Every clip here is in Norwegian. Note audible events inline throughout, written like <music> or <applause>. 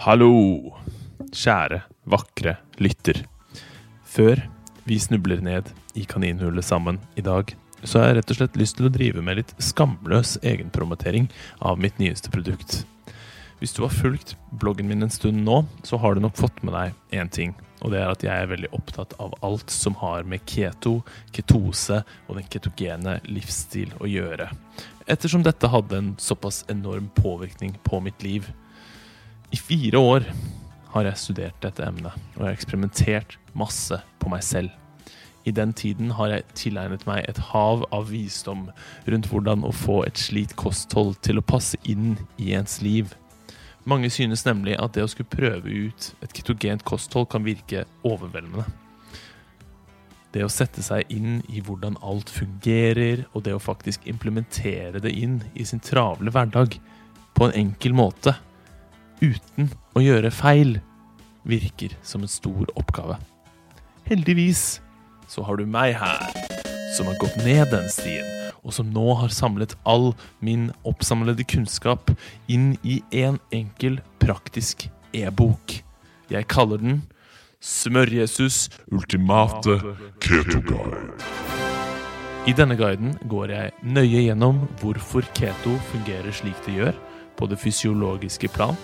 Hallo, kjære, vakre lytter. Før vi snubler ned i kaninhullet sammen i dag, så har jeg rett og slett lyst til å drive med litt skamløs egenpromotering av mitt nyeste produkt. Hvis du har fulgt bloggen min en stund nå, så har du nok fått med deg én ting. Og det er at jeg er veldig opptatt av alt som har med keto, ketose og den ketogene livsstil å gjøre. Ettersom dette hadde en såpass enorm påvirkning på mitt liv. I fire år har jeg studert dette emnet, og jeg har eksperimentert masse på meg selv. I den tiden har jeg tilegnet meg et hav av visdom rundt hvordan å få et slikt kosthold til å passe inn i ens liv. Mange synes nemlig at det å skulle prøve ut et ketogent kosthold kan virke overveldende. Det å sette seg inn i hvordan alt fungerer, og det å faktisk implementere det inn i sin travle hverdag på en enkel måte, uten å gjøre feil, virker som en stor oppgave. Heldigvis så har du meg her, som har gått ned den stien, og som nå har samlet all min oppsamlede kunnskap inn i en enkel, praktisk e-bok. Jeg kaller den Smør-Jesus ultimate keto-guide. I denne guiden går jeg nøye gjennom hvorfor keto fungerer slik det gjør, på det fysiologiske plan.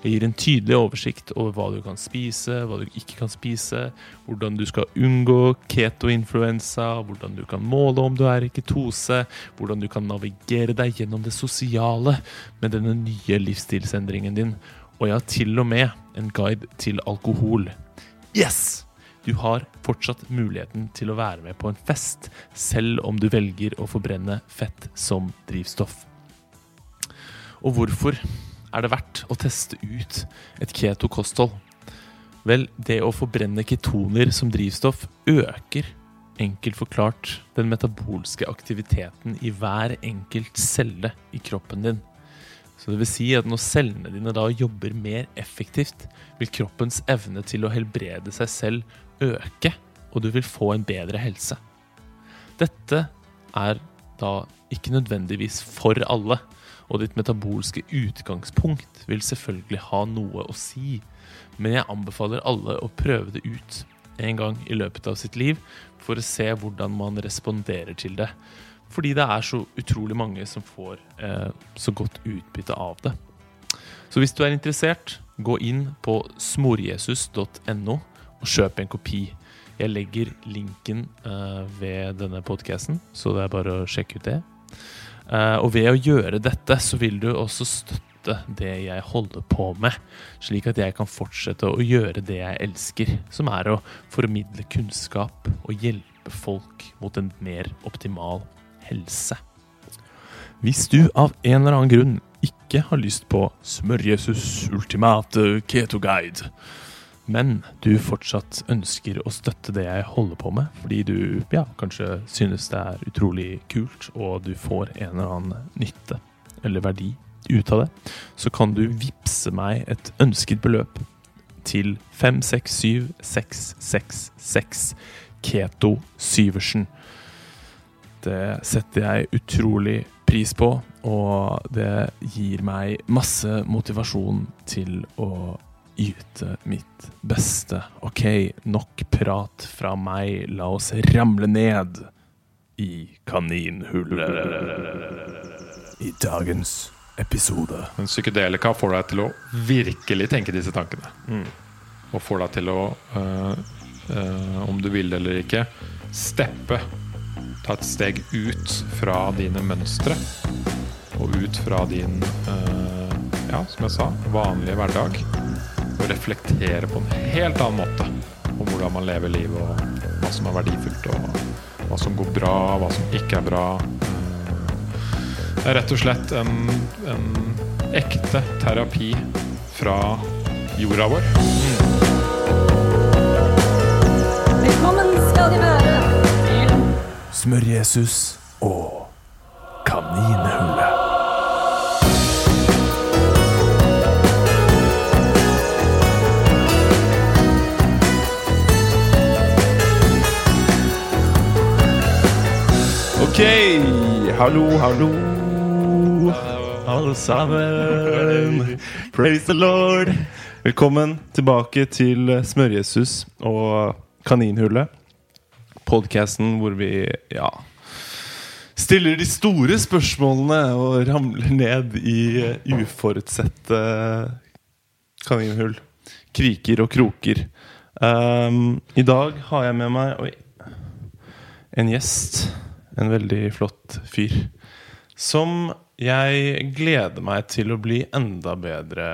Jeg gir en tydelig oversikt over hva du kan spise, hva du ikke kan spise, hvordan du skal unngå keto-influensa, hvordan du kan måle om du er i ketose, hvordan du kan navigere deg gjennom det sosiale med denne nye livsstilsendringen din, og jeg har til og med en guide til alkohol. Yes! Du har fortsatt muligheten til å være med på en fest, selv om du velger å forbrenne fett som drivstoff. Og hvorfor er det verdt å teste ut et keto-kosthold? Vel, det å forbrenne ketoner som drivstoff øker, enkelt forklart, den metabolske aktiviteten i hver enkelt celle i kroppen din. Så det vil si at når cellene dine da jobber mer effektivt, vil kroppens evne til å helbrede seg selv øke, og du vil få en bedre helse. Dette er da ikke nødvendigvis for alle, og ditt metabolske utgangspunkt vil selvfølgelig ha noe å si, men jeg anbefaler alle å prøve det ut en gang i løpet av sitt liv for å se hvordan man responderer til det. Fordi det er så utrolig mange som får eh, så godt utbytte av det. Så hvis du er interessert, gå inn på smorjesus.no og kjøp en kopi. Jeg legger linken eh, ved denne podkasten, så det er bare å sjekke ut det. Eh, og ved å gjøre dette, så vil du også støtte det jeg holder på med, slik at jeg kan fortsette å gjøre det jeg elsker, som er å formidle kunnskap og hjelpe folk mot en mer optimal helse. Hvis du av en eller annen grunn ikke har lyst på Smør-Jesus ultimate keto guide, men du fortsatt ønsker å støtte det jeg holder på med, fordi du ja, kanskje synes det er utrolig kult, og du får en eller annen nytte eller verdi ut av det, så kan du vippse meg et ønsket beløp til 567666 Keto Syversen. Det setter jeg utrolig pris på, og det gir meg masse motivasjon til å yte mitt beste. Ok, nok prat fra meg. La oss ramle ned i kaninhullet. I dagens episode. Men psykedelika får deg til å virkelig tenke disse tankene. Mm. Og får deg til å, øh, øh, om du vil det eller ikke, steppe. Ta et steg ut fra dine mønstre. Og ut fra din, øh, ja, som jeg sa, vanlige hverdag. Reflektere på en helt annen måte om hvordan man lever livet, og hva som er verdifullt, og hva som går bra, hva som ikke er bra. Det er rett og slett en, en ekte terapi fra jorda vår. Velkommen skal de være til Smør-Jesus Ok, hallo, hallo. Alle sammen. Praise the Lord! Velkommen tilbake til Smør-Jesus og Kaninhullet. Podkasten hvor vi ja, stiller de store spørsmålene og ramler ned i uforutsette kaninhull. Kriker og kroker. Um, I dag har jeg med meg oi, en gjest. En veldig flott fyr. Som jeg gleder meg til å bli enda bedre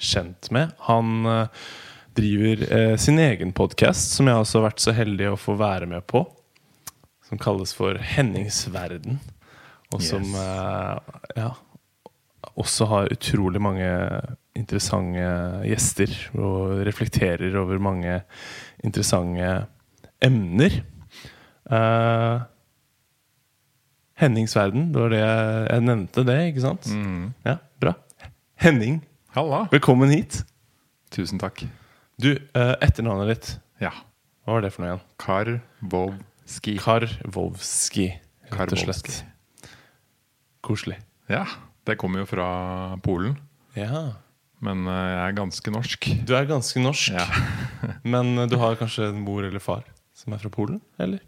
kjent med. Han eh, driver eh, sin egen podkast, som jeg også har vært så heldig å få være med på. Som kalles for Henningsverden. Og som Yes. eh, ja, også har utrolig mange interessante gjester. Og reflekterer over mange interessante emner. Eh, Hennings verden, det var det jeg, jeg nevnte det, ikke sant? Mm. Ja, bra. Henning, Halla. velkommen hit. Tusen takk. Du, eh, etternavnet ditt, Ja. hva var det for noe igjen? Karvovski. Karvovski, rett og slett. Karvovski. Koselig. Ja, det kommer jo fra Polen. Ja. Men eh, jeg er ganske norsk. Du er ganske norsk, Ja. <laughs> men eh, du har kanskje en mor eller far som er fra Polen, eller?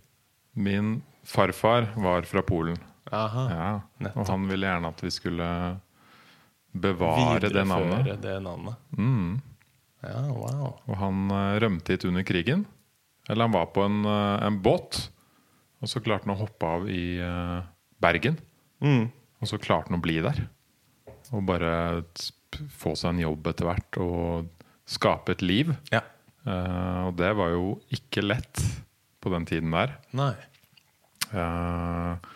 Min farfar var fra Polen. Aha. Ja. Og han ville gjerne at vi skulle bevare det navnet. Det navnet. Mm. Ja, wow. Og han eh, rømte hit under krigen. Eller han var på en, eh, en båt, og så klarte han å hoppe av i uh, Bergen. Mm. Og så klarte han å bli der. Og bare få seg en jobb etter hvert og skape et liv. Ja. Uh, og det var jo ikke lett på den tiden der. Nei. Eh,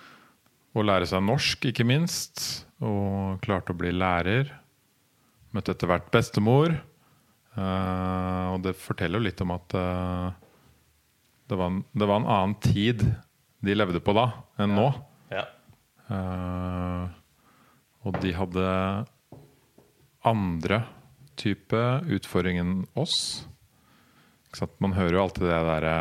å lære seg norsk, ikke minst. Og klarte å bli lærer. Møtte etter hvert bestemor. Eh, og det forteller jo litt om at eh, det, var en, det var en annen tid de levde på da, enn nå. Ja. Eh, og de hadde andre type utfordringer enn oss. Man hører jo alltid det derre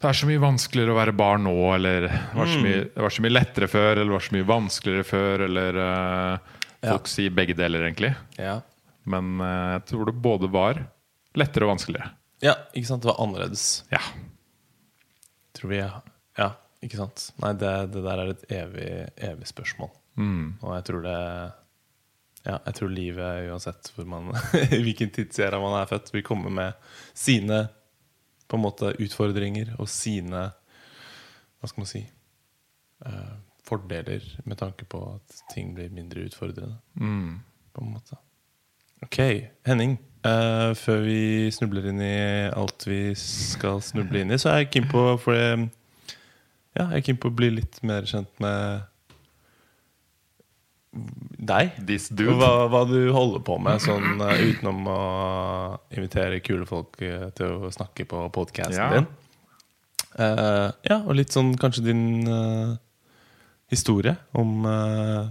Det er så mye vanskeligere å være barn nå, eller det var så mye, var så mye lettere før, eller det var så mye vanskeligere før, eller uh, Folk sier begge deler, egentlig. Ja. Men uh, jeg tror det både var lettere og vanskeligere. ja, ikke sant? Det var annerledes. Ja. Tror vi Ja, ikke sant? Nei, det, det der er et evig, evig spørsmål. Mm. Og jeg tror det Ja, jeg tror livet, uansett hvor man, <laughs> hvilken tidsæra man er født, vil komme med sine på en måte utfordringer og sine Hva skal man si eh, Fordeler med tanke på at ting blir mindre utfordrende. Mm. På en måte. Ok, Henning. eh, før vi snubler inn i alt vi skal snuble inn i, så er jeg keen på For jeg, ja, jeg er keen på å bli litt mer kjent med deg. This dude. hva, hva du holder på med, sånn eh, utenom å invitere kule folk eh, til å snakke på podkasten Ja. din. Uh, ja, og litt sånn kanskje din uh, historie om uh,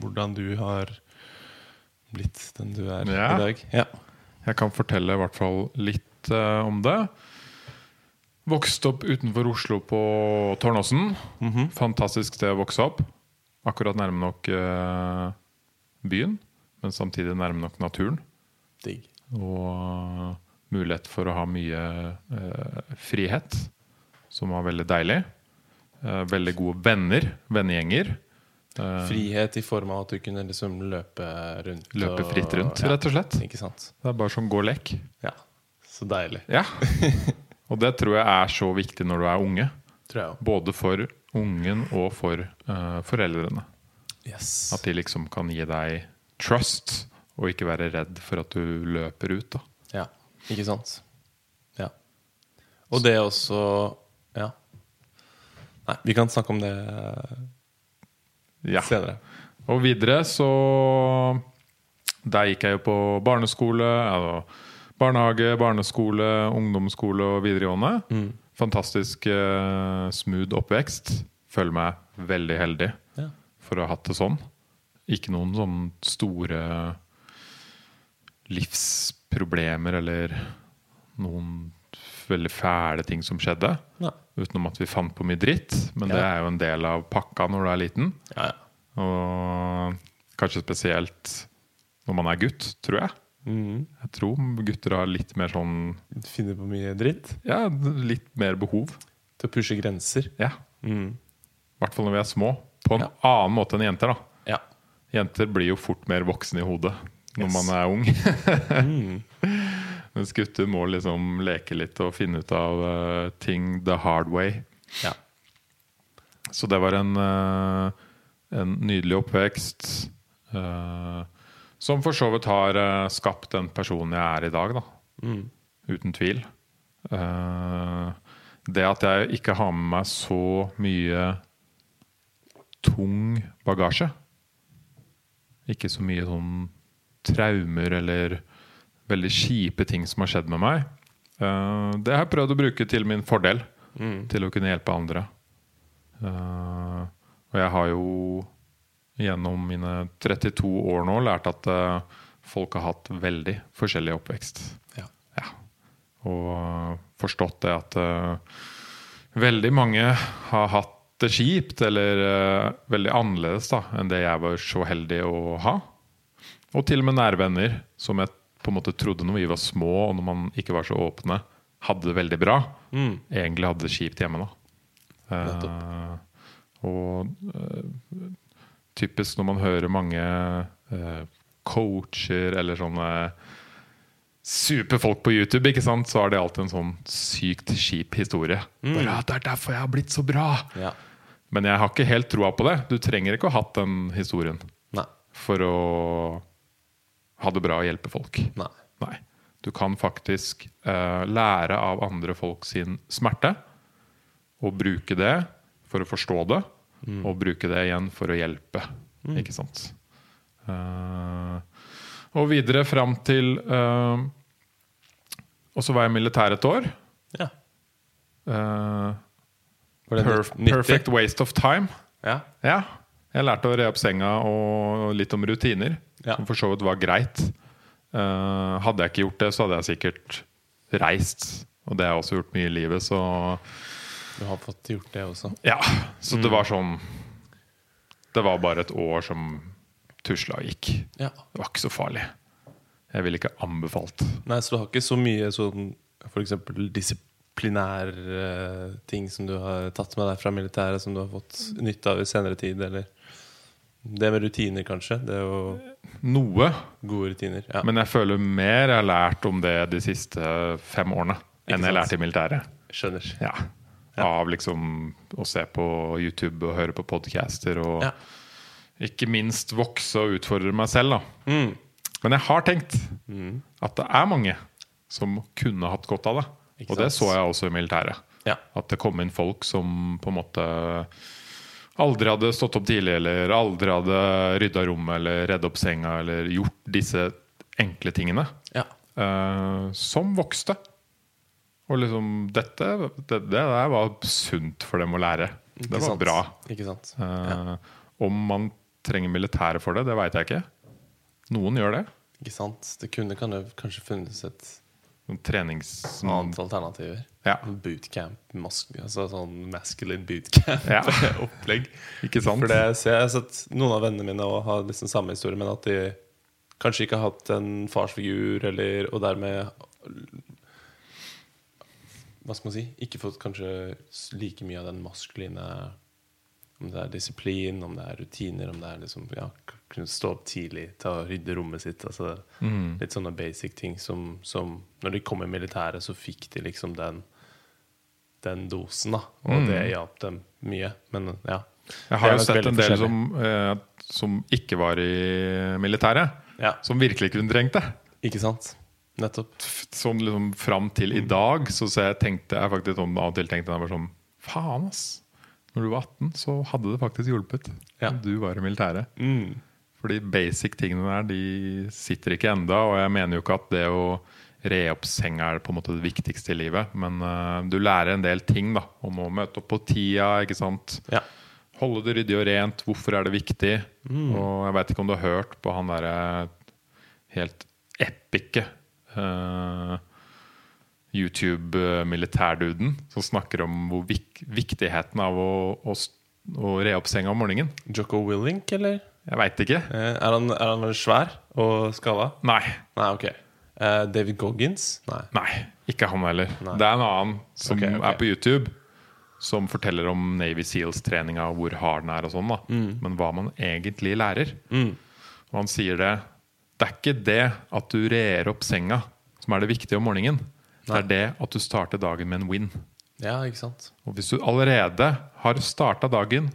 hvordan du har blitt den du er Ja. i dag. Ja. Jeg kan fortelle i hvert fall litt om det. Vokste opp utenfor Oslo på Tårnåsen. Mhm. Fantastisk sted å vokse opp. Akkurat nærme nok uh, byen, men samtidig nærme nok naturen. Digg. Og eh, mulighet for å ha mye uh, frihet, som var veldig deilig. Uh, veldig gode venner, vennegjenger. Frihet i form av at du kunne liksom løpe rundt. løpe fritt rundt, ja, rett og slett. Ikke sant. Det er bare som gå og lek. Ja. Så deilig. Ja. <laughs> Og det tror jeg er så viktig når du er unge. Tror jeg også. Både for ungen og for uh, foreldrene. Yes. At de liksom kan gi deg trust, og ikke være redd for at du løper ut. da Ja, ikke sant? Ja. Og det også Ja. Nei, vi kan snakke om det Ja. senere. Og videre så Der gikk jeg jo på barneskole, altså barnehage, barneskole, ungdomsskole og videregående. Mm. Fantastisk uh, smooth oppvekst. Føler meg veldig heldig Ja. for å ha hatt det sånn. Ikke noen sånne store livsproblemer eller noen veldig fæle ting som skjedde. Ja. Utenom at vi fant på mye dritt. Men det er jo en del av pakka når du er liten. Ja, ja. Og Kanskje spesielt når man er gutt, tror jeg. Mm. Jeg tror gutter har litt mer sånn finner på mye dritt. Ja, litt mer behov. Til å pushe grenser. Ja. Mm. Hvert fall når vi er små. På en Ja. annen måte enn jenter. da Ja. Jenter blir jo fort mer voksne i hodet når Yes. man er ung. Mm. <laughs> Mens gutter må liksom leke litt og finne ut av uh, ting the hard way. ja. Så det var en, uh, en nydelig oppvekst. eh, som for så vidt har uh, skapt den personen jeg er i dag, da. Mm. Uten tvil. Uh, det at jeg ikke har med meg så mye tung bagasje. Ikke så mye sånn traumer eller veldig kjipe ting som har skjedd med meg. Uh, det har jeg prøvd å bruke til min fordel. Mm. Til å kunne hjelpe andre. Uh, og jeg har jo gjennom mine 32 år nå lært at eh, folk har hatt veldig forskjellig oppvekst. Ja. Ja. Og eh, forstått det at eh, veldig mange har hatt det kjipt, eller veldig annerledes da, enn det jeg var så heldig å ha. Og til og med nære venner som jeg på en måte trodde når vi var små, og når man ikke var så åpne, hadde det veldig bra. Mm. Egentlig hadde det kjipt hjemme. da. Eh, og eh, typisk når man hører mange eh, coacher eller sånne superfolk på YouTube, ikke sant? så er det alltid en sånn sykt kjip historie. Bare, «Ja, 'Det er derfor jeg har blitt så bra'. Ja. Men jeg har ikke helt troa på det. Du trenger ikke å ha hatt den historien Nei. for å ha det bra og hjelpe folk. Nei. Nei. Du kan faktisk uh, lære av andre folk sin smerte og bruke det for å forstå det, og bruke det igjen for å hjelpe. Ikke sant? Uh, og videre fram til uh, Og så var jeg militær et år. Ja. Uh, det perf perfect waste of time. Ja. Ja. Jeg lærte å re opp senga og litt om rutiner, Ja. som for så vidt var greit. Eh, hadde jeg ikke gjort det, så hadde jeg sikkert reist. Og det har jeg også gjort mye i livet, så Du har fått gjort det også. Ja. Så det var sånn Det var bare et år som tusla og gikk. Ja. Det var ikke så farlig. Jeg ville ikke anbefalt. Nei, så du har ikke så mye sånn f.eks. disiplinær uh, ting som du har tatt med deg fra militæret, som du har fått nytte av i senere tid, eller Det med rutiner, kanskje? Det er jo Noe. gode rutiner. Ja. Men jeg føler mer jeg har lært om det de siste fem årene enn jeg lærte i militæret. Skjønner. Ja. Av liksom å se på YouTube og høre på podcaster og ikke minst vokse og utfordre meg selv. da Mm. Men jeg har tenkt at det er mange som kunne hatt godt av det. Ikke Og det sant? så jeg også i militæret. Ja. At det kom inn folk som på en måte aldri hadde stått opp tidlig, eller aldri hadde rydda rommet, eller redd opp senga, eller gjort disse enkle tingene. ja. Uh, som vokste. Og liksom dette det, det der var sunt for dem å lære. Det var sant? bra. Ikke sant? Eh, Om man trenger militæret for det, det veit jeg ikke. Noen gjør det. Ikke sant? Det kunne kan det kanskje funnes et noen Trenings... annet alternativer. Ja. Bootcamp. Altså sånn masculine bootcamp-opplegg. <laughs> Ikke sant? For det ser jeg at Noen av vennene mine også har liksom samme historie, men at de kanskje ikke har hatt en farsfigur, eller, og dermed Hva skal man si? Ikke fått kanskje like mye av den maskuline Om det er disiplin, om det er rutiner, om det er liksom ja, kunne stå opp tidlig, ta og rydde rommet sitt. Altså, Mm. Litt sånne basic ting som, som Når de kom i militæret, så fikk de liksom den den dosen, da. Og Mm. det hjalp dem mye. Men ja. Jeg har jo sett en del som, eh, som ikke var i militæret, ja. som virkelig kunne trengt det. Ikke sant? Nettopp. Sånn liksom fram til i dag så, så jeg tenkte jeg faktisk sånn, av og til tenkte jeg bare sånn Faen, ass. Når du var 18, så hadde det faktisk hjulpet. Ja. Om du var i militæret. Mm. Fordi basic tingene der, de sitter ikke enda Og jeg mener jo ikke at det å re opp senga er på en måte det viktigste i livet. Men uh, du lærer en del ting, da. Om å møte opp på tida, ikke sant. Ja. Holde det ryddig og rent. Hvorfor er det viktig? Og jeg veit ikke om du har hørt på han derre helt epice uh, YouTube-militærduden som snakker om vik viktigheten av å, å, å re opp senga om morgenen. Jocko Willink, eller? Jeg veit ikke. Eh, er, han, er han svær og skalla? Nei. Nei, ok. Eh, David Goggins? Nei. Nei, ikke han heller. Nei. Det er en annen som okay, okay. er på YouTube, som forteller om Navy Seals-treninga, hvor hard den er og sånn. da Mm. Men hva man egentlig lærer. Og han sier det Det er ikke det at du rer opp senga som er det viktige om morgenen. Det er det at du starter dagen med en win. Ja, ikke sant? Og hvis du allerede har starta dagen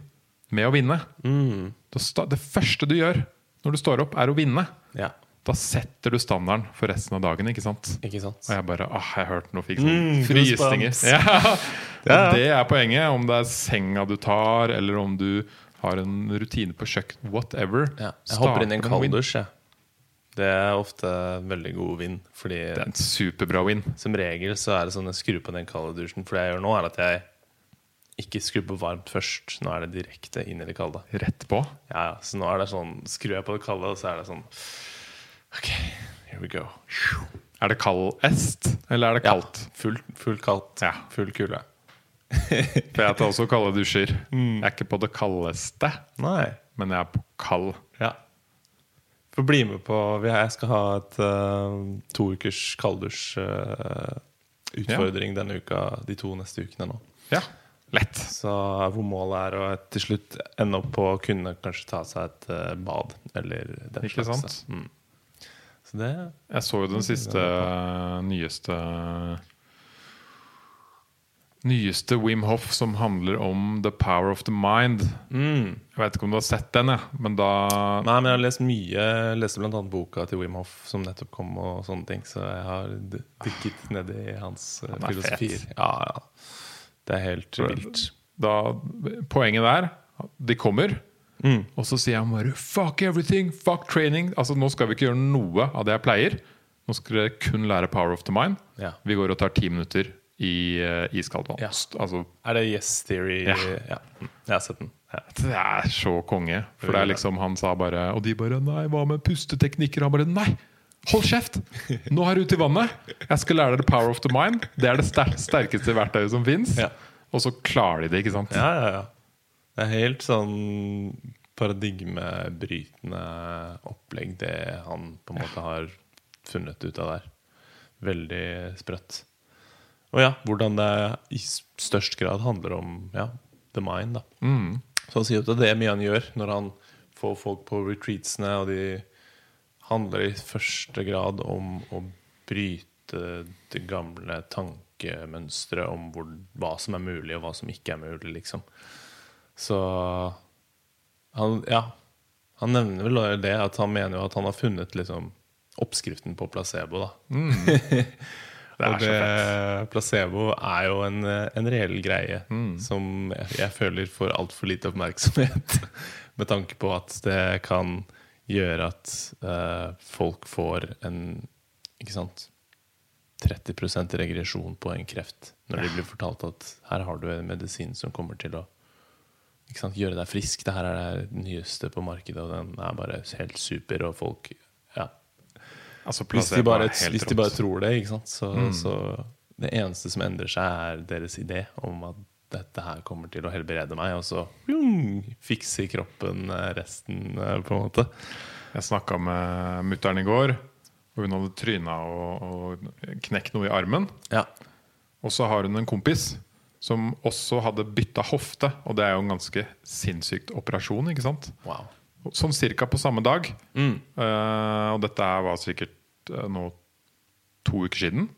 med å vinne mm. Det første du gjør når du står opp, er å vinne. Ja, Da setter du standarden for resten av dagen. ikke sant? ikke sant? Og jeg bare ah, jeg hørte noe fikk sånn Mm, frysninger. Ja. <laughs> Ja. Det er poenget. Om det er senga du tar, eller om du har en rutine på kjøkken. Whatever. Ja. Jeg hopper inn i en kalddusj, jeg. Det er ofte en veldig god vinn. Fordi Det er en superbra win. som regel så er det sånn jeg skrur på den kalde dusjen. For det jeg gjør nå, er at jeg ikke skrur på varmt først. Nå er det direkte inn i det kalde. Rett på. Ja, ja. Så nå er det sånn Skrur jeg på det kalde, og så er det sånn OK, here we go. Er det kald est, eller er det Ja, kaldt? Full, full kaldt. Ja. Full kulde. <laughs> For jeg tar også kalde dusjer. Mm. Jeg er ikke på det kaldeste, Nei. men jeg er på kald. Ja. Få bli med på vi- Jeg skal ha et uh, to ukers kalddusj-utfordring denne uka, de to neste ukene nå. Ja, lett. Så hvor målet er å til slutt ende opp på å kunne kanskje ta seg et uh, bad. Eller den Ikke slags. sant? Mm. Så det Jeg så jo den siste nyeste Nyeste Wim Hof som handler om The Power of the Mind. mm. Jeg vet ikke om du har sett den, jeg. Men da Nei, men jeg har lest mye. Jeg leste bl.a. boka til Wim Hof som nettopp kom, og sånne ting. Så jeg har dykket ned i hans eh, Han er filosofier. Ja, ja. Det er helt vilt. da Poenget der De kommer, Mm. og så sier han bare 'fuck everything', 'fuck training'. Altså Nå skal vi ikke gjøre noe av det jeg pleier. Nå skal dere kun lære Power of the Mind. Ja. Vi går og tar ti minutter i uh, iskaldt vann. Ja. Altså Er det Yes Theory? Ja. ja. Mm. Jeg har sett den. Ja. Det er så konge. For det er liksom Han sa bare Og de bare Nei, hva med pusteteknikker? Han bare Nei! Hold kjeft! Nå er du ute i vannet! Jeg skal lære deg the power of the mind. Det er det sterkeste verktøyet som fins. Ja. Og så klarer de det, ikke sant? Ja, ja, ja. Det er helt sånn paradigmebrytende opplegg, det han på en måte har funnet ut av der. Veldig sprøtt. Og ja, hvordan det i størst grad handler om ja, the mind. da Mm. Så han sier at det er mye han gjør når han får folk på retreatsene, og de handler i første grad om å bryte det gamle tankemønsteret om hvor, hva som er mulig, og hva som ikke er mulig, liksom. Så han, ja. Han nevner vel det at han mener jo at han har funnet liksom oppskriften på placebo, da. <laughs> Det er og det, placebo er jo en, en reell greie Mm. som jeg, jeg føler får altfor lite oppmerksomhet. <laughs> Med tanke på at det kan gjøre at uh, folk får en ikke sant, 30% regresjon på en kreft. Når de blir fortalt at her har du en medisin som kommer til å ikke sant, gjøre deg frisk. Det her er det nyeste på markedet, og den er bare helt super. Og folk ja, Altså, hvis de, bare, hvis de bare tror det, ikke sant? Så, Mm. så det eneste som endrer seg, er deres idé om at dette her kommer til å helbrede meg, og så mm, fikser kroppen eh, resten, eh, på en måte. Jeg snakka med mutter'n i går, og hun hadde tryna og, og knekt noe i armen. Ja. Og så har hun en kompis som også hadde bytta hofte. Og det er jo en ganske sinnssykt operasjon, ikke sant? Wow. Sånn cirka på samme dag. Mm. Uh, og dette var sikkert uh, nå to uker siden.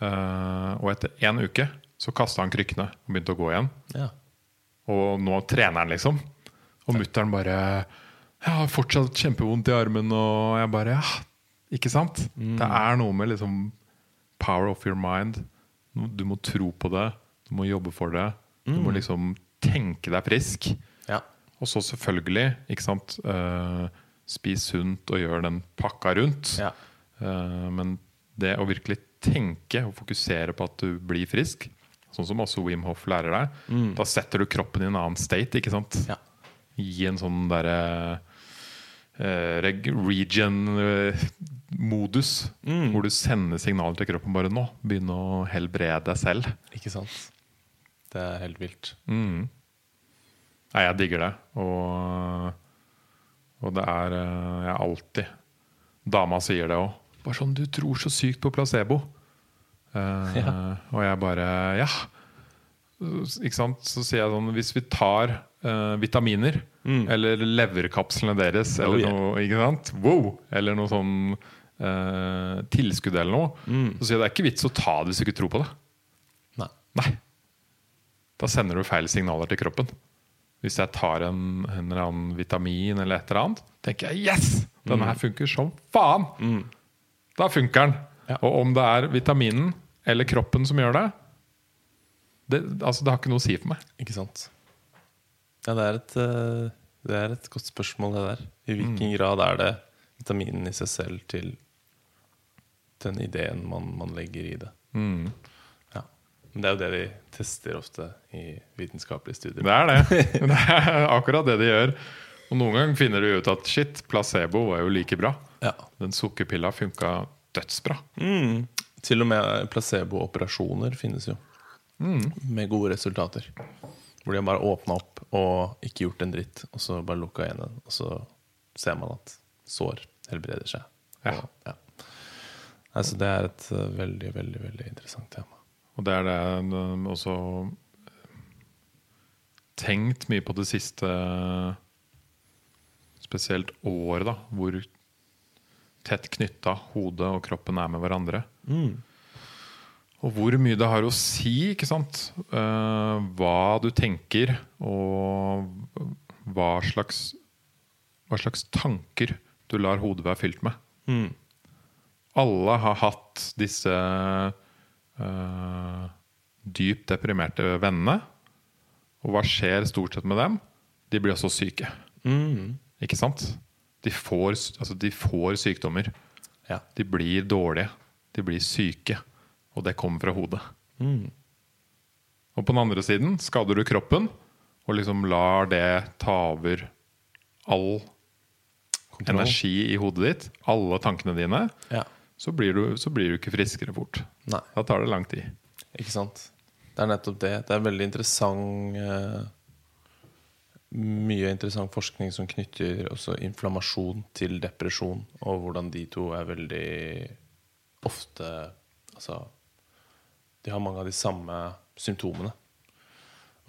Uh, og etter én uke så kasta han krykkene og begynte å gå igjen. Ja. Og nå trener han, liksom. Og mutter'n bare Jeg har fortsatt kjempevondt i armen, og jeg bare Ja, ikke sant? Det er noe med liksom power of your mind. Du må tro på det. Du må jobbe for det. Du må liksom tenke deg frisk. Og så selvfølgelig, ikke sant uh, Spis sunt og gjør den pakka rundt. Ja. Uh, men det å virkelig tenke og fokusere på at du blir frisk, sånn som også Wim Hof lærer deg, da setter du kroppen i en annen state. ikke sant? Ja. I en sånn derre eh, region-modus, hvor du sender signaler til kroppen bare nå. Begynne å helbrede deg selv. Ikke sant? Det er helt vilt. Mm. Nei, jeg digger det. Og, Og det er Jeg Jeg alltid Dama sier det òg. Bare sånn Du tror så sykt på placebo. Uh, Ja. Og jeg bare Ja. Ikke sant? Så sier jeg sånn Hvis vi tar uh, vitaminer, eller leverkapslene deres, eller Mm. Oh, yeah. noe Ikke sant? Wow! Eller noe sånn uh, tilskudd eller noe, Mm. så sier jeg det er ikke vits å ta det hvis du ikke tror på det. Nei. Nei. Da sender du feil signaler til kroppen. Hvis jeg tar en, en eller annen vitamin eller et eller annet, tenker jeg yes! Denne her funker som faen! Da funker den. Ja. Og om det er vitaminen eller kroppen som gjør det, det, altså det har ikke noe å si for meg. Ikke sant? Ja, det er et, eh, det er et godt spørsmål, det der. I hvilken grad er det vitaminen i seg selv til den ideen man, man legger i det? Ja. Men det er jo det de tester ofte i vitenskapelige studier. Det er det. Det er akkurat det de gjør. Og noen ganger finner du ut at shit, placebo var jo like bra. Ja. Den sukkerpilla funka dødsbra. Mm. Til og med placebo-operasjoner finnes jo. Med gode resultater. Hvor de har bare åpna opp og ikke gjort en dritt, og så bare lukka den. Og så ser man at sår helbreder seg. Ja. Og, ja. Altså, det er et eh, veldig, veldig veldig interessant tema. Og det er det jeg også tenkt mye på det siste Spesielt året, da, hvor tett knytta hodet og kroppen er med hverandre. Og hvor mye det har å si, ikke sant? Eh, hva du tenker, og hva slags, hva slags tanker du lar hodet være fylt med. Alle har hatt disse eh, dypt deprimerte vennene. Og hva skjer stort sett med dem? De blir også syke. Ikke sant? De får, altså de får sykdommer. Ja. De blir dårlige. De blir syke. Og det kommer fra hodet. Og på den andre siden skader du kroppen og liksom lar det ta over all Kontroll. energi i hodet ditt, alle tankene dine, Ja. så blir du, så blir du ikke friskere fort. Nei. Da tar det lang tid. Ikke sant? Det er nettopp det. Det er veldig interessant eh, Mye interessant forskning som knytter også inflammasjon til depresjon, og hvordan de to er veldig ofte Altså De har mange av de samme symptomene.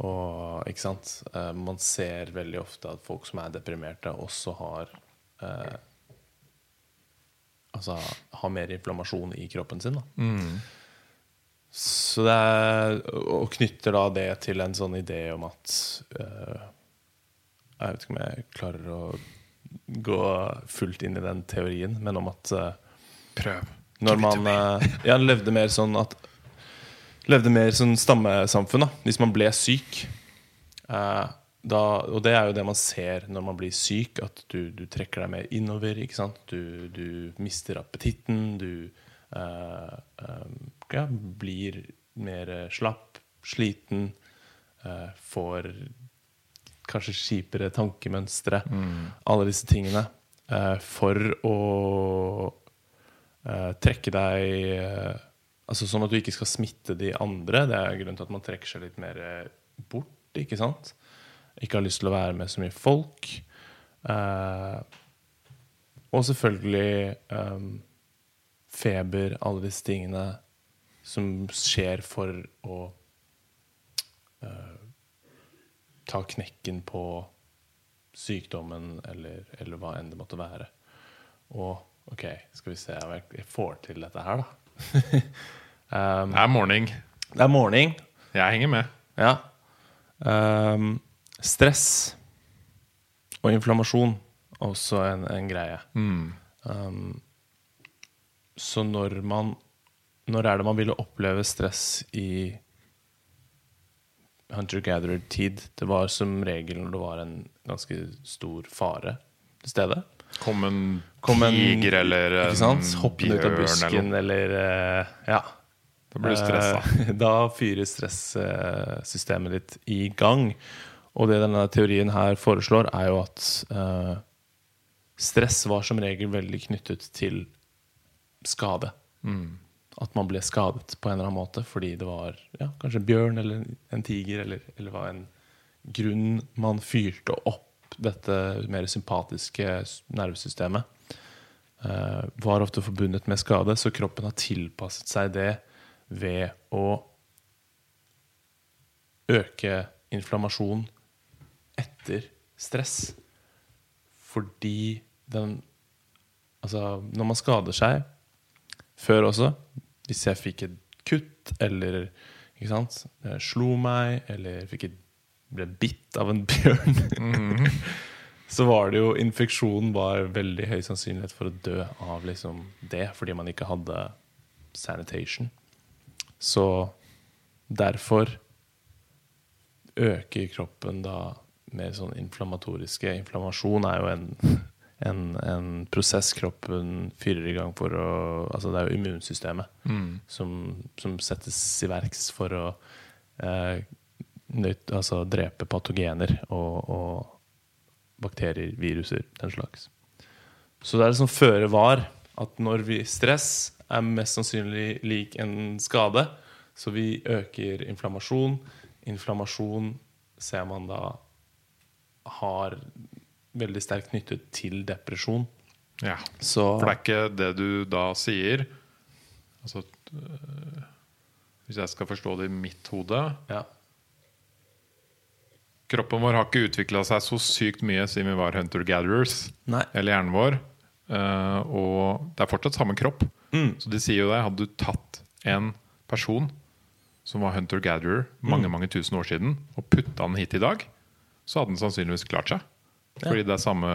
Og ikke sant? Eh, man ser veldig ofte at folk som er deprimerte, også har eh, Altså har mer inflammasjon i kroppen sin. da så det er, og knytter da det til en sånn idé om at uh, Jeg vet ikke om jeg klarer å gå fullt inn i den teorien, men om at uh, Prøv. når man uh, ja, levde mer sånn at Levde mer sånn stammesamfunn, da. Hvis man ble syk. uh, da, og det er jo det man ser når man blir syk, at du, du trekker deg mer innover. ikke sant? Du, du mister appetitten. Du uh, eh, ja, blir mer eh, slapp, sliten. eh, får kanskje kjipere tankemønstre. Alle disse tingene. eh, for å trekke deg Altså Sånn at du ikke skal smitte de andre. Det er grunnen til at man trekker seg litt mer bort. ikke sant? Ikke har lyst til å være med så mye folk. Og selvfølgelig feber, alle disse tingene som skjer for å uh, ta knekken på sykdommen eller, eller hva enn det måtte være. Og OK, skal vi se om jeg får til dette her, da. <laughs> um, Det er morning. det er morning. Jeg henger med. Ja. Um, stress og inflammasjon er også en, en greie. Um, så når man Når er det man ville oppleve stress i hunter-gatherer-tid? Det var som regel når det var en ganske stor fare til stede. Kom en Kom en- tiger eller en? Hoppende ut av busken eller eller, eh, Ja. Da blir du stressa. Eh, <laughs> Da fyrer stressystemet ditt i gang. Og det denne teorien her foreslår, er jo at uh, stress var som regel veldig knyttet til skade. Mm. At man ble skadet på en eller annen måte fordi det var ja, kanskje en bjørn eller en tiger, eller, eller var en grunn man fyrte opp dette mer sympatiske nervesystemet, uh, var ofte forbundet med skade, så kroppen har tilpasset seg det ved å øke inflammasjon etter stress. Fordi den Altså, når man skader seg Før også, hvis jeg fikk et kutt eller ikke sant, slo meg eller fikk et, ble bitt av en <laughs> bjørn Så var det jo infeksjonen var veldig høy sannsynlighet for å dø av liksom det, fordi man ikke hadde sanitation. Så derfor øker kroppen da mer sånn inflammatoriske Inflammasjon er jo en, en, en prosess kroppen fyrer i gang for å Altså det er jo immunsystemet som, som settes i verks for å eh, nøyt, altså drepe patogener og, og bakterier, viruser, den slags. Så det er liksom føre var at når vi stress er mest sannsynlig lik en skade, så vi øker inflammasjon. Inflammasjon ser man da har veldig sterkt knyttet til depresjon. Ja. Så For det er ikke det du da sier Altså øh, Hvis jeg skal forstå det i mitt hode ja. Kroppen vår har ikke utvikla seg så sykt mye siden vi var hunter-gatherers. Eller hjernen vår. Eh, og det er fortsatt samme kropp. Mm. Så de sier jo det. Hadde du tatt en person som var hunter-gatherer Mm. mange mange tusen år siden, og putta den hit i dag, så hadde den sannsynligvis klart seg. Fordi det er samme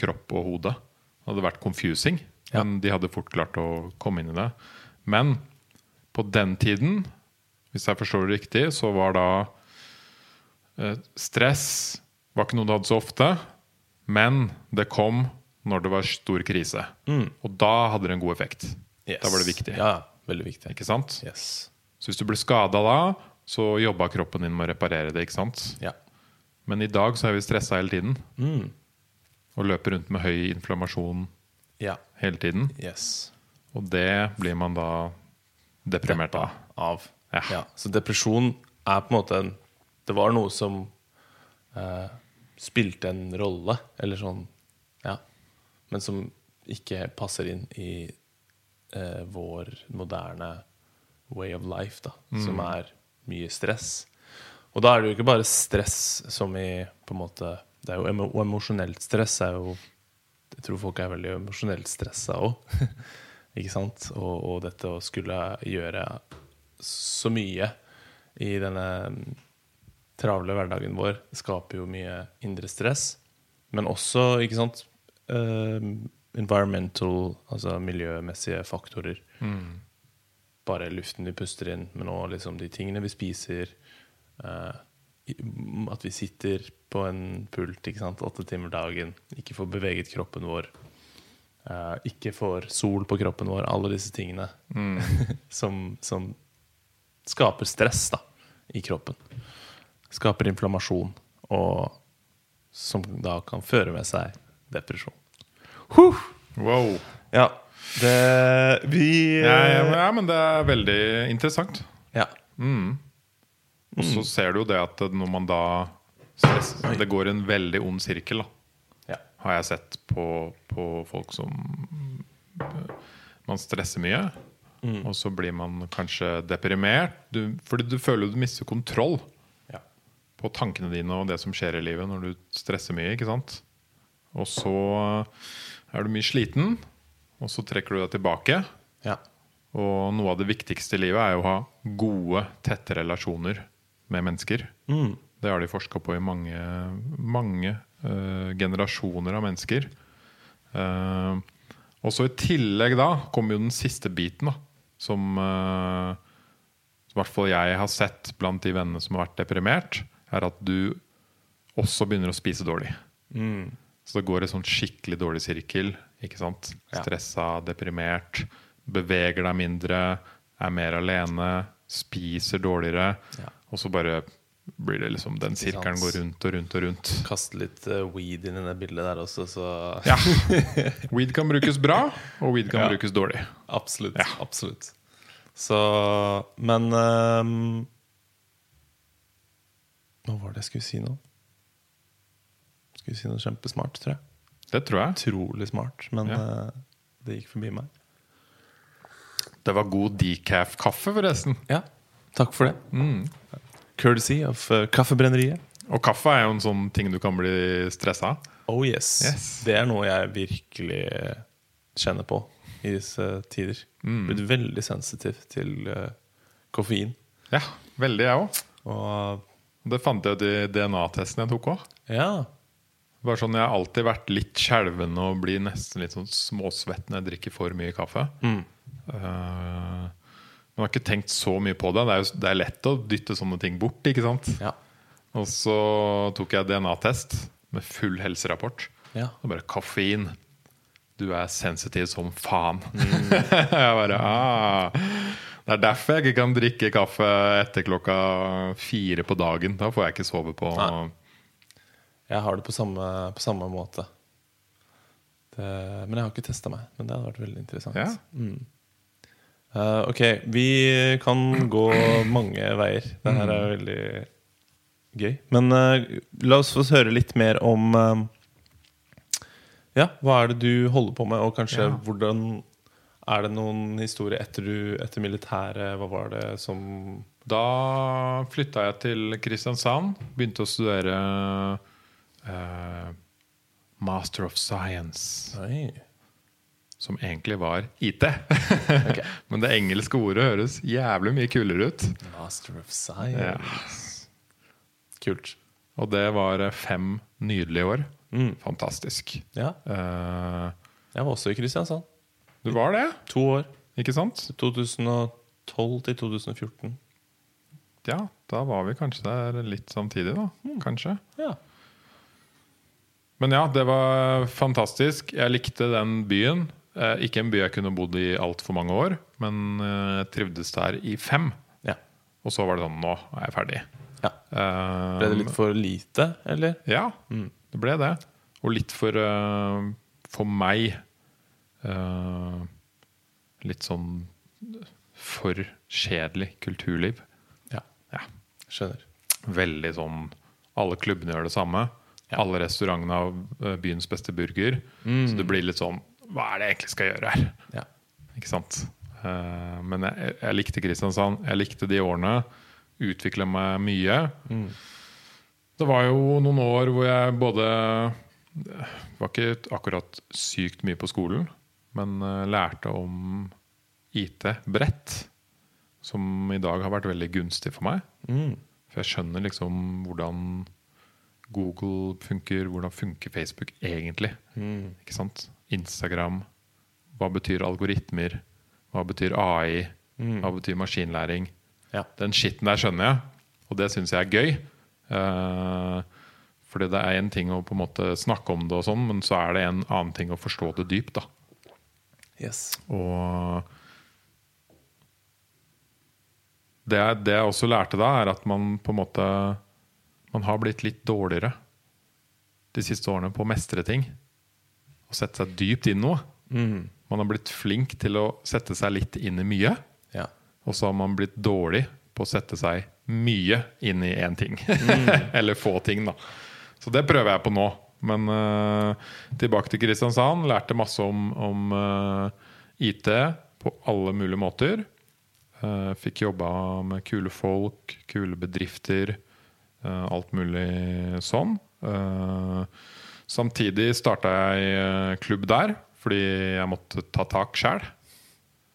kropp og hode. Det hadde vært confusing, men de hadde fort klart å komme inn i det. Men på den tiden, hvis jeg forstår det riktig, så var da eh, Stress var ikke noe du hadde så ofte, men det kom når det var stor krise. Og da hadde det en god effekt. Mm. Yes. Da var det viktig. Ja, veldig viktig. Ikke sant? Yes. Så hvis du ble skada da, så jobba kroppen din med å reparere det. ikke sant? Ja. Men i dag så er vi stressa hele tiden Mm. og løper rundt med høy inflammasjon ja. hele tiden. Yes. Og det blir man da deprimert av. av. Ja. Ja. Så depresjon er på en måte en Det var noe som eh, spilte en rolle, eller sånn Ja. Men som ikke passer inn i eh, vår moderne way of life, da. Som er mye stress. Og da er det jo ikke bare stress som i på en måte Det er jo emo og emosjonelt stress er jo Jeg tror folk er veldig emosjonelt stressa <laughs> òg. ikke sant? Og, og dette å skulle gjøre så mye i denne mm, travle hverdagen vår skaper jo mye indre stress. Men også, ikke sant uh, Environmental, altså miljømessige faktorer. Bare luften vi puster inn, men òg liksom de tingene vi spiser. I- at vi sitter på en pult ikke sant, åtte timer dagen, ikke får beveget kroppen vår. uh, ikke får sol på kroppen vår. Alle disse tingene <laughs> som, som skaper stress da, i kroppen. Skaper inflammasjon, og som da kan føre med seg depresjon. Wow. Ja, det Vi Ja, ja, men- ja, men det er veldig interessant. ja. Og så ser du jo det at når man da stress, Det går en veldig ond sirkel, da. ja. har jeg sett på, på folk som Man stresser mye, og så blir man kanskje deprimert. Du, fordi du føler du mister kontroll ja. på tankene dine og det som skjer i livet når du stresser mye. ikke sant? Og så er du mye sliten, og så trekker du deg tilbake. ja. Og noe av det viktigste i livet er jo å ha gode, tette relasjoner med mennesker. Det har de forska på i mange, mange uh, generasjoner av mennesker. Uh, og så i tillegg da kommer jo den siste biten, da, som eh, i hvert fall jeg har sett blant de vennene som har vært deprimert, er at du også begynner å spise dårlig. Så det går en sånn skikkelig dårlig sirkel. ikke sant? Ja. Stressa, deprimert, beveger deg mindre, er mer alene, spiser dårligere. Ja. Og så bare blir det liksom Den sirkelen går rundt og rundt og rundt. Kaste litt eh, weed inn i det bildet der også, så Ja. <laughs> Weed kan brukes bra, og weed kan Ja. brukes dårlig. Absolutt. Ja. Absolutt. Så Men um, Hva var det jeg skulle si nå? skulle si noe kjempesmart, tror jeg. Det tror jeg. Utrolig smart, men Ja. uh, det gikk forbi meg. Det var god decaf-kaffe, forresten. Ja, takk for det. Mm. Courtesy of uh, Kaffebrenneriet. Og kaffe er jo en sånn ting du kan bli stressa av. Oh yes. Yes. Det er noe jeg virkelig kjenner på i disse tider. Mm. Blitt veldig sensitiv til uh, koffein. Ja, veldig, jeg òg. Og Det fant jeg ut i DNA-testen jeg tok òg. ja, Bare sånn, Jeg har alltid vært litt skjelven og blir nesten litt sånn småsvett når jeg drikker for mye kaffe. mm. Eh, men jeg har ikke tenkt så mye på det. Det er, jo, det er lett å dytte sånne ting bort. ikke sant? ja. Og så tok jeg DNA-test med full helserapport. ja. Og bare kaffein. Du er sensitiv som faen. <laughs> jeg bare ah, Det er derfor jeg ikke kan drikke kaffe etter klokka fire på dagen. Da får jeg ikke sove på Nei. Jeg har det på samme, på samme måte. Det, men jeg har ikke testa meg. Men det hadde vært veldig interessant. Ja. Mm. Eh, ok, vi kan gå mange veier. Det her er veldig gøy. Men uh, la oss få høre litt mer om uh, Ja, hva er det du holder på med, og kanskje Ja. hvordan Er det noen historie etter, du, etter militæret? Hva var det som Da flytta jeg til Kristiansand. Begynte å studere Master of Science, Oi. Som egentlig var IT. okay. <laughs> Men det engelske ordet høres jævlig mye kulere ut. Master of Science. Kult. Og det var eh, fem nydelige år. Mm. Fantastisk. Ja, Uh, jeg var også i Kristiansand. du var det, To år. ikke sant? 2012 til 2014. Ja, da var vi kanskje der litt samtidig, da. Kanskje. Ja. Men ja, det var fantastisk. Jeg likte den byen. Eh, ikke en by jeg kunne bodd i altfor mange år, men eh, jeg trivdes der i fem. ja. Og så var det sånn Nå er jeg ferdig. ja. Um, Ble det litt for lite, eller? Ja, det ble det. Og litt for uh, For meg uh, Litt sånn for kjedelig kulturliv. Ja. Ja. Skjønner. Veldig sånn Alle klubbene gjør det samme. Ja. Alle restaurantene har byens beste burger. Så det blir litt sånn Hva er det jeg egentlig skal gjøre her? Ja. Ikke sant? Uh, men jeg, jeg likte Kristiansand. Jeg likte de årene. Utvikla meg mye. Det var jo noen år hvor jeg både Var ikke akkurat sykt mye på skolen, men uh, lærte om IT bredt. Som i dag har vært veldig gunstig for meg. Mm. For jeg skjønner liksom hvordan Google funker, hvordan funker Facebook egentlig. Mm. Ikke sant? Instagram. Hva betyr algoritmer? Hva betyr AI? Hva betyr maskinlæring? Ja. Den skitten der skjønner jeg, og det syns jeg er gøy. Uh, fordi det er en ting å på en måte snakke om det, og sånn, men så er det en annen ting å forstå det dypt. da. Yes. Og det, det jeg også lærte da, er at man på en måte Man har blitt litt dårligere de siste årene på å mestre ting. Og sette seg dypt inn i noe. Mm. Man har blitt flink til å sette seg litt inn i mye. Ja. Og så har man blitt dårlig på å sette seg mye inn i én ting. <laughs> Eller få ting, da. Så det prøver jeg på nå. Men uh, tilbake til Kristiansand. Lærte masse om, om uh, IT på alle mulige måter. Uh, fikk jobba med kule folk, kule bedrifter. eh, alt mulig sånn. Eh, samtidig starta jeg eh, klubb der, fordi jeg måtte ta tak sjæl.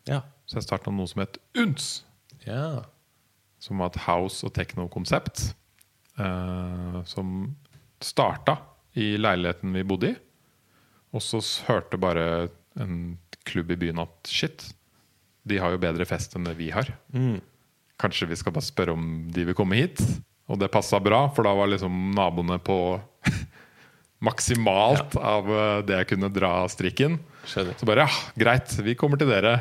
Ja. Så jeg starta noe som het UNS. ja. Som var et house- og techno-konsept. Eh, som starta i leiligheten vi bodde i. Og så hørte bare en klubb i byen at shit, de har jo bedre fest enn det vi har. Mm. Kanskje vi skal bare spørre om de vil komme hit? Og det passa bra, for da var liksom naboene på maksimalt av eh, det jeg kunne dra strikken. Skjønner. Så bare ja, greit, vi kommer til dere.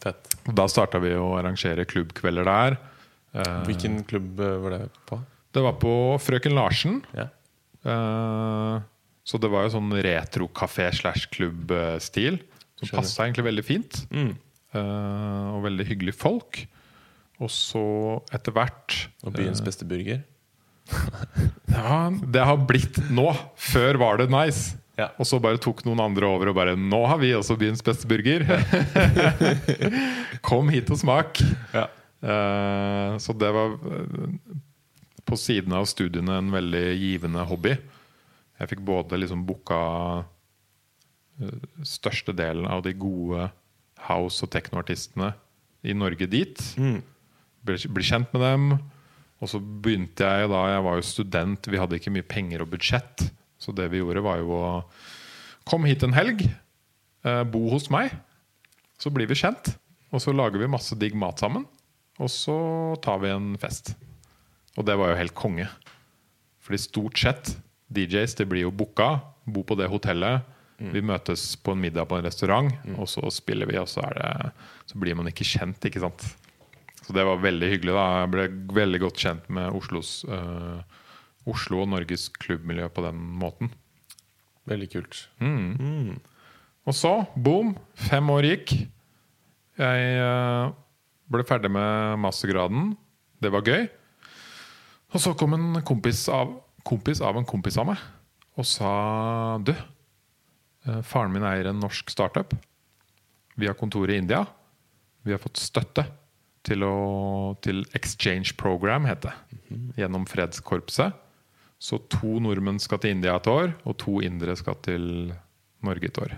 Fett. Og Da starta vi å arrangere klubbkvelder der. Eh, Hvilken klubb eh, var det på? Det var på Frøken Larsen. Ja. Så det var jo sånn retro-kafé slash klubb-stil. Som passa egentlig veldig fint. Mm. Og veldig hyggelige folk. Og så etter hvert Og byens beste burger? <laughs> Ja, det har blitt nå. Før var det nice. Ja. Og så bare tok noen andre over og bare Nå har vi også byens beste burger! <laughs> Kom hit og smak! Ja. Uh, så det var uh, på siden av studiene en veldig givende hobby. Jeg fikk både liksom booka uh, største delen av de gode house- og teknoartistene i Norge dit. Mm. Bli, bli kjent med dem. Og så begynte jeg da Jeg var jo student, vi hadde ikke mye penger og budsjett. Så det vi gjorde, var jo å komme hit en helg, eh, bo hos meg. Så blir vi kjent, og så lager vi masse digg mat sammen. Og så tar vi en fest. Og det var jo helt konge. Fordi stort sett DJs det blir jo booka, bo på det hotellet. Vi møtes på en middag på en restaurant, og så spiller vi, og så, det, så blir man ikke kjent, ikke sant. Så det var veldig hyggelig. da Jeg ble veldig godt kjent med Oslos uh, Oslo og Norges klubbmiljø på den måten. Veldig kult. Og så, boom, fem år gikk. Jeg uh, ble ferdig med mastergraden. Det var gøy. Og så kom en kompis av, kompis av en kompis av meg og sa Du, eh, faren min eier en norsk startup. Vi har kontor i India. Vi har fått støtte til, å, til Exchange Program, heter det. Gjennom Fredskorpset. Så to nordmenn skal til India et år, og to indere skal til Norge et år.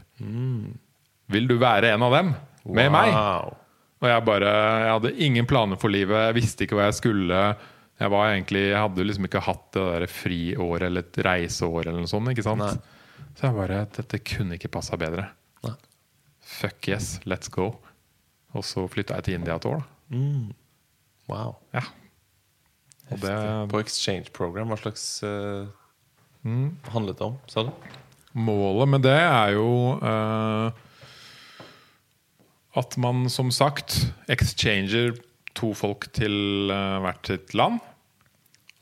Vil du være en av dem? Med meg? Og jeg bare Jeg hadde ingen planer for livet. Jeg visste ikke hva jeg skulle. Jeg var egentlig Jeg hadde liksom ikke hatt det der friåret eller et reiseår eller noe sånt. Ikke sant? Nei. Så jeg bare Dette kunne ikke passa bedre. Nei. Fuck yes, let's go. Og så flytta jeg til India et år. da. Wow. Ja. Og det På exchange program, hva slags uh, handlet det om, sa du? Målet med det er jo uh, at man som sagt exchanger to folk til uh, hvert sitt land.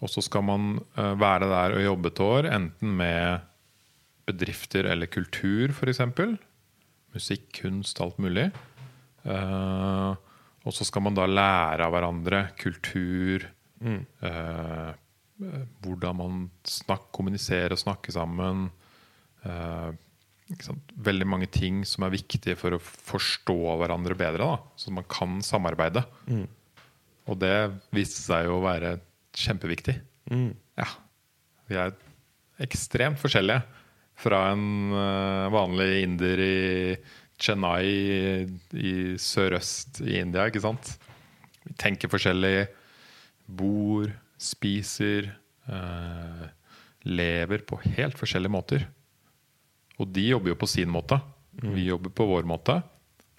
Og så skal man uh, være der og jobbe et år, enten med bedrifter eller kultur, f.eks. Musikk, kunst, alt mulig. Eh, og så skal man da lære av hverandre kultur. mm. eh, hvordan man snak, kommuniserer og snakker sammen. Eh? Veldig mange ting som er viktige for å forstå hverandre bedre. Da, så man kan samarbeide. Og det viste seg jo å være kjempeviktig. Ja. Vi er ekstremt forskjellige fra en eh, vanlig inder i Chennai i, i sørøst i India, ikke sant? Vi tenker forskjellig, bor, spiser, eh, lever på helt forskjellige måter. Og de jobber jo på sin måte. Vi jobber på vår måte.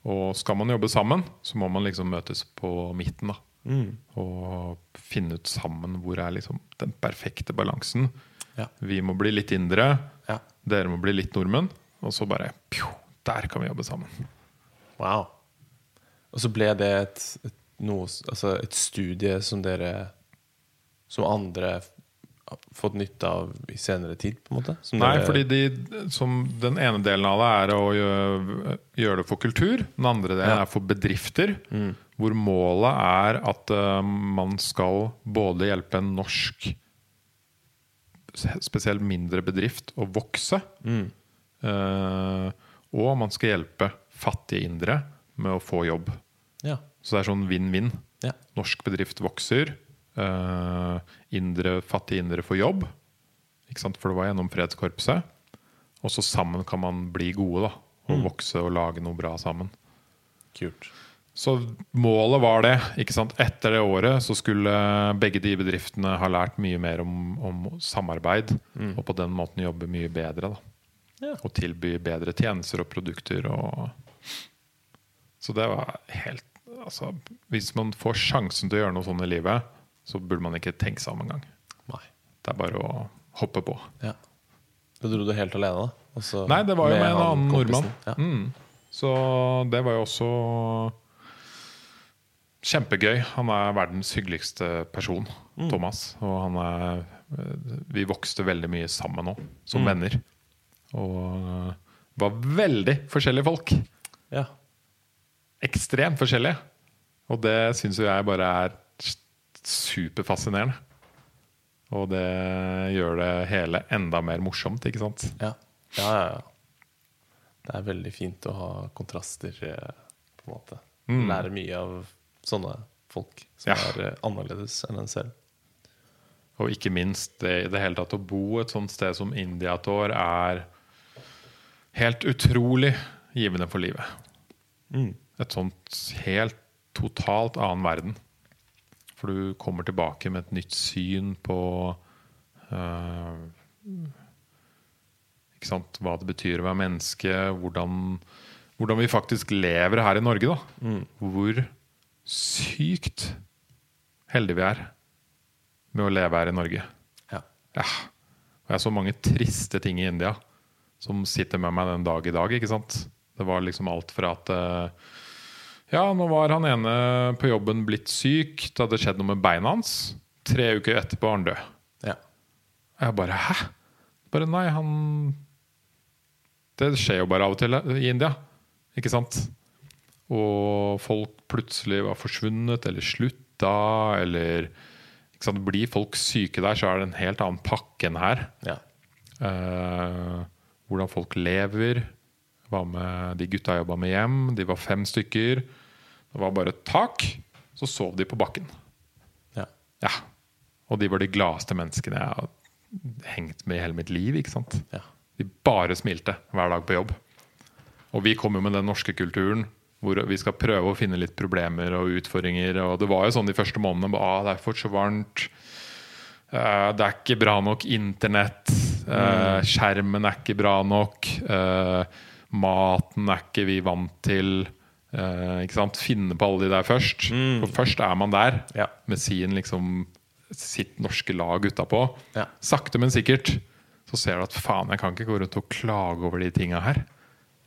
Og skal man jobbe sammen, så må man liksom møtes på midten. da Og finne ut sammen hvor er liksom den perfekte balansen. Ja. Vi må bli litt indere, Ja. dere må bli litt nordmenn. Og så bare pjo, Der kan vi jobbe sammen. Wow. Og så ble det et, et, noe, altså et studie som dere Som andre har fått nytte av i senere tid, på en måte? Som Nei, dere- fordi de, som den ene delen av det er å gjøre, gjøre det for kultur. Den andre delen Ja. er for bedrifter. Hvor målet er at uh, man skal både hjelpe en norsk, spesielt mindre bedrift, å vokse. eh, og man skal hjelpe fattige indere med å få jobb. Ja. Så det er sånn vinn-vinn. ja. Norsk bedrift vokser. Uh, indre, fattige indere får jobb. Ikke sant? For det var gjennom fredskorpset. Og så sammen kan man bli gode da, og vokse og lage noe bra sammen. Kult. Så målet var det. ikke sant? Etter det året så skulle begge de bedriftene ha lært mye mer om, om samarbeid. Og på den måten jobbe mye bedre. da. Ja. Og tilby bedre tjenester og produkter. Og... Så det var helt altså, Hvis man får sjansen til å gjøre noe sånn i livet, så burde man ikke tenke seg om engang. Det er bare å hoppe på. Ja. Da dro du helt alene, da? Og Nei, det var jo med, en annen kompisen. nordmann. Ja. Mm. Så det var jo også kjempegøy. Han er verdens hyggeligste person, Mm. Thomas. Og han er Vi vokste veldig mye sammen nå, som Mm. venner. Og var veldig forskjellige folk. Ja. Ekstremt forskjellige. Og det syns jo jeg bare er superfascinerende. Og det gjør det hele enda mer morsomt, ikke sant? Ja. ja, ja, ja. Det er veldig fint å ha kontraster, eh, på en måte. Mm. Lære mye av sånne folk som Ja. er eh, annerledes enn en selv. Og ikke minst det, i det hele tatt å bo et sånt sted som India et år er helt utrolig givende for livet. Mm. Et sånt helt totalt annen verden. For du kommer tilbake med et nytt syn på uh, ikke sant, hva det betyr å være menneske, hvordan, hvordan vi faktisk lever her i Norge. Da. Mm. Hvor sykt heldige vi er med å leve her i Norge. Ja. Ja. Det er så mange triste ting i India som sitter med meg den dag i dag. ikke sant? Det var liksom alt fra at eh, Ja, nå var han ene på jobben blitt syk. Det hadde skjedd noe med beina hans. Tre uker etterpå var han død. ja. Jeg bare Hæ? Bare nei, han Det skjer jo bare av og til i India. Ikke sant? Og folk plutselig var forsvunnet eller slutta, eller ikke sant? Blir folk syke der, så er det en helt annen pakke enn her. ja. Eh, hvordan folk lever. Var med, de gutta jobba med hjem. De var fem stykker. Det var bare et tak. Så sov de på bakken. ja. Ja. Og de var de gladeste menneskene jeg har hengt med i hele mitt liv. ikke sant? ja. De bare smilte hver dag på jobb. Og vi kom jo med den norske kulturen hvor vi skal prøve å finne litt problemer og utfordringer. Og det var jo sånn de første månedene. Ah, det er fort så varmt. Eh, det er ikke bra nok internett. Eh, skjermen er ikke bra nok. eh, maten er ikke vi vant til. Eh, ikke sant? Finne på alle de der først. For først er man der Ja. med sin liksom sitt norske lag utapå. Ja. Sakte, men sikkert så ser du at faen, jeg kan ikke gå rundt og klage over de tinga her.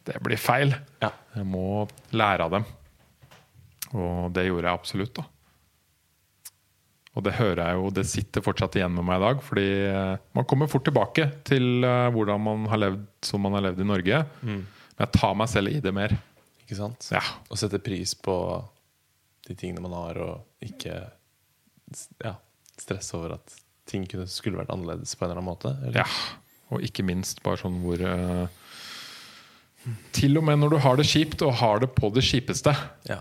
Det blir feil. Ja. Jeg må lære av dem. Og det gjorde jeg absolutt, da. Og det hører jeg jo, det sitter fortsatt igjen med meg i dag. Fordi eh, man kommer fort tilbake til eh, hvordan man har levd som man har levd i Norge. Men jeg tar meg selv i det mer. Ikke sant? Ja. Og sette pris på de tingene man har, og ikke ja, stresse over at ting kunne, skulle vært annerledes på en eller annen måte. Eller? Ja, og ikke minst bare sånn hvor uh, Til og med når du har det kjipt, og har det på det kjipeste, Ja.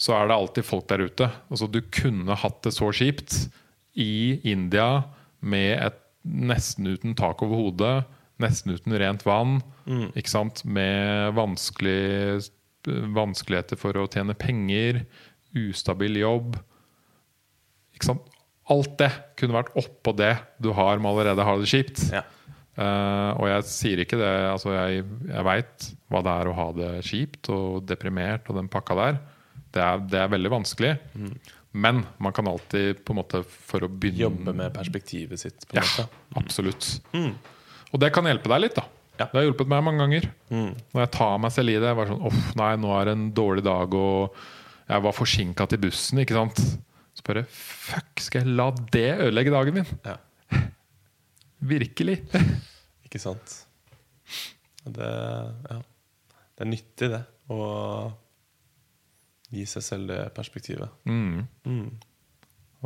Så er det alltid folk der ute. Altså, du kunne hatt det så kjipt i India med et nesten uten tak over hodet, nesten uten rent vann, ikke sant? med vanskelig, vanskeligheter for å tjene penger, ustabil jobb. Ikke sant? Alt det kunne vært oppå det du har med allerede har det kjipt. Ja. Uh, og jeg sier ikke det altså Jeg, jeg veit hva det er å ha det kjipt og deprimert og den pakka der. Det er, det er veldig vanskelig. Men man kan alltid på en måte for å begynne Jobbe med perspektivet sitt. på Ja, måte. absolutt. Og det kan hjelpe deg litt, da. Ja. Det har hjulpet meg mange ganger. Når jeg tar meg selv i det. Jeg var sånn, Uff, nei, nå er det en dårlig dag, og jeg var forsinka til bussen. Ikke sant? Så bare Fuck, skal jeg la det ødelegge dagen min? Ja. <laughs> Virkelig. <laughs> Ikke sant? Det, ja. det er nyttig, det. Å gi seg selv det perspektivet. Mm. Mm.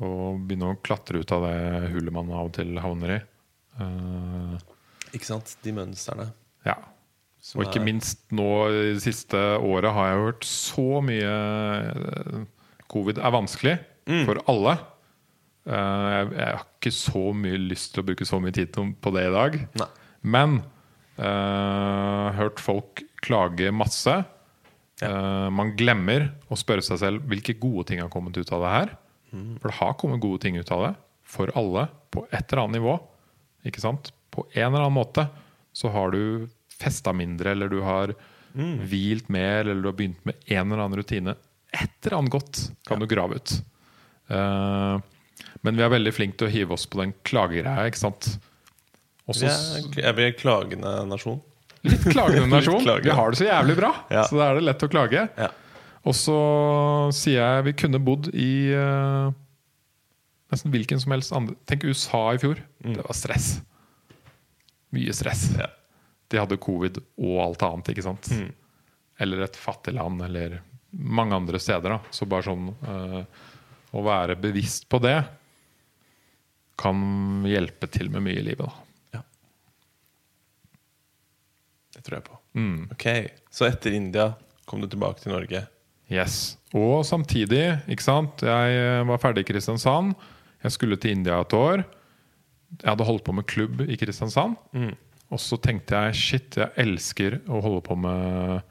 Og begynne å klatre ut av det hullet man av og til havner i. Uh, Ikke sant? De mønstrene. ja. Og ikke minst nå i det siste året har jeg hørt så mye eh, Covid er vanskelig for alle. Uh, jeg, jeg har ikke så mye lyst til å bruke så mye tid på det i dag. Nei. Men uh, hørt folk klage masse. Eh, man glemmer å spørre seg selv hvilke gode ting har kommet ut av det her. For det har kommet gode ting ut av det for alle på et eller annet nivå. Ikke sant? På en eller annen måte så har du festa mindre, eller du har hvilt mer, eller du har begynt med en eller annen rutine. Et eller annet godt kan du grave ut. Uh, men vi er veldig flinke til å hive oss på den klagegreia, ikke sant? Og Vi er, vi en klagende nasjon? Litt klagende <laughs> nasjon. Litt klage. Vi har det så jævlig bra, Ja. så da er det lett å klage. Ja. Og så sier jeg vi kunne bodd i uh, nesten hvilken som helst andre Tenk USA i fjor. Det var stress. Mye stress. Ja. De hadde covid og alt annet, ikke sant? Eller et fattig land, eller mange andre steder. da Så bare sånn uh, Å være bevisst på det kan hjelpe til med mye i livet. Da. Det tror jeg på. Mm. Ok, Så etter India kom du tilbake til Norge. Yes. Og samtidig, ikke sant Jeg eh, var ferdig i Kristiansand. Jeg skulle til India et år. Jeg hadde holdt på med klubb i Kristiansand. Og så tenkte jeg shit, jeg elsker å holde på med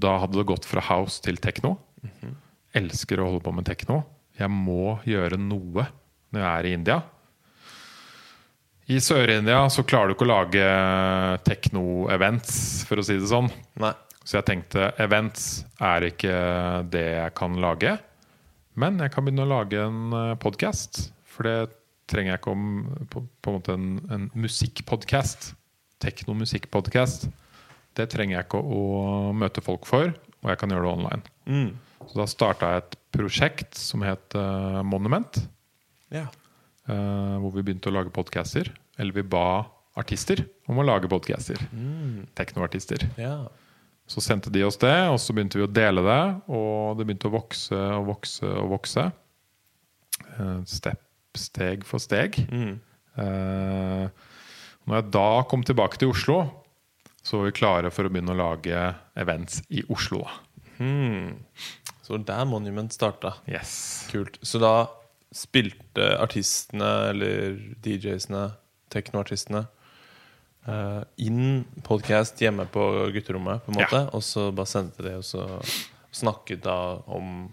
Da hadde det gått fra house til tekno. Elsker å holde på med tekno. Jeg må gjøre noe når jeg er i India. I Sør-India så klarer du ikke å lage tekno-events, for å si det sånn. Nei. Så jeg tenkte events er ikke det jeg kan lage. Men jeg kan begynne å lage en podkast. For det trenger jeg ikke om på, på en måte en, en musikkpodkast. Teknomusikkpodkast. Det trenger jeg ikke å møte folk for, og jeg kan gjøre det online. Mm. Så da starta jeg et prosjekt som het uh, Monument. Ja. Eh, hvor vi begynte å lage podcaster. Eller vi ba artister om å lage podcaster. Teknoartister. ja. Så sendte de oss det, og så begynte vi å dele det. Og det begynte å vokse og vokse og vokse. Eh, Step, steg for steg. Mm. Eh, når jeg da kom tilbake til Oslo, så var vi klare for å begynne å lage events i Oslo. Hmm. Så der Monument starta. Yes. Kult. Så da spilte artistene, eller DJ-ene, teknoartistene, uh, inn podkast hjemme på gutterommet, på en Ja. måte. Og så bare sendte de, og så snakket da om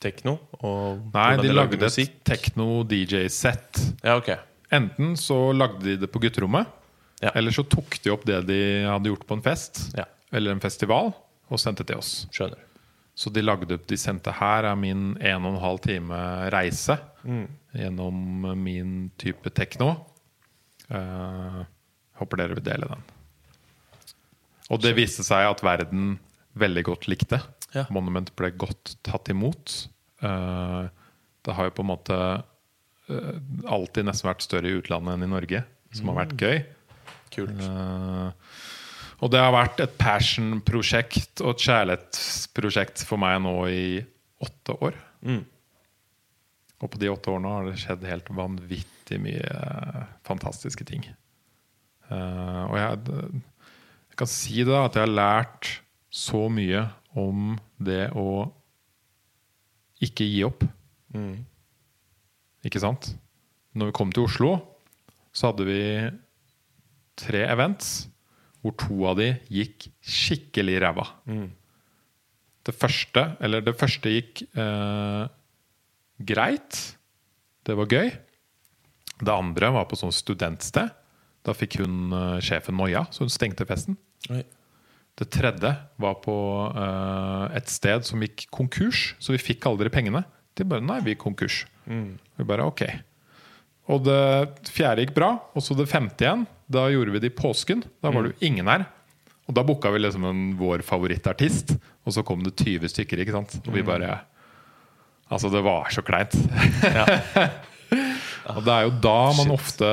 tekno. Nei, de lagde et tekno-DJ-sett. Ja, ok. Enten så lagde de det på gutterommet, Ja. eller så tok de opp det de hadde gjort på en fest Ja. eller en festival, og sendte til oss. Skjønner. Så de lagde opp, de sendte her er min en og en halv time reise Mm. gjennom min type tekno. Uh, håper dere vil dele den. Og det viste seg at verden veldig godt likte. Ja. Monument ble godt tatt imot. Uh, det har jo på en måte uh, alltid nesten vært større i utlandet enn i Norge, som har vært gøy. Kult. Eh, og det har vært et passion-prosjekt og et kjærlighetsprosjekt for meg nå i åtte år. Mm. Og på de åtte årene har det skjedd helt vanvittig mye eh, fantastiske ting. Uh, og jeg, jeg kan si det at jeg har lært så mye om det å ikke gi opp. Mm. Ikke sant? Når vi kom til Oslo, så hadde vi tre events hvor to av de gikk skikkelig ræva. Mm. Det første, eller det første gikk eh, greit. Det var gøy. Det andre var på sånn studentsted. Da fikk hun eh, sjefen noia, så hun stengte festen. Oi. Det tredje var på eh, et sted som gikk konkurs, så vi fikk aldri pengene. De bare Nei, vi gikk konkurs. Mm. Vi bare ok. Og det fjerde gikk bra, og så det femte igjen. Da gjorde vi det i påsken. Da var det jo ingen her. Og da booka vi liksom en, vår favorittartist, og så kom det 20 stykker. ikke sant? Og vi bare Altså, det var så kleint. <laughs> og det er jo da man Shit. ofte,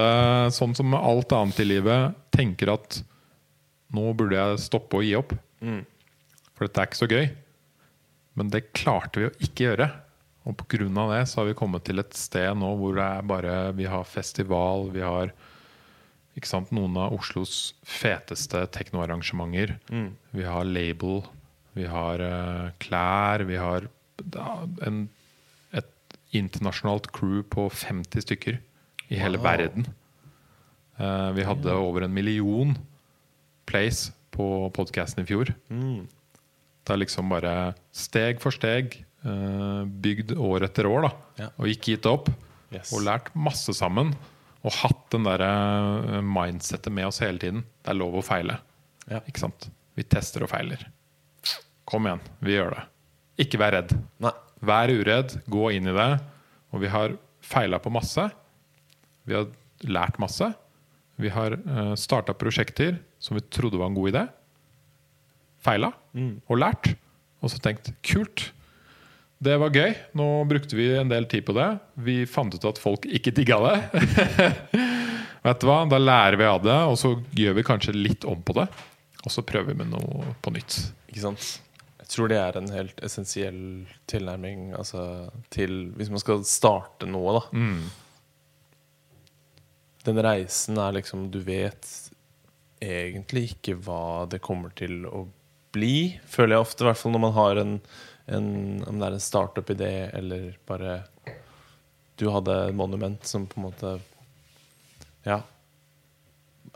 sånn som med alt annet i livet, tenker at nå burde jeg stoppe å gi opp. Mm. For dette er ikke så gøy. Men det klarte vi å ikke gjøre. Og pga. det så har vi kommet til et sted nå hvor det er bare Vi har festival, vi har sant, noen av Oslos feteste teknoarrangementer. Mm. Vi har label, vi har uh, klær, vi har en, et internasjonalt crew på 50 stykker i hele Wow. verden. Uh, vi hadde over en million plays på podkasten i fjor. Mm. Det er liksom bare steg for steg, bygd år etter år, da. Og ikke gitt opp. Yes. Og lært masse sammen. Og hatt den der eh, mindsettet med oss hele tiden. Det er lov å feile. Ja. Ikke sant? Vi tester og feiler. Kom igjen, vi gjør det. Ikke vær redd. Nei. Vær uredd, gå inn i det. Og vi har feila på masse. Vi har lært masse. Vi har uh, starta prosjekter som vi trodde var en god idé. Feila og lært. Og så tenkt kult. Det var gøy. Nå brukte vi en del tid på det. Vi fant ut at folk ikke digga det. <laughs> Vet du hva? Da lærer vi av det, og så gjør vi kanskje litt om på det. Og så prøver vi med noe på nytt. Ikke sant? Jeg tror det er en helt essensiell tilnærming altså, til Hvis man skal starte noe, da. den reisen er liksom Du vet egentlig ikke hva det kommer til å bli, føler jeg ofte. I hvert fall når man har en, en Om det er en startup-idé eller bare Du hadde et monument som på en måte Ja.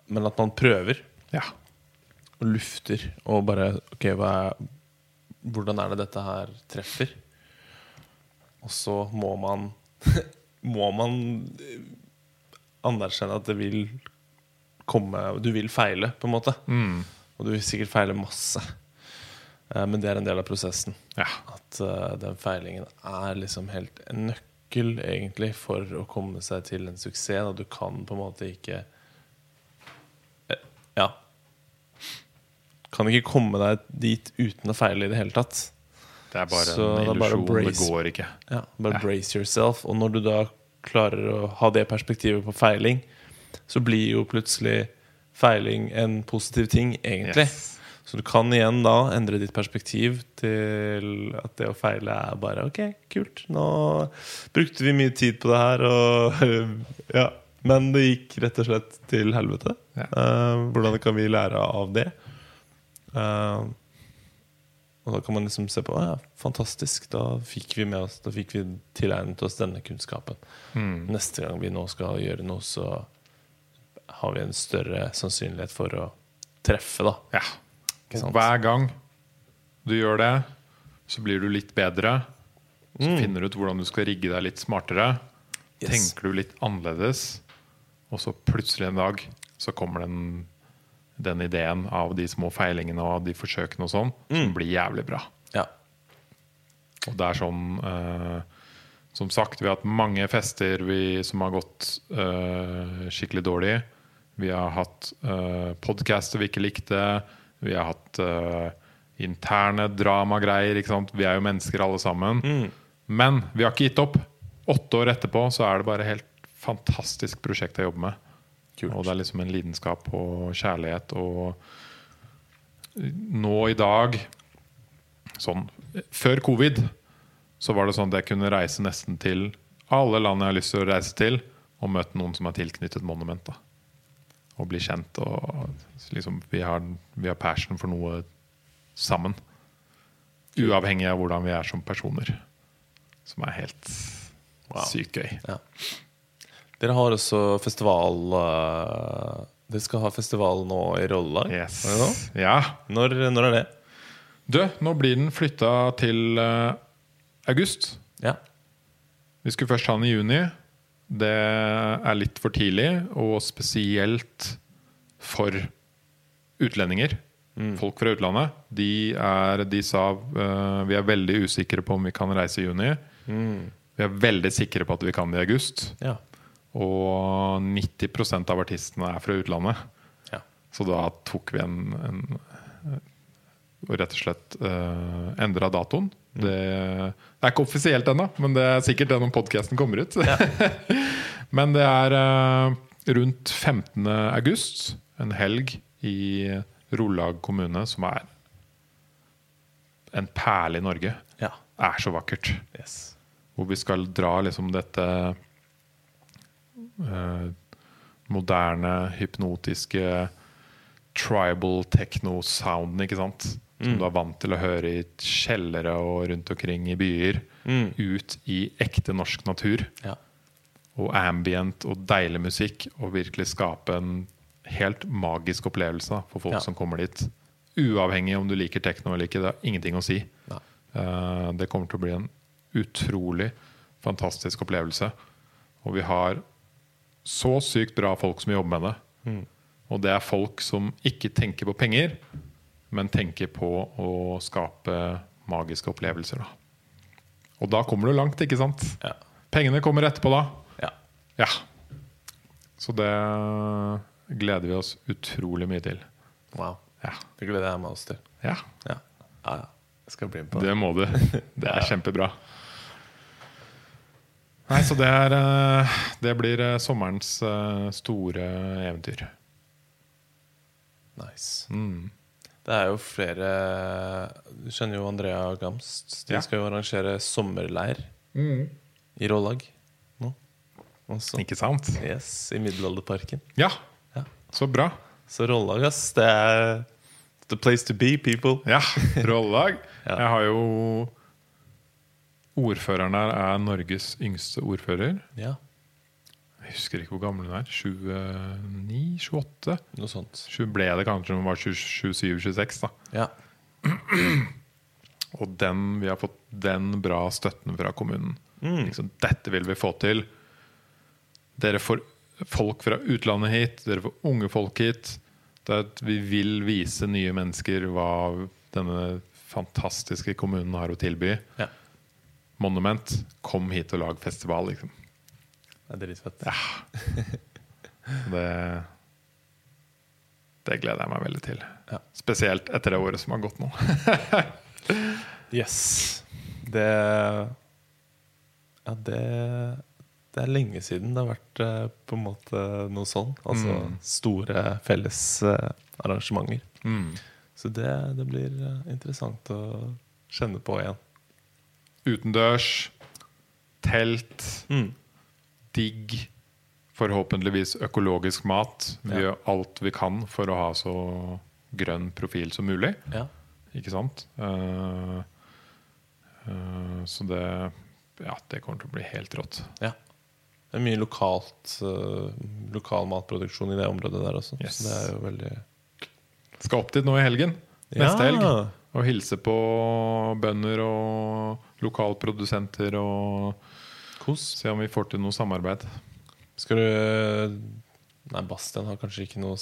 Men at man prøver Ja. og lufter og bare Ok, er, hvordan er det dette her treffer? Og så må man <laughs> Må man anerkjenne at det vil komme Du vil feile, på en måte. Mm. Og du vil sikkert feile masse. Eh, Men det er en del av prosessen. ja. At eh, den feilingen er liksom helt en nøkkel, egentlig, for å komme seg til en suksess. Og du kan på en måte ikke eh, Ja. Kan ikke komme deg dit uten å feile i det hele tatt. Det er bare Så en illusjon. Det brace. går ikke. Ja, bare Ja. brace yourself. Og når du da klarer å ha det perspektivet på feiling, så blir jo plutselig feiling en positiv ting, egentlig. Yes. Så du kan igjen da endre ditt perspektiv til at det å feile er bare Ok, kult. Nå brukte vi mye tid på det her, og ja. Men det gikk rett og slett til helvete. Ja. Uh, hvordan kan vi lære av det? Uh, og da kan man liksom se på ja, fantastisk, da fikk vi med oss Da fikk vi tilegnet oss denne kunnskapen. Mm. Neste gang vi nå skal gjøre noe, så har vi en større sannsynlighet for å treffe, da. Ja. Hver gang du gjør det, så blir du litt bedre. Så Mm. finner du ut hvordan du skal rigge deg litt smartere. Yes. Tenker du litt annerledes, og så plutselig en dag så kommer den, den ideen av de små feilingene og de forsøkene og sånn, som Mm. blir jævlig bra. Ja. Og det er sånn eh, Som sagt, vi har hatt mange fester vi, som har gått eh, skikkelig dårlig. Vi har hatt uh, podcaster vi ikke likte. Vi har hatt uh, interne dramagreier. Vi er jo mennesker alle sammen. Mm. Men vi har ikke gitt opp. Åtte år etterpå så er det bare helt fantastisk prosjekt jeg jobber med. Kult. Og det er liksom en lidenskap og kjærlighet. Og nå i dag Sånn Før covid så var det sånn at jeg kunne reise nesten til alle land jeg har lyst til å reise til, og møte noen som er tilknyttet monument. Og bli kjent. Og liksom, vi, har, vi har passion for noe sammen. Uavhengig av hvordan vi er som personer. Som er helt Wow. sykt gøy. Ja. Dere har også festival uh, Dere skal ha festival nå i Rollag? Yes. Nå? Ja. Når, når er det? Du, nå blir den flytta til uh, august. Ja. Vi skulle først ha den i juni. Det er litt for tidlig, og spesielt for utlendinger. Folk fra utlandet. De, er, de sa uh, vi er veldig usikre på om vi kan reise i juni. Vi er veldig sikre på at vi kan det i august. ja. Og 90% av artistene er fra utlandet. ja. Så da tok vi en, en og rett og slett uh, endra datoen. Det, det er ikke offisielt ennå, men det er sikkert det når podkasten kommer ut. <laughs> men det er uh, rundt 15. august, en helg i Rollag kommune, som er en perle i Norge. ja. Er så vakkert. Yes. Hvor vi skal dra liksom dette uh, moderne, hypnotiske tribal techno-sounden, ikke sant? Som du er vant til å høre i kjellere og rundt omkring i byer. Mm. Ut i ekte norsk natur. Ja. Og ambient og deilig musikk. Og virkelig skape en helt magisk opplevelse for folk Ja. som kommer dit. Uavhengig om du liker tekno eller ikke. Det har ingenting å si. Eh, det kommer til å bli en utrolig fantastisk opplevelse. Og vi har så sykt bra folk som jobber med det. Mm. Og det er folk som ikke tenker på penger, men tenker på å skape magiske opplevelser. Da. Og da kommer du langt, ikke sant? Ja. Pengene kommer etterpå da. ja. Ja. Så det gleder vi oss utrolig mye til. Wow. Ja. Det gleder jeg meg også til. ja. Ja. ja. Jeg skal bli med på det. Det må du. <laughs> Det er kjempebra. Nei, så det er eh, Det blir eh, sommerens eh, store eventyr. Nice. Mm. Det er jo flere Du kjenner jo Andrea Gamst. De Ja. skal jo arrangere sommerleir i Rålag nå. Også. Ikke sant? yes, I Middelalderparken. Ja. Ja. Så bra. Så Rålag, ass, det er the place to be, people. Ja, Rålag. <laughs> Ja. Jeg har jo Ordføreren her er Norges yngste ordfører. Ja, Jeg husker ikke hvor gammel hun er. 29-28? noe sånt. Ble det kanskje når hun var 27-26. da Ja. <clears throat> Og den, vi har fått den bra støtten fra kommunen. Mm. Liksom, dette vil vi få til. Dere får folk fra utlandet hit. Dere får unge folk hit. Det er at vi vil vise nye mennesker hva denne fantastiske kommunen har å tilby. ja. Monument, kom hit og lag festival. Liksom. Det er dritfett. <laughs> Det, det gleder jeg meg veldig til. Ja. Spesielt etter det året som har gått nå. <laughs> Yes. Det Ja, det Det er lenge siden det har vært eh, på en måte noe sånn. Altså Mm. store felles eh, arrangementer. Mm. Så det, det blir eh, interessant å kjenne på igjen. Utendørs, telt, Mm. Digg, forhåpentligvis økologisk mat. Vi gjør alt vi kan for å ha så grønn profil som mulig. Ja. Ikke sant? Uh, uh, så det Ja, det kommer til å bli helt rått. ja. Det er mye lokalt uh, lokal matproduksjon i det området der også. Yes. Så det er jo veldig Skal opp dit nå i helgen. Neste Ja. helg. Og hilse på bønder og lokalprodusenter og Kos. se om vi får til noe samarbeid. Skal du Nei, Bastian har kanskje ikke noe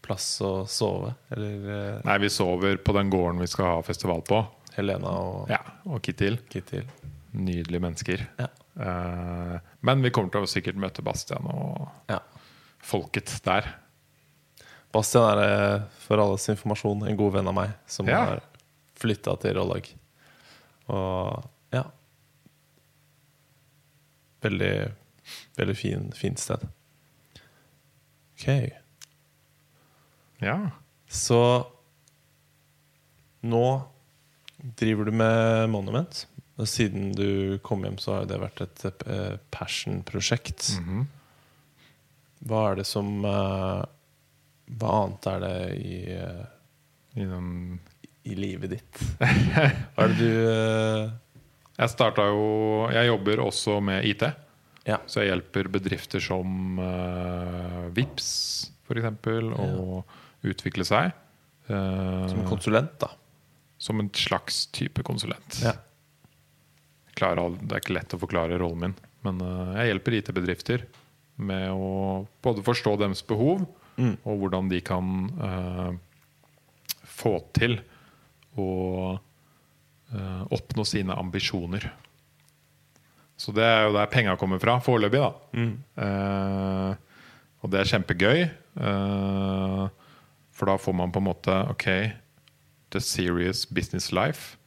plass å sove? Eller eh, Nei, vi sover på den gården vi skal ha festival på. Helena og Ja, Og Kittil. Kittil? Nydelige mennesker. Ja. Eh, men vi kommer til å sikkert møte Bastian og ja. folket der. Bastian er, eh, for alles informasjon, en god venn av meg som har flytta til Rollag. Og ja Veldig, veldig fin, fint sted. Ok. Ja. Så nå driver du med Monument. Og siden du kom hjem, så har det vært et eh, passion-prosjekt. Mhm. Hva er det som eh, Hva annet er det i, eh, I den i livet ditt? <laughs> Hva er det du Jeg starta jo Jeg jobber også med IT. Ja. Så jeg hjelper bedrifter som uh, Vips f.eks. å utvikle seg. Uh, som konsulent, da? som en slags type konsulent. Ja. Klarer det er ikke lett å forklare rollen min, men uh, jeg hjelper IT-bedrifter med å både forstå deres behov, Mm. og hvordan de kan uh, få til å oppnå sine ambisjoner. Så det er jo der penga kommer fra, foreløpig, da. Mm. Eh, og det er kjempegøy. eh, for da får man på en måte OK, the serious business life.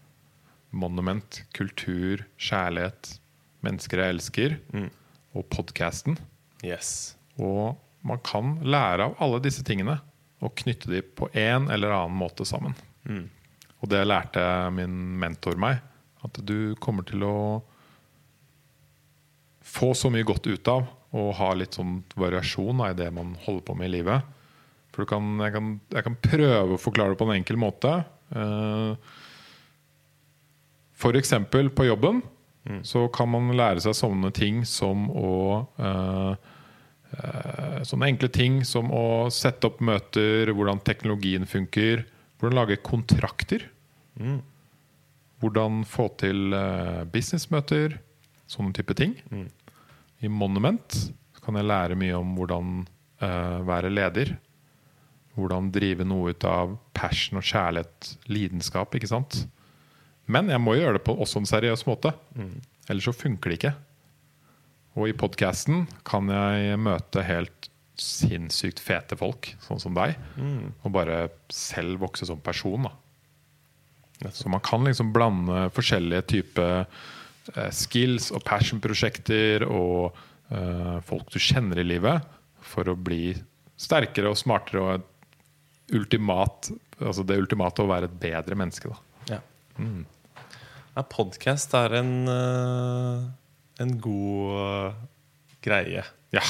Monument, kultur, kjærlighet, mennesker jeg elsker. Mm. Og podkasten. Yes. Og man kan lære av alle disse tingene og knytte de på en eller annen måte sammen. Mm. Og det lærte min mentor meg. At du kommer til å få så mye godt ut av å ha litt sånn variasjon i det man holder på med i livet. For du kan, jeg, kan, jeg kan prøve å forklare det på en enkel måte. F.eks. For eksempel på jobben så kan man lære seg sånne ting som å eh, eh, Sånne enkle ting som å sette opp møter, hvordan teknologien funker, hvordan lage kontrakter. Mm. Hvordan få til eh, businessmøter, sånne type ting. Mm. I Monument kan jeg lære mye om hvordan uh, være leder. Hvordan drive noe ut av passion og kjærlighet, lidenskap. ikke sant? Men jeg må gjøre det på også en seriøs måte. Ellers så funker det ikke. Og i podkasten kan jeg møte helt sinnssykt fete folk, sånn som deg. Mm. Og bare selv vokse som person. da så man kan liksom blande forskjellige typer eh, skills og passion-prosjekter og uh, folk du kjenner i livet, for å bli sterkere og smartere og ultimat Altså det ultimate å være et bedre menneske. Da. Ja. Ja, Podkast er en, eh, en god greie. Ja.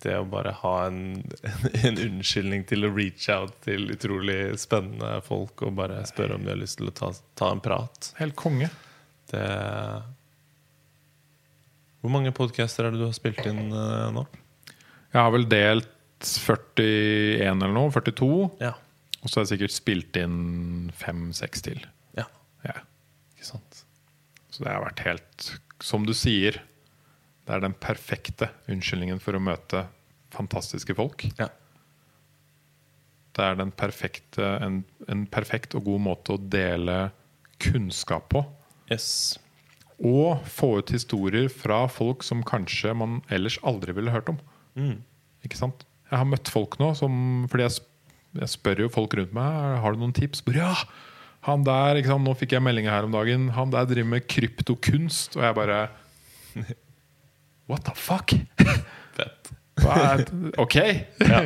Det å bare ha en, <laughs> en unnskyldning til å reach out til utrolig spennende folk og bare spørre om de har lyst til å ta, ta en prat. Helt konge. Det Hvor mange podcaster er det du har spilt inn eh, nå? Jeg har vel delt 41 eller noe. 42. Ja. Og så har jeg sikkert spilt inn fem-seks til. ja. Ja. Ikke sant? Så det har vært helt Som du sier, det er den perfekte unnskyldningen for å møte fantastiske folk. Ja. Det er den perfekte, en, en perfekt og god måte å dele kunnskap på. Yes. Og få ut historier fra folk som kanskje man ellers aldri ville hørt om. Mm. Ikke sant? Jeg har møtt folk nå som Fordi jeg, jeg spør jo folk rundt meg Har du noen tips. Ja, han der? Nå fikk jeg meldinga her om dagen. Han der driver med kryptokunst. Og jeg bare What the fuck? Fett. Er, ok, Ja.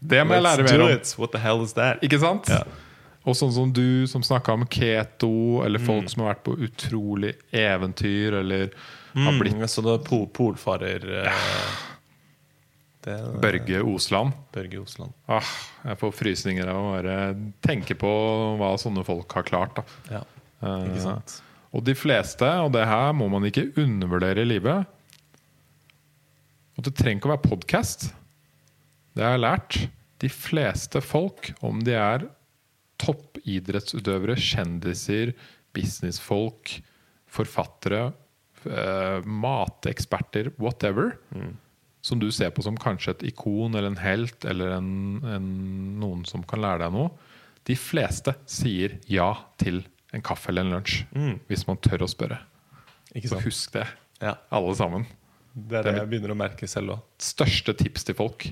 det må jeg lære mer om. it. What the hell is that? Ikke sant? Ja. Og sånn som du som snakka om keto, eller folk Mm. som har vært på utrolig eventyr, eller har blitt Sånne så det er pol polfarer ja. det Børge Osland. Børge Osland. Ah, jeg får frysninger av å bare tenke på hva sånne folk har klart. Da. Ja, Eh, ikke sant? Og de fleste, og det her må man ikke undervurdere i livet Og det trenger ikke å være podkast. Det har jeg lært. De fleste folk, om de er toppidrettsutøvere, kjendiser, businessfolk, forfattere, eh, mateksperter, whatever, som du ser på som kanskje et ikon eller en helt eller en, en, noen som kan lære deg noe, de fleste sier ja til en kaffe eller en lunsj. Hvis man tør å spørre. Ikke Så husk det, Ja, alle sammen. Det er det jeg begynner å merke selv òg. Største tips til folk.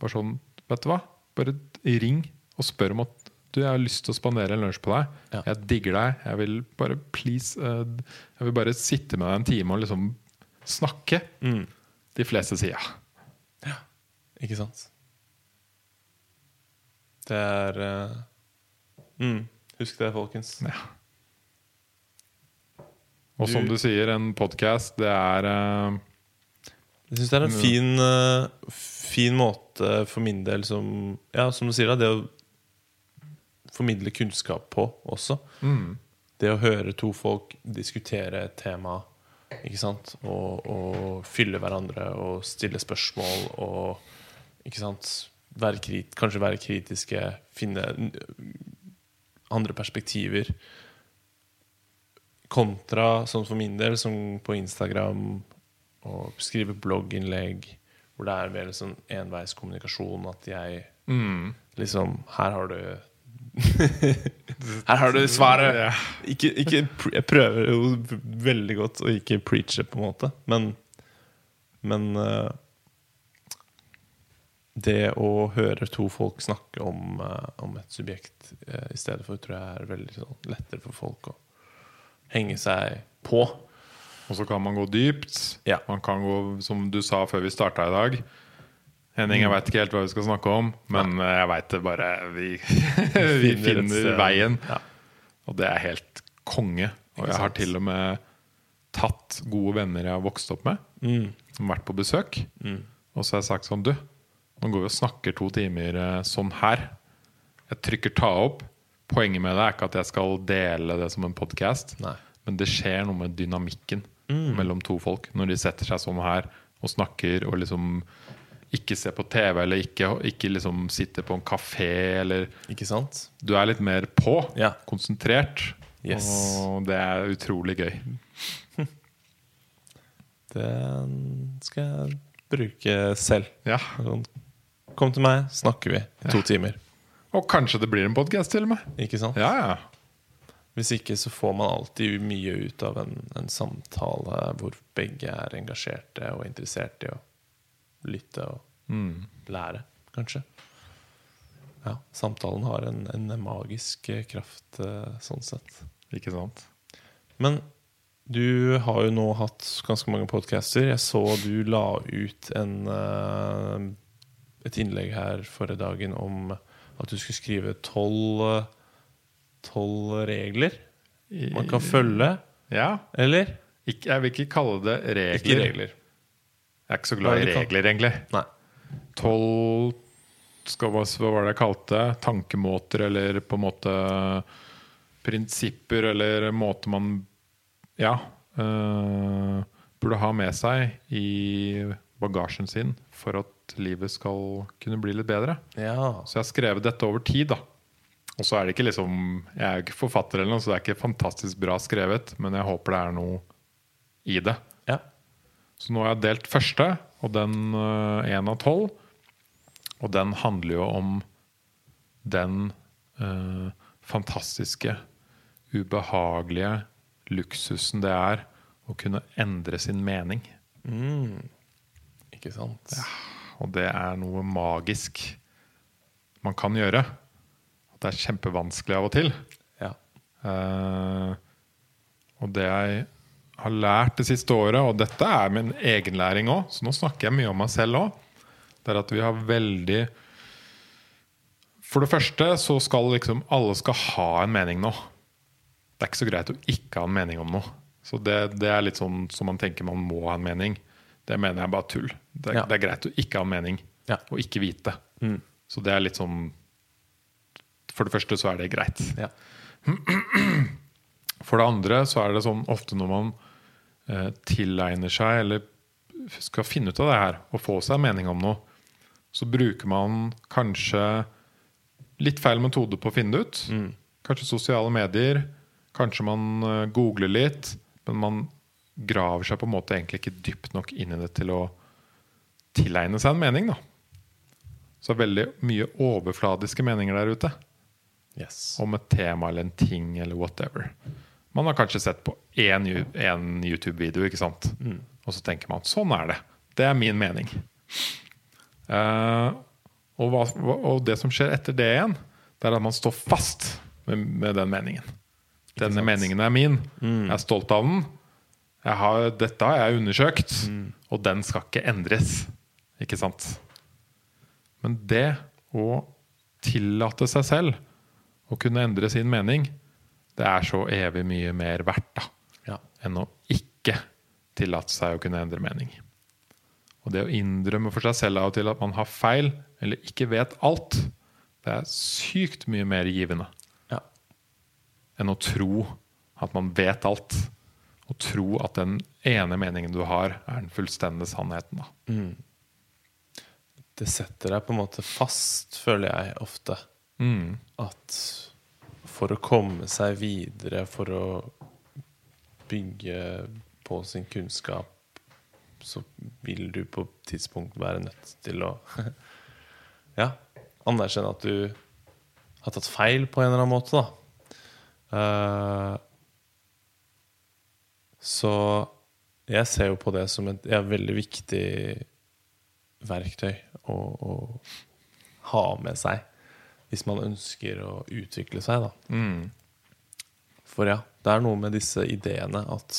Bare sånn, vet du hva? Bare ring og spør om at du, jeg har lyst til å spandere en lunsj på deg. Ja. Jeg digger deg. Jeg vil bare please eh, Jeg vil bare sitte med deg en time og liksom snakke. Mm. De fleste sier ja. ja. Ikke sant? Det er uh, mm, Husk det, folkens. Ja. Og som Du- sier, en podkast, det er eh, Jeg syns det er en fin, uh, fin måte for min del som Ja, som du sier, da, det å formidle kunnskap på også. Det å høre to folk diskutere et tema, ikke sant, og, og fylle hverandre og stille spørsmål og ikke sant, være krit, kanskje være kritiske, finne andre perspektiver. Kontra, sånn for min del, som på Instagram og skrive blogginnlegg hvor det er mer sånn enveiskommunikasjon. At jeg liksom Her har du <laughs> Her har du svaret! Ikke, ikke, jeg prøver jo veldig godt å ikke preache, på en måte, men Men eh, det å høre to folk snakke om, eh, om et subjekt eh, i stedet for, tror jeg er veldig sånn, lettere for folk å henge seg på. Og så kan man gå dypt. Ja. Man kan gå, som du sa før vi starta i dag Henning, jeg veit ikke helt hva vi skal snakke om, men eh, jeg veit det bare Vi, <laughs> vi finner veien. Ja. Og det er helt konge. Og jeg har til og med tatt gode venner jeg har vokst opp med, Mm. som har vært på besøk. Og så har jeg sagt sånn Du, nå går vi og snakker to timer eh, sånn her. Jeg trykker ta opp. Poenget med det er ikke at jeg skal dele det som en podkast, men det skjer noe med dynamikken mellom to folk når de setter seg sånn her og snakker og liksom ikke ser på TV eller ikke, ikke liksom sitter på en kafé eller Ikke sant? Du er litt mer på, Ja. konsentrert. Yes. Og det er utrolig gøy. <laughs> Det skal jeg bruke selv. Ja. Sånn, Kom til meg, snakker vi i to timer. Og kanskje det blir en podkast til og med. Ikke sant? Ja, ja. Hvis ikke så får man alltid mye ut av en, en samtale hvor begge er engasjerte og interessert i å lytte og Mm. lære, kanskje. Ja, samtalen har en, en magisk kraft eh, sånn sett. Ikke sant? Men du har jo nå hatt ganske mange podcaster. Jeg så du la ut en, eh, et innlegg her forrige dagen om at du skulle skrive tolv eh, tolv regler man kan følge, Ja. eller? Ikke, jeg vil ikke kalle det regler. Ikke regler. Jeg er ikke så glad i regler, egentlig. Nei. Tolv hva hva var det jeg kalte det? Tankemåter eller på en måte prinsipper eller måter man Ja. øh, burde ha med seg i bagasjen sin for at livet skal kunne bli litt bedre. Ja. Så jeg har skrevet dette over tid, da. Og så er det ikke liksom Jeg er jo ikke forfatter eller noe, så det er ikke fantastisk bra skrevet, men jeg håper det er noe i det. ja. Så nå har jeg delt første, og den én av tolv. Og den handler jo om den eh, fantastiske, ubehagelige luksusen det er å kunne endre sin mening. Mm. Ikke sant? Og det er noe magisk man kan gjøre. Det er kjempevanskelig av og til. Ja. Uh, og det jeg har lært det siste året, og dette er min egenlæring òg, så nå snakker jeg mye om meg selv òg, det er at vi har veldig For det første så skal liksom alle skal ha en mening nå. Det er ikke så greit å ikke ha en mening om noe. Så det, det er litt sånn som man tenker man må ha en mening. Det mener jeg bare tull. Det, Ja. det er greit å ikke ha en mening Ja. og ikke vite. Mm. Så det er litt sånn For det første så er det greit. Ja. <clears throat> For det andre så er det sånn ofte når man eh, tilegner seg eller skal finne ut av det her og få seg en mening om noe, så bruker man kanskje litt feil metode på å finne det ut. Kanskje sosiale medier. Kanskje man eh, googler litt. Men man graver seg på en måte egentlig ikke dypt nok inn i det til å tilegne seg en mening. da. Så veldig mye overfladiske meninger der ute Yes. om et tema eller en ting eller whatever. Man har kanskje sett på én YouTube-video, ikke sant? og så tenker man sånn er det. Det er min mening. Uh, og, hva, og det som skjer etter det igjen, det er at man står fast med, med den meningen. Denne meningen er min. Jeg er stolt av den. Jeg har, dette har jeg undersøkt, og den skal ikke endres. Ikke sant? Men det å tillate seg selv å kunne endre sin mening, det er så evig mye mer verdt da, Ja. enn å ikke tillate seg å kunne endre mening. Og det å innrømme for seg selv av og til at man har feil, eller ikke vet alt, det er sykt mye mer givende ja. enn å tro at man vet alt. Og tro at den ene meningen du har, er den fullstendige sannheten. Da. Det setter deg på en måte fast, føler jeg ofte. Mm. At for å komme seg videre, for å bygge på sin kunnskap, så vil du på et tidspunkt være nødt til å <laughs> Ja, anerkjenne at du har tatt feil på en eller annen måte, da. Eh, så jeg ser jo på det som et ja, veldig viktig verktøy å, å ha med seg hvis man ønsker å utvikle seg. Da. Mm. For ja, det er noe med disse ideene at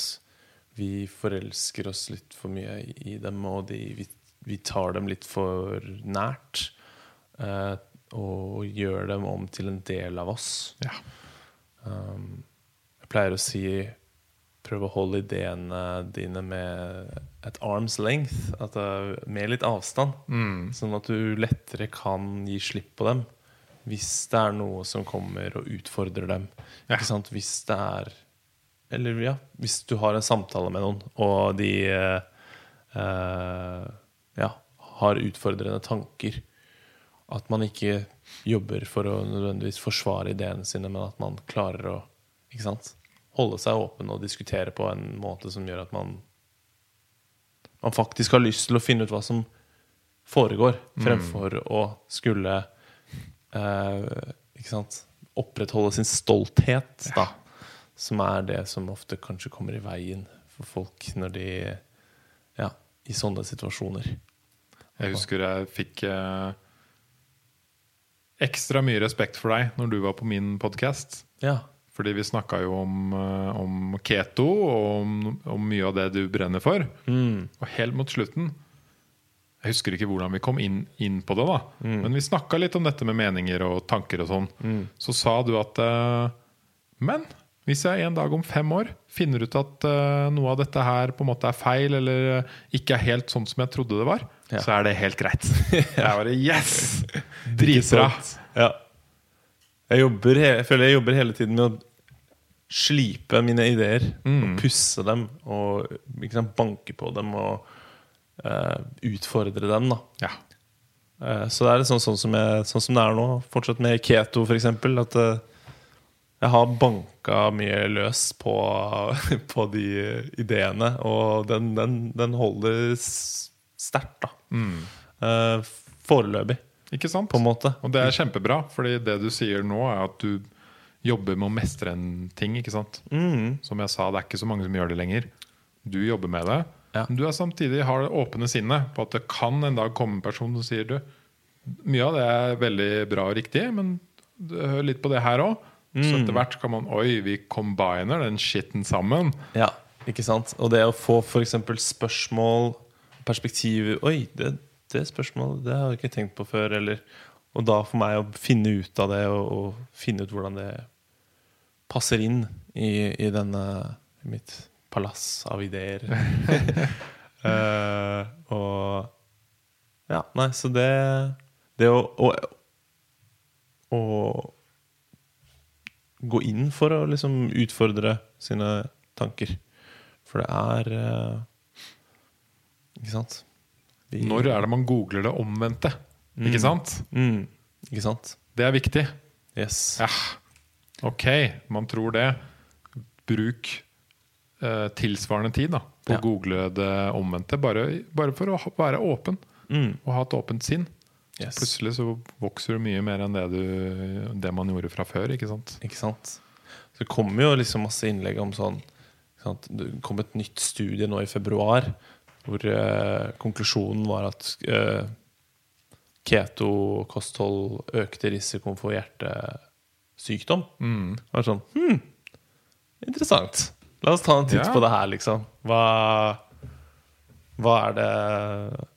vi forelsker oss litt for mye i dem, og de, vi, vi tar dem litt for nært. Eh, og gjør dem om til en del av oss. Ja. Um, jeg pleier å si prøv å holde ideene dine med et arm's length, at det, med litt avstand. Mm. Sånn at du lettere kan gi slipp på dem hvis det er noe som kommer og utfordrer dem. Ja. Hvis det er Eller ja, hvis du har en samtale med noen, og de eh, eh, ja, har utfordrende tanker. At man ikke jobber for å nødvendigvis forsvare ideene sine, men at man klarer å ikke sant? holde seg åpen og diskutere på en måte som gjør at man man faktisk har lyst til å finne ut hva som foregår, fremfor å skulle eh, opprettholde sin stolthet, da. Som er det som ofte kanskje kommer i veien for folk når de Ja, i sånne situasjoner. Jeg husker jeg fikk eh, ekstra mye respekt for deg når du var på min podkast. Ja. Fordi vi snakka jo om, eh, om keto og om, om mye av det du brenner for. Mm. Og helt mot slutten Jeg husker ikke hvordan vi kom inn, inn på det, da. Mm. Men vi snakka litt om dette med meninger og tanker og sånn. Så sa du at uh, Men Hvis jeg en dag om fem år finner ut at uh, noe av dette her på en måte er feil, eller eh, ikke er helt sånn som jeg trodde det var, Ja. så er det helt greit. <laughs> Jeg bare Yes! Dritbra. Ja. Jeg, jobber, jeg føler jeg jobber hele tiden med å slipe mine ideer. Og pusse dem og sant, banke på dem og eh, utfordre dem. da Ja. Uh, Så det er litt sånn, sånn, som jeg, sånn som det er nå. Fortsatt med keto, f.eks. At uh, jeg har banka mye løs på, <laughs> på de ideene. Og den, den, den holder sterkt, da. Eh, Foreløpig, Ikke sant? på en måte. Og det er kjempebra, fordi det du sier nå, er at du jobber med å mestre en ting. ikke sant? Mm. Som jeg sa, det er ikke så mange som gjør det lenger. Du jobber med det. Ja. Men du er samtidig har det åpne sinnet på at det kan en dag komme en person som sier du, mye av det er veldig bra og riktig, men hør litt på det her òg. Så Mm. etter hvert kan man Oi, vi combiner den shitten sammen. Ja, ikke sant? Og det å få f.eks. spørsmål, perspektiver Oi, det, det spørsmålet det har jeg ikke tenkt på før. Eller, og da for meg å finne ut av det og, og finne ut hvordan det passer inn i, i denne i mitt palass av ideer. uh, <laughs> og Ja, nei, så det Det å, å, å gå inn for å liksom utfordre sine tanker. For det er uh, Ikke sant? Vi- Når er det man googler det omvendte? Ikke sant? Mm, ikke sant? Det er viktig. Yes. Ja, ok, man tror det. Bruk eh, tilsvarende tid da, på Ja. å google det omvendte. Bare, bare for å ha- være åpen Mm, og ha et åpent sinn. yes. Plutselig så vokser du mye mer enn det, du, det man gjorde fra før. ikke sant? Ikke sant? Så det kommer jo liksom masse innlegg om sånn? Det kom et nytt studie nå i februar hvor eh, konklusjonen var at eh, keto-kosthold økte risikoen for hjertesykdom. Mm. Det var sånn Hm, interessant. La oss ta en titt Ja. på det her, liksom. Hva, hva er det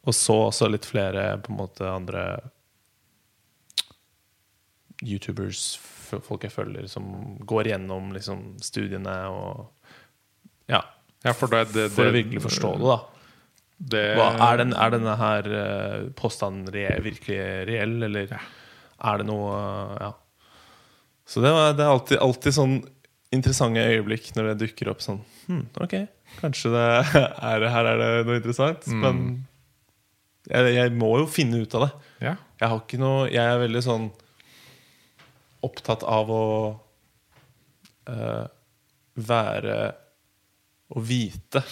Og så også litt flere på en måte andre YouTubers, folk jeg følger, som går gjennom liksom, studiene og Ja, Ja, for, det, det, for å virkelig forstå det, da. det- Hva, er, den, er denne her eh, påstanden re, virkelig reell, eller er det noe Ja. Så det, var, det er alltid, alltid sånn interessante øyeblikk når det dukker opp sånn hm, Ok, kanskje det er, her er det noe interessant, men jeg, jeg må jo finne ut av det. Ja. Jeg har ikke noe Jeg er veldig sånn opptatt av å uh, være Å vite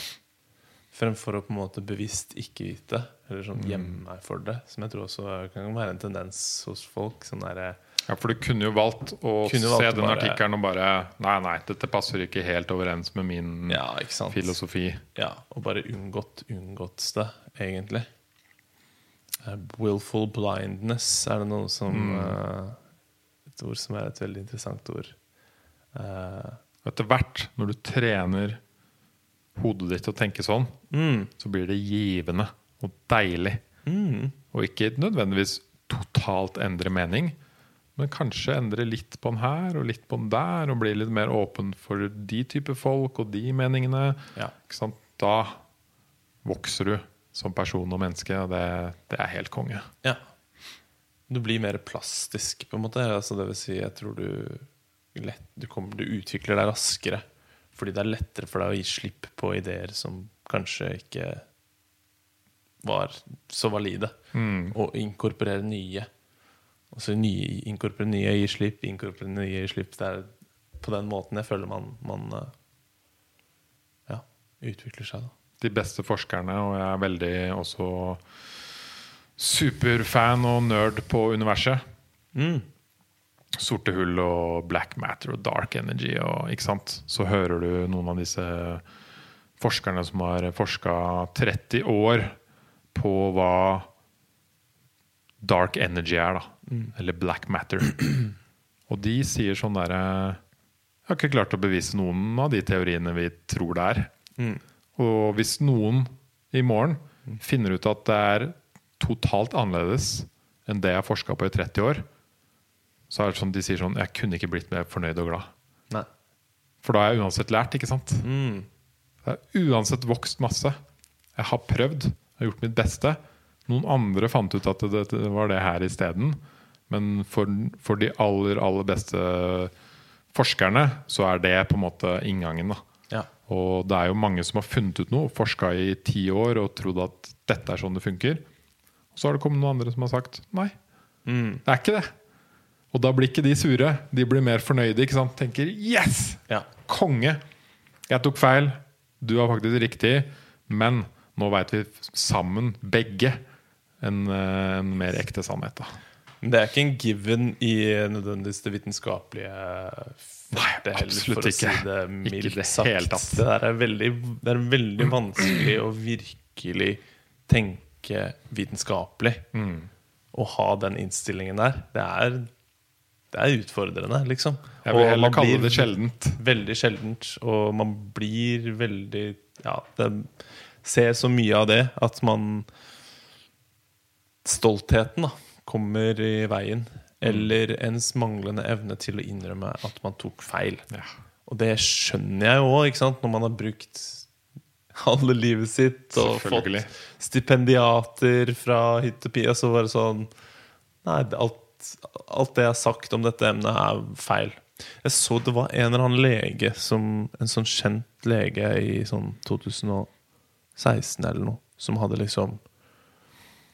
fremfor å på en måte bevisst ikke vite. Eller sånn gjemme meg for det. Som jeg tror også kan være en tendens hos folk. Sånn derre ja, for du kunne jo valgt å Kunne valgt se den bare- artikkelen og bare Nei, nei, dette passer ikke helt overens med min Ja, filosofi. Ja, og bare unngått unngått det, egentlig. Eh, willful blindness er det noe som eh, Et ord som er et veldig interessant ord. Eh, Etter hvert, når du trener hodet ditt til å tenke sånn, mm, så blir det givende og deilig. mm, Og ikke nødvendigvis totalt endre mening, men kanskje endre litt på den her og litt på den der, og bli litt mer åpen for de type folk og de meningene. ja. Da vokser du som person og menneske, og det, det er helt konge. ja. Du blir mer plastisk, på en måte. Altså, det vil si, jeg tror du lett, du, kommer, du utvikler deg raskere. Fordi det er lettere for deg å gi slipp på ideer som kanskje ikke var så valide. Og inkorporere nye. Og så nye, inkorporere nye, gi slipp, inkorporere nye, gi slipp. Det er på den måten jeg føler man, man eh, ja, utvikler seg. da De beste forskerne, og jeg er veldig også superfan og nerd på universet. Mm. sorte hull og black matter og dark energy og ikke sant? Så hører du noen av disse forskerne som har forska 30 år på hva dark energy er, da. Eller black matter. <clears throat> Og de sier sånn derre Jeg har ikke klart å bevise noen av de teoriene vi tror det er. Og hvis noen i morgen finner ut at det er totalt annerledes enn det jeg har forska på i 30 år, så er det sånn de sier sånn Jeg kunne ikke blitt mer fornøyd og glad. Nei. For da har jeg uansett lært, ikke sant? Mm. Jeg har uansett vokst masse. Jeg har prøvd, jeg har gjort mitt beste. Noen andre fant ut at det, det var det her isteden. Men for, for de aller, aller beste forskerne så er det på en måte inngangen. Ja. Og det er jo mange som har funnet ut noe, forska i ti år og trodd at dette er sånn det funker. Og så har det kommet noen andre som har sagt nei, Mm. det er ikke det. Og da blir ikke de sure. De blir mer fornøyde. ikke sant? Tenker 'yes! ja. Konge! Jeg tok feil. Du har faktisk riktig. Men nå veit vi sammen, begge, en, eh, en mer ekte sannhet. da Men det er ikke en given i nødvendigvis det vitenskapelige heller, absolutt for å si ikke. det Ikke det hele tatt. Det er veldig, det er veldig vanskelig å virkelig tenke vitenskapelig. Mm. Å ha den innstillingen der. Det er, det er utfordrende, liksom. Jeg vil heller man kalle det sjeldent. Veldig sjeldent, og man blir veldig Ja, det ser så mye av det at man Stoltheten da kommer i veien. Eller ens manglende evne til å innrømme at man tok feil. Ja. Og det skjønner jeg jo òg, når man har brukt halve livet sitt og fått stipendiater fra hit og pia, Så bare sånn Nei, alt, alt det jeg har sagt om dette emnet, er feil. Jeg så det var en eller annen lege som En sånn kjent lege i sånn 2016 eller noe, som hadde liksom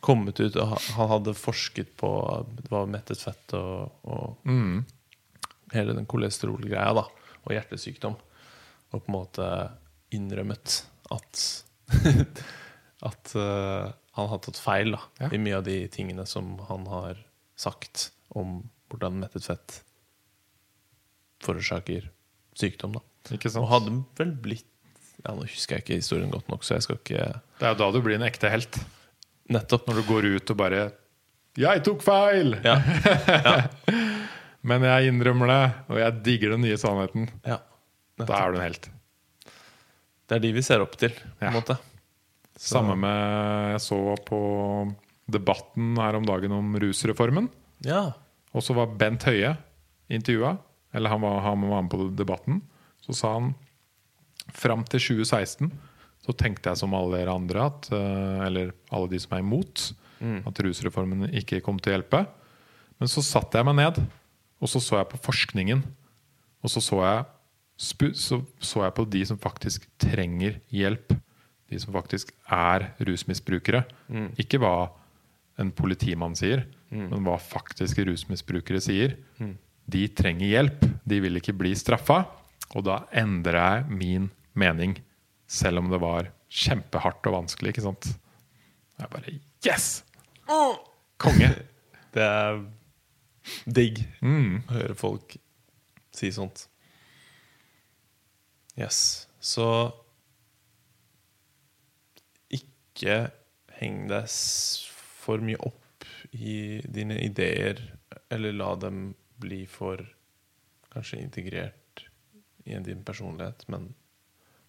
kommet ut og Han hadde forsket på Det var mettet fett og, og Mm. hele den kolesterolgreia da, og hjertesykdom. Og på en måte innrømmet at <laughs> At uh, han har tatt feil da, Ja. i mye av de tingene som han har sagt om hvordan mettet fett forårsaker sykdom. da. Og hadde vel blitt ja, Nå husker jeg ikke historien godt nok, så jeg skal ikke Det er jo da du blir en ekte helt. Nettopp. Når du går ut og bare 'Jeg tok feil!' <laughs> Ja, Men jeg innrømmer det, og jeg digger den nye sannheten. ja. Da er du en helt. Det er de vi ser opp til, på Ja. en måte. Samme med Jeg så på debatten her om dagen om rusreformen. Ja. Og så var Bent Høie intervjua, eller han var, han var med på debatten. Så sa han fram til 2016 så tenkte jeg som alle dere andre, at, eh, eller alle de som er imot, at rusreformen ikke kom til å hjelpe. Men så satte jeg meg ned, og så så jeg på forskningen. Og så så jeg, så, så jeg på de som faktisk trenger hjelp. De som faktisk er rusmisbrukere. Ikke hva en politimann sier, men hva faktiske rusmisbrukere sier. De trenger hjelp. De vil ikke bli straffa. Og da endrer jeg min mening, selv om det var kjempehardt og vanskelig. ikke sant? Jeg bare Yes! Konge! <laughs> Det er digg Mm. å høre folk si sånt. Yes. Så ikke heng deg for mye opp i dine ideer, eller la dem bli for kanskje integrert i din personlighet, men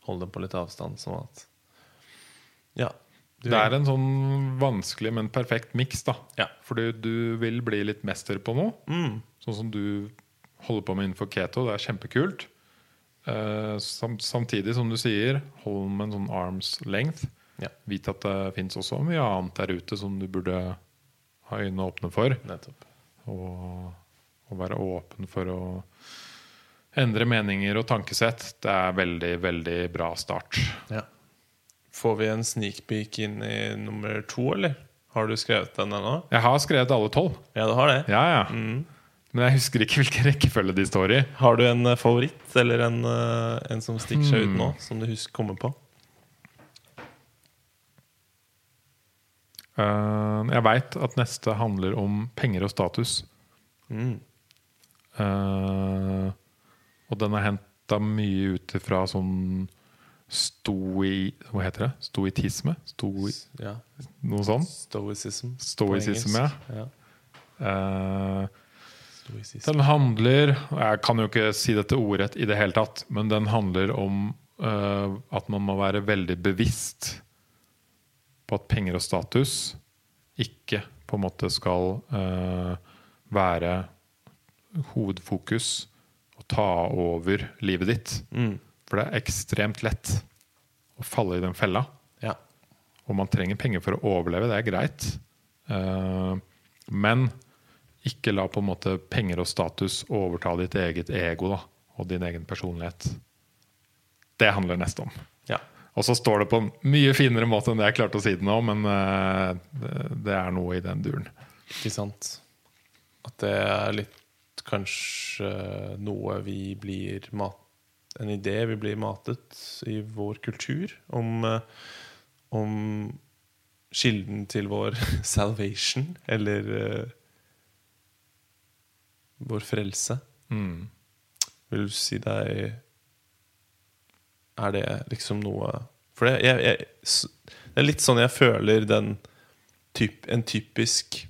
hold dem på litt avstand, sånn at Ja. du- Det er en sånn vanskelig, men perfekt miks. Ja. Fordi du vil bli litt mester på noe. Mm. Sånn som du holder på med innenfor keto. Det er kjempekult. Uh, sam samtidig som du sier, hold med en sånn arms length. Ja. Vit at det fins også mye annet der ute som du burde ha øynene åpne for. Nettopp. Og, og være åpen for å endre meninger og tankesett. Det er veldig, veldig bra start. Ja. Får vi en sneak peek inn i nummer to, eller? Har du skrevet den ennå? Jeg har skrevet alle tolv. Ja, du har det. Ja, ja. Mm. Men jeg husker ikke <laughs> hvilken rekkefølge de står i. Har du en eh, favoritt, eller en, eh, en som stikker seg ut Hmm. nå? Som du husker kommer på? Eh, jeg veit at neste handler om penger og status. Mm. Eh, og den er henta mye ut ifra sånn stoi... Hva heter det? Stoitisme? Stoi, Ja. noe sånn? Stoicism. Stoicism, ja. ja. Uh, Stoicism. den handler Jeg kan jo ikke si dette ordrett i det hele tatt, men den handler om uh, at man må være veldig bevisst på at penger og status ikke på en måte skal uh, være hovedfokus å ta over livet ditt. Mm. For det er ekstremt lett å falle i den fella. Ja. Og man trenger penger for å overleve, det er greit. Uh, men ikke la på en måte penger og status overta ditt eget ego da, og din egen personlighet. Det handler nest om. ja. Og så står det på en mye finere måte enn det jeg klarte å si det nå, men uh, det, det er noe i den duren. Ikke sant? At det er litt kanskje noe vi blir mat... En idé vi blir matet i vår kultur om, eh, om kilden til vår <laughs> salvation, eller uh, vår frelse. Mm. Vil du si deg Er det liksom noe For det, jeg, jeg, det er litt sånn jeg føler den typ, En typisk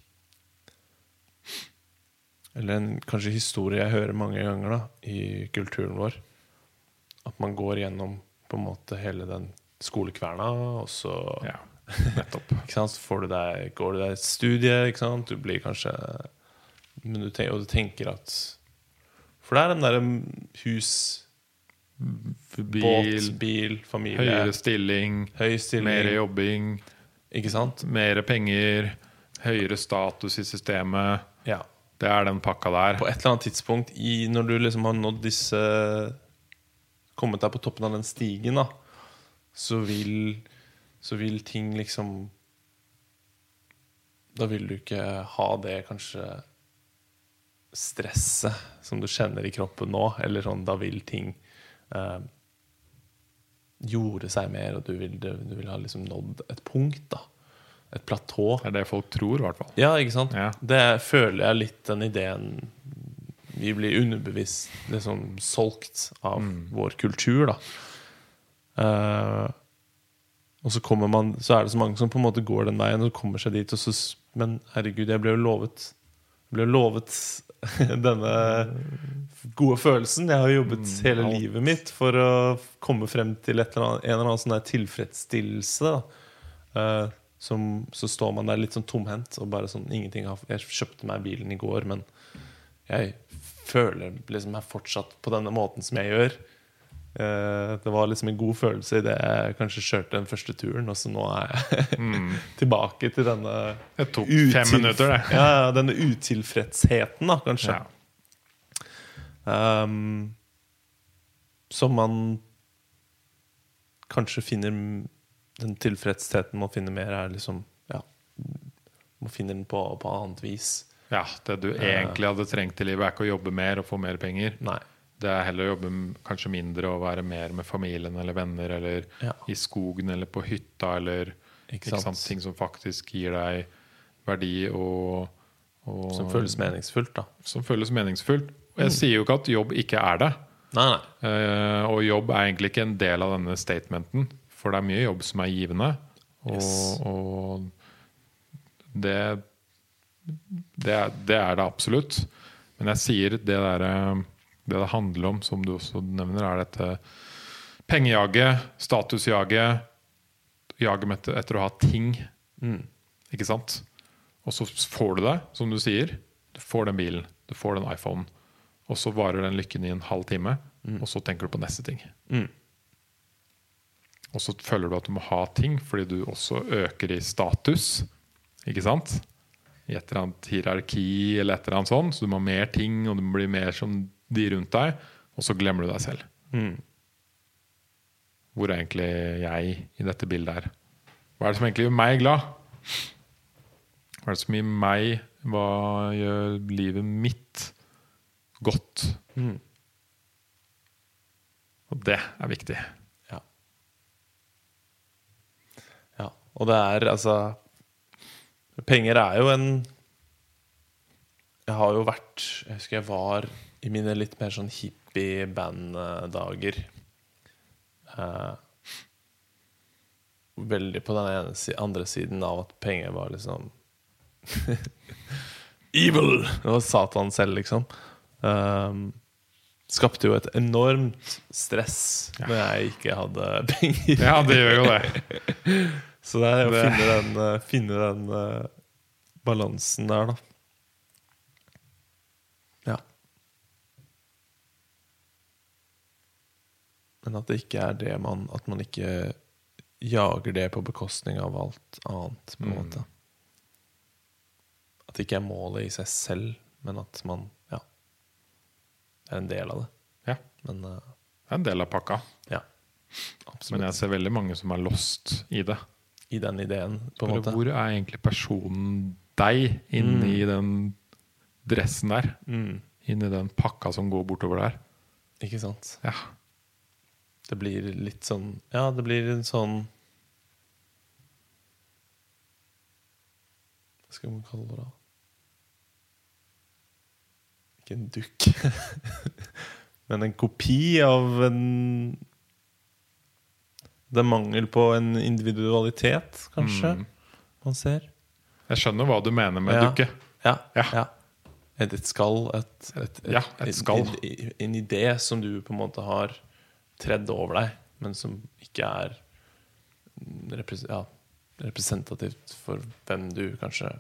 Eller en kanskje historie jeg hører mange ganger da i kulturen vår. At man går gjennom på en måte hele den skolekverna, og så Ja, <laughs> nettopp. du deg, går du deg et studie, ikke sant? Du blir kanskje men du tenker, Og du tenker at For det er den derre hus, båt, Bil, bil, familie høyere stilling, Høy stilling. mer jobbing, Ikke sant? mer penger, høyere status i systemet. Ja. Det er den pakka der. På et eller annet tidspunkt i, når du liksom har nådd disse Kommet deg på toppen av den stigen, da, så vil Så vil ting liksom Da vil du ikke ha det kanskje stresset som du kjenner i kroppen nå. Eller sånn, da vil ting eh, jorde seg mer, og du vil, du vil ha liksom nådd et punkt. da Et platå. Det er det folk tror, i hvert fall. Ja, ikke sant? Ja. Det føler jeg litt den ideen Vi blir underbevisst liksom solgt av vår kultur, da. Uh, og så kommer man Så er det så mange som på en måte går den veien og kommer seg dit. Så, men herregud, jeg ble jo lovet Jeg ble lovet <laughs> denne gode følelsen. Jeg har jobbet hele alt. livet mitt for å komme frem til eller annet, en eller annen sånn tilfredsstillelse. Da. Eh, som, så står man der litt sånn tomhendt og bare sånn ingenting har Jeg kjøpte meg bilen i går, men jeg føler liksom jeg fortsatt på denne måten som jeg gjør. Eh, det var liksom en god følelse idet jeg kanskje kjørte den første turen, og så nå er jeg <laughs> tilbake til denne Det tok fem minutter, det. Ja, ja, denne utilfredsheten, da, kanskje. Ja. Um, som man kanskje finner Den tilfredsheten med å finne mer, er liksom Ja, må finne den på, på annet vis. ja, Det du egentlig hadde trengt i livet, er ikke å jobbe mer og få mer penger. Nei. Det er heller å jobbe kanskje mindre og være mer med familien eller venner, eller Ja. i skogen eller på hytta, eller Ikke ikke sant? sant? ting som faktisk gir deg verdi og, og Som føles meningsfullt, da. som føles meningsfullt. Og jeg sier jo ikke at jobb ikke er det. Nei, nei. Uh, og jobb er egentlig ikke en del av denne statementen, for det er mye jobb som er givende. Og, Yes. og det, det, er, det er det absolutt. Men jeg sier det der, det det handler om, som du også nevner, er dette pengejaget, statusjaget, jaget etter, å ha ting. Ikke sant? Og så får du det, som du sier. Du får den bilen, du får den iPhonen. Og så varer den lykken i en halv time, og så tenker du på neste ting. Mm. Og så føler du at du må ha ting fordi du også øker i status. Ikke sant? I et eller annet hierarki eller et eller annet sånt. Så du må ha mer ting, og du må bli mer som de rundt deg. Og så glemmer du deg selv. Mm. Hvor er egentlig jeg i dette bildet her? Hva er det som egentlig gjør meg glad? Hva er det som gir meg Hva gjør livet mitt godt? Mm. Og det er viktig. Ja. ja. Og det er altså Penger er jo en Jeg har jo vært Jeg husker jeg var i mine litt mer sånn hippie-banddager. Eh, veldig på den ene andre siden av at penger var liksom <laughs> Evil! Det var Satan selv, liksom. Um, skapte jo et enormt stress når jeg ikke hadde <laughs> penger. Ja, det gjør jo det. <laughs> Så det er å finne den, eh, finne den uh, balansen der, da. Ja. Men at det ikke er det man At man ikke jager det på bekostning av alt annet, på en Mm. måte. At det ikke er målet i seg selv, men at man ja, er en del av det. Ja, Men uh, det er en del av pakka. ja, Men jeg ser veldig mange som er lost i det. I den ideen, på en måte. hvor er egentlig personen deg inni den dressen der? Mm, Inni den pakka som går bortover der? ikke sant? Ja. Det blir litt sånn Ja, det blir en sånn Hva skal man kalle det, da? Ikke en dukk. <laughs> Men en kopi av en Det er mangel på en individualitet, kanskje, Mm. man ser. Jeg skjønner hva du mener med Ja. dukke. Ja. Ja. ja. Et, et skall, et, et, Ja, et skall. En, en, en idé som du på en måte har tredd over deg, men som ikke er repres ja, representativt for hvem du kanskje er,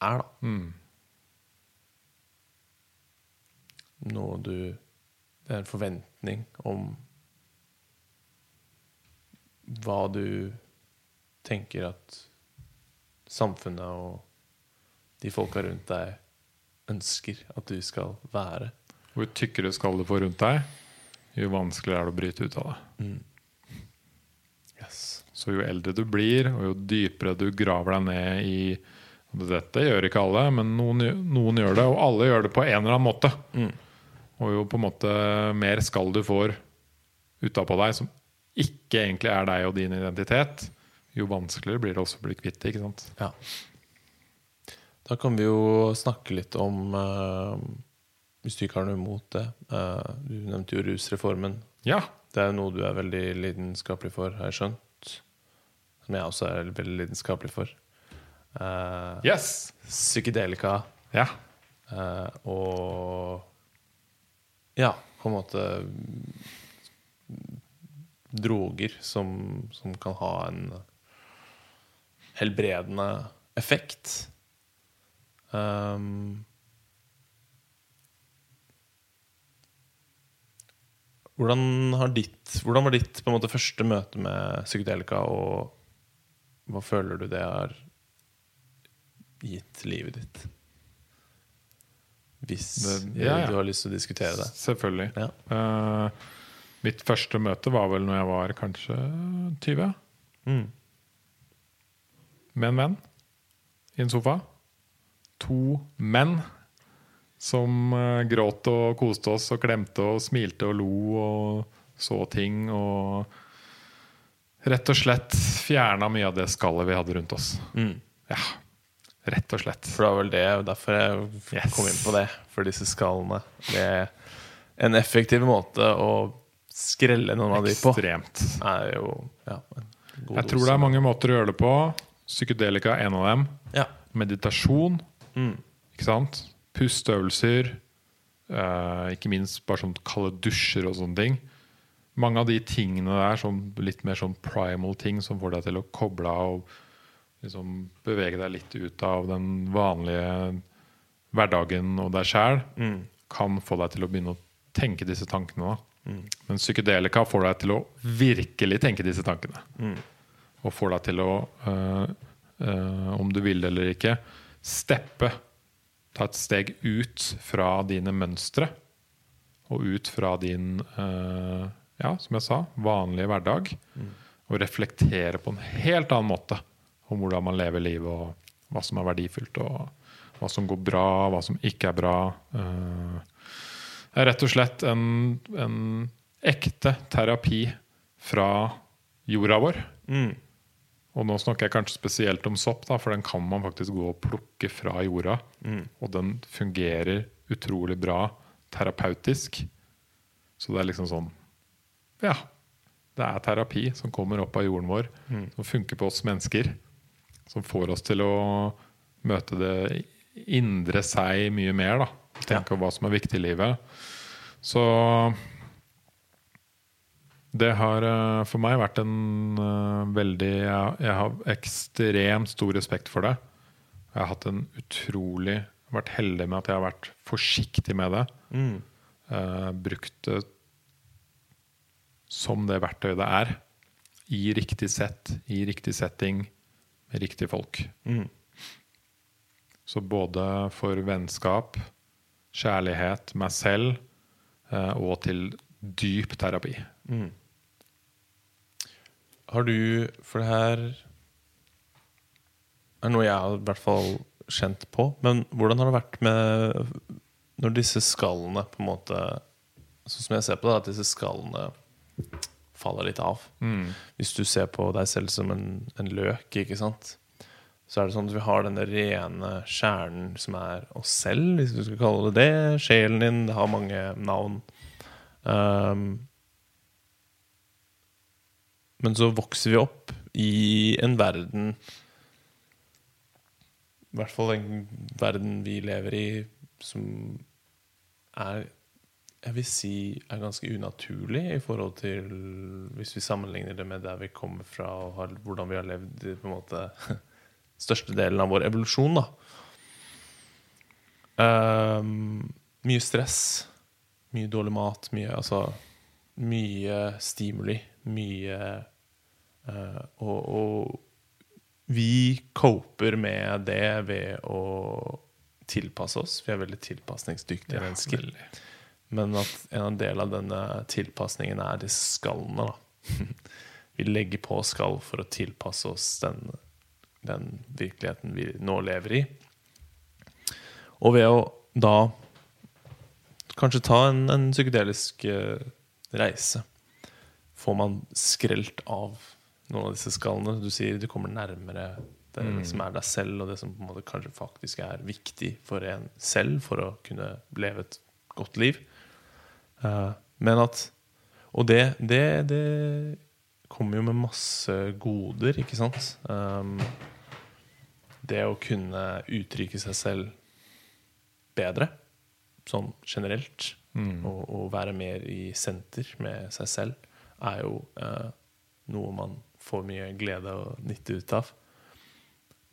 da. Mm. Noe du Det er en forventning om hva du tenker at samfunnet og de folka rundt deg ønsker at du skal være. Hvor tykkere skal du få rundt deg, jo vanskeligere er det å bryte ut av det. Yes. Så jo eldre du blir, og jo dypere du graver deg ned i Dette gjør ikke alle, men noen, noen gjør det, og alle gjør det på en eller annen måte. Mm. Og jo på en måte mer skall du får utapå deg, som ikke egentlig er deg og din identitet, jo vanskeligere blir det også å bli kvitt det. ikke sant? Ja. Da kan vi jo snakke litt om uh, Hvis du ikke har noe imot det. Uh, du nevnte jo rusreformen. Ja, Det er jo noe du er veldig lidenskapelig for, har jeg skjønt. Som jeg også er veldig lidenskapelig for. Uh, yes! Psykedelika Ja. og Ja, på en måte droger som, som kan ha en helbredende effekt. Um, hvordan, har ditt, hvordan var ditt måte, første møte med psykedelika, og hva føler du det har gitt livet ditt? Hvis Det- ja, ja. du har lyst til å diskutere det. Selvfølgelig. Ja. Eh, mitt første møte var vel når jeg var kanskje 20. Mm. med en venn i en sofa. To menn som eh, gråt og koste oss og klemte og smilte og lo og så ting. Og rett og slett fjerna mye av det skallet vi hadde rundt oss. Mm. Ja, rett og slett. For det var vel det, derfor jeg Yes. kom inn på det. For disse skallene. Det er en effektiv måte å skrelle noen av de på. Ekstremt. Er jo ja, en god Jeg tror det er mange måter å gjøre det på. Psykedelika er en av dem. Ja. Meditasjon. Mm. Ikke sant? Pusteøvelser. eh, ikke minst bare sånn kalde dusjer og sånne ting. Mange av de tingene der, sånn litt mer sånn primal ting som får deg til å koble av og liksom bevege deg litt ut av den vanlige hverdagen og deg sjæl, Mm. kan få deg til å begynne å tenke disse tankene. Da. Men psykedelika får deg til å virkelig tenke disse tankene. Mm. Og får deg til å, øh, øh, om du vil det eller ikke, steppe. Ta et steg ut fra dine mønstre. Og ut fra din, øh, ja, som jeg sa, vanlige hverdag. Og reflektere på en helt annen måte om hvordan man lever livet, og hva som er verdifullt, og hva som går bra, hva som ikke er bra. Det er rett og slett en, en ekte terapi fra jorda vår. Mm. Og nå snakker jeg kanskje spesielt om sopp, da, for den kan man faktisk gå og plukke fra jorda. Mm. Og den fungerer utrolig bra terapeutisk. Så det er liksom sånn Ja. Det er terapi som kommer opp av jorden vår, som funker på oss mennesker. Som får oss til å møte det indre seg mye mer. da Tenke ja. hva som er viktig i livet. Så det har eh, for meg vært en eh, veldig jeg, jeg har ekstremt stor respekt for det. Jeg har hatt en utrolig vært heldig med at jeg har vært forsiktig med det. Mm. Uh, brukt det som det verktøyet det er. I riktig sett, i riktig setting, med riktige folk. Mm. Så både for vennskap, kjærlighet, meg selv eh, og til dyp terapi. Mm. Har du For det her er noe jeg har i hvert fall kjent på. Men hvordan har det vært med når disse skallene på en måte Sånn som jeg ser på det, at disse skallene faller litt av. Hvis du ser på deg selv som en, en løk, ikke sant? Så er det sånn at vi har denne rene kjernen som er oss selv, hvis du skal kalle det det. Sjelen din. Det har mange navn. Um, men så vokser vi opp i en verden I hvert fall en verden vi lever i, som er Jeg vil si er ganske unaturlig i forhold til Hvis vi sammenligner det med der vi kommer fra, og har, hvordan vi har levd på en måte <laughs> største delen av vår evolusjon. da Um, Mye stress, mye dårlig mat, mye altså Mye stimuli, mye uh, og, og vi coper med det ved å tilpasse oss. Vi er veldig tilpasningsdyktige Ja, mennesker. veldig. Men at en del av denne tilpasningen er disse skallene. Da. <laughs> Vi legger på skall for å tilpasse oss den, den virkeligheten vi nå lever i. Og ved å da kanskje ta en, en psykedelisk eh, reise, får man skrelt av noen av disse skallene. Du sier du kommer nærmere det som er deg selv, og det som på en måte kanskje faktisk er viktig for en selv for å kunne leve et godt liv. Uh, men at Og det, det, det kommer jo med masse goder, ikke sant? Um, det å kunne uttrykke seg selv bedre, sånn generelt, og, og være mer i senter med seg selv, er jo eh, noe man får mye glede og nytte ut av.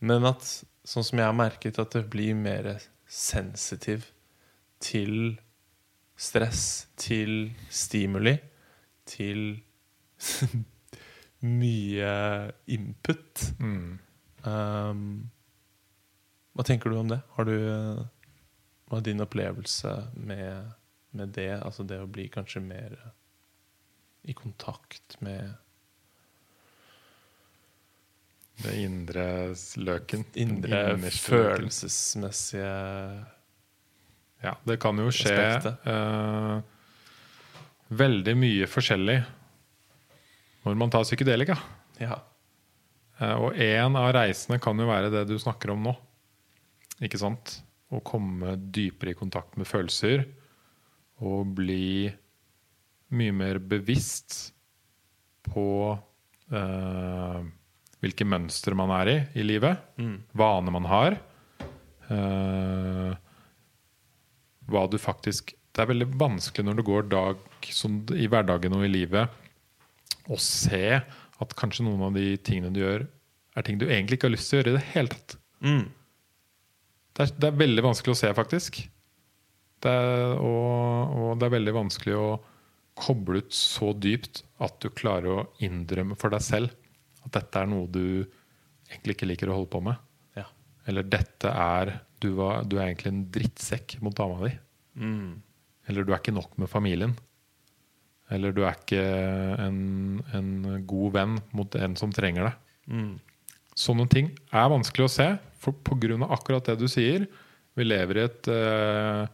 Men at, sånn som jeg har merket, at det blir mer sensitiv til stress, til stimuli, til <laughs> mye input. Um, hva tenker du om det? Har du, hva er din opplevelse med, med det? Altså det å bli kanskje mer i kontakt med Det indre løken. indre følelsesmessige Ja, det kan jo skje eh, veldig mye forskjellig når man tar psykedelika. Ja. Uh, og en av reisene kan jo være det du snakker om nå. Ikke sant? Å komme dypere i kontakt med følelser og bli mye mer bevisst på eh, hvilke mønstre man er i i livet. Vaner man har. Eh, hva du faktisk Det er veldig vanskelig når det går dag som i hverdagen og i livet, å se at kanskje noen av de tingene du gjør, er ting du egentlig ikke har lyst til å gjøre i det hele tatt. Mm. Det er, det er veldig vanskelig å se, faktisk. Det er, og, og det er veldig vanskelig å koble ut så dypt at du klarer å innrømme for deg selv at dette er noe du egentlig ikke liker å holde på med. ja. Eller dette er Du, var, du er egentlig en drittsekk mot dama di. Mm. Eller du er ikke nok med familien. Eller du er ikke en, en god venn mot en som trenger deg. Mm. Sånne ting er vanskelig å se for av akkurat det du sier. Vi lever i et eh,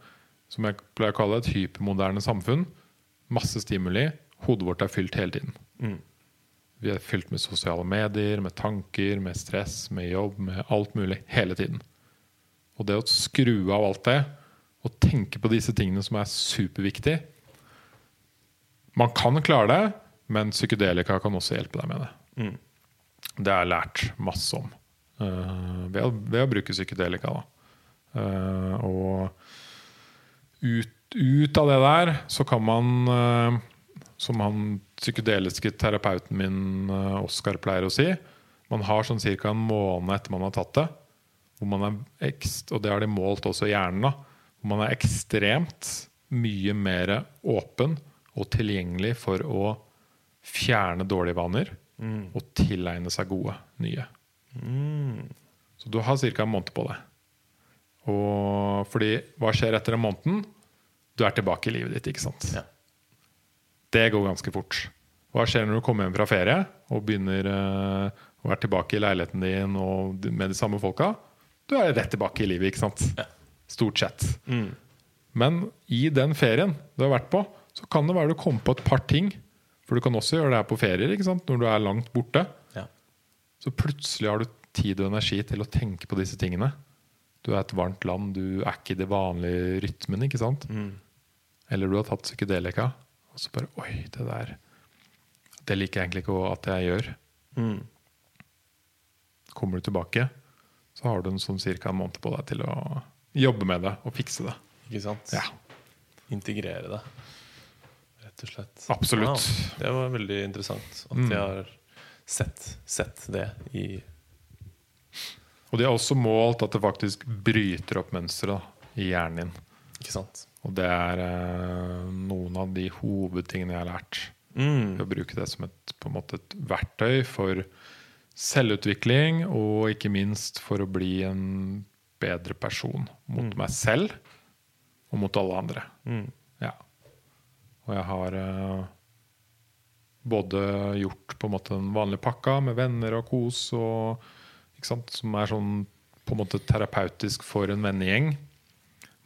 som jeg pleier å kalle et hypermoderne samfunn. Masse stimuli. Hodet vårt er fylt hele tiden. Mm. Vi er fylt med sosiale medier, med tanker, med stress, med jobb, med alt mulig. Hele tiden. Og det å skru av alt det, og tenke på disse tingene som er superviktig Man kan klare det, men psykedelika kan også hjelpe deg med det. Mm. Det har jeg lært masse om ved, å, ved å bruke psykedelika. Eh, og ut, ut av det der så kan man, eh, som han psykedeliske terapeuten min Oskar pleier å si, man har sånn ca. en måned etter man har tatt det, hvor man er ekst, og det har de målt også i hjernen, da, hvor man er ekstremt mye mer åpen og tilgjengelig for å fjerne dårlige vaner Mm. og tilegne seg gode, nye. Så du har ca. en måned på det. Og fordi hva skjer etter en måned? Du er tilbake i livet ditt, ikke sant? Ja. Det går ganske fort. Hva skjer når du kommer hjem fra ferie og begynner uh, å være tilbake i leiligheten din og med de samme folka? Du er rett tilbake i livet, ikke sant? Ja. Stort sett. Mm. Men i den ferien du har vært på, så kan det være du kommer på et par ting. For du kan også gjøre det her på ferier, ikke sant? når du er langt borte. Så plutselig har du tid og energi til å tenke på disse tingene. Du er et varmt land, du er ikke i det vanlige rytmen, ikke sant? Mm. Eller du har tatt psykedelika, og så bare Oi, det der Det liker jeg egentlig ikke at jeg gjør. Mm. Kommer du tilbake, så har du en sånn cirka en måned på deg til å jobbe med det og fikse det. Ikke sant? Ja, Integrere det, rett og slett. Absolutt. Ja, Det var veldig interessant at Mm. jeg har sett, sett det i Og de har også målt at det faktisk bryter opp mønstre i hjernen din. Ikke sant? Og det er eh, noen av de hovedtingene jeg har lært. Mm. Å bruke det som et, på en måte et verktøy for selvutvikling, og ikke minst for å bli en bedre person mot meg selv og mot alle andre. Mm. Ja. Og jeg har eh, både gjort på en måte den vanlige pakka med venner og kos, og, som er sånn på en måte terapeutisk for en vennegjeng.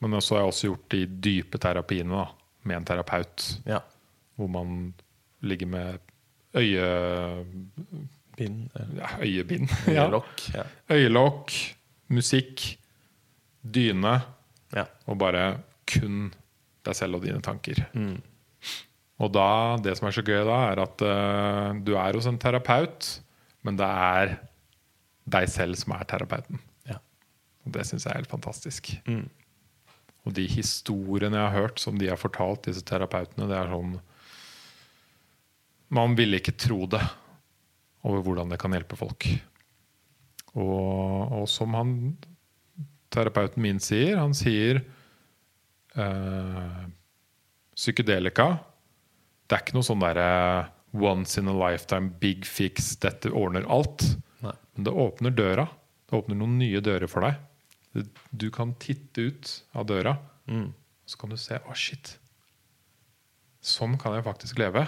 Men så har jeg også gjort de dype terapiene da, med en terapeut, Ja. hvor man ligger med øye, Bind. ja, øyebind. <laughs> Øyelokk. Ja. Øyelokk, musikk, dyne, ja. og bare kun deg selv og dine tanker. Mm. Og da, det som er så gøy da, er at uh, du er hos en terapeut, men det er deg selv som er terapeuten. ja. Og det syns jeg er helt fantastisk. Mm. Og de historiene jeg har hørt som de har fortalt, disse terapeutene, det er sånn Man ville ikke tro det over hvordan det kan hjelpe folk. Og, og som han terapeuten min sier, han sier eh, Psykedelika Det er ikke noe sånn derre once in a lifetime, big fix, dette ordner alt. Nei. Men det åpner døra. Det åpner noen nye dører for deg. Du- kan titte ut av døra, Mm. så kan du se Å, shit. Sånn kan jeg faktisk leve.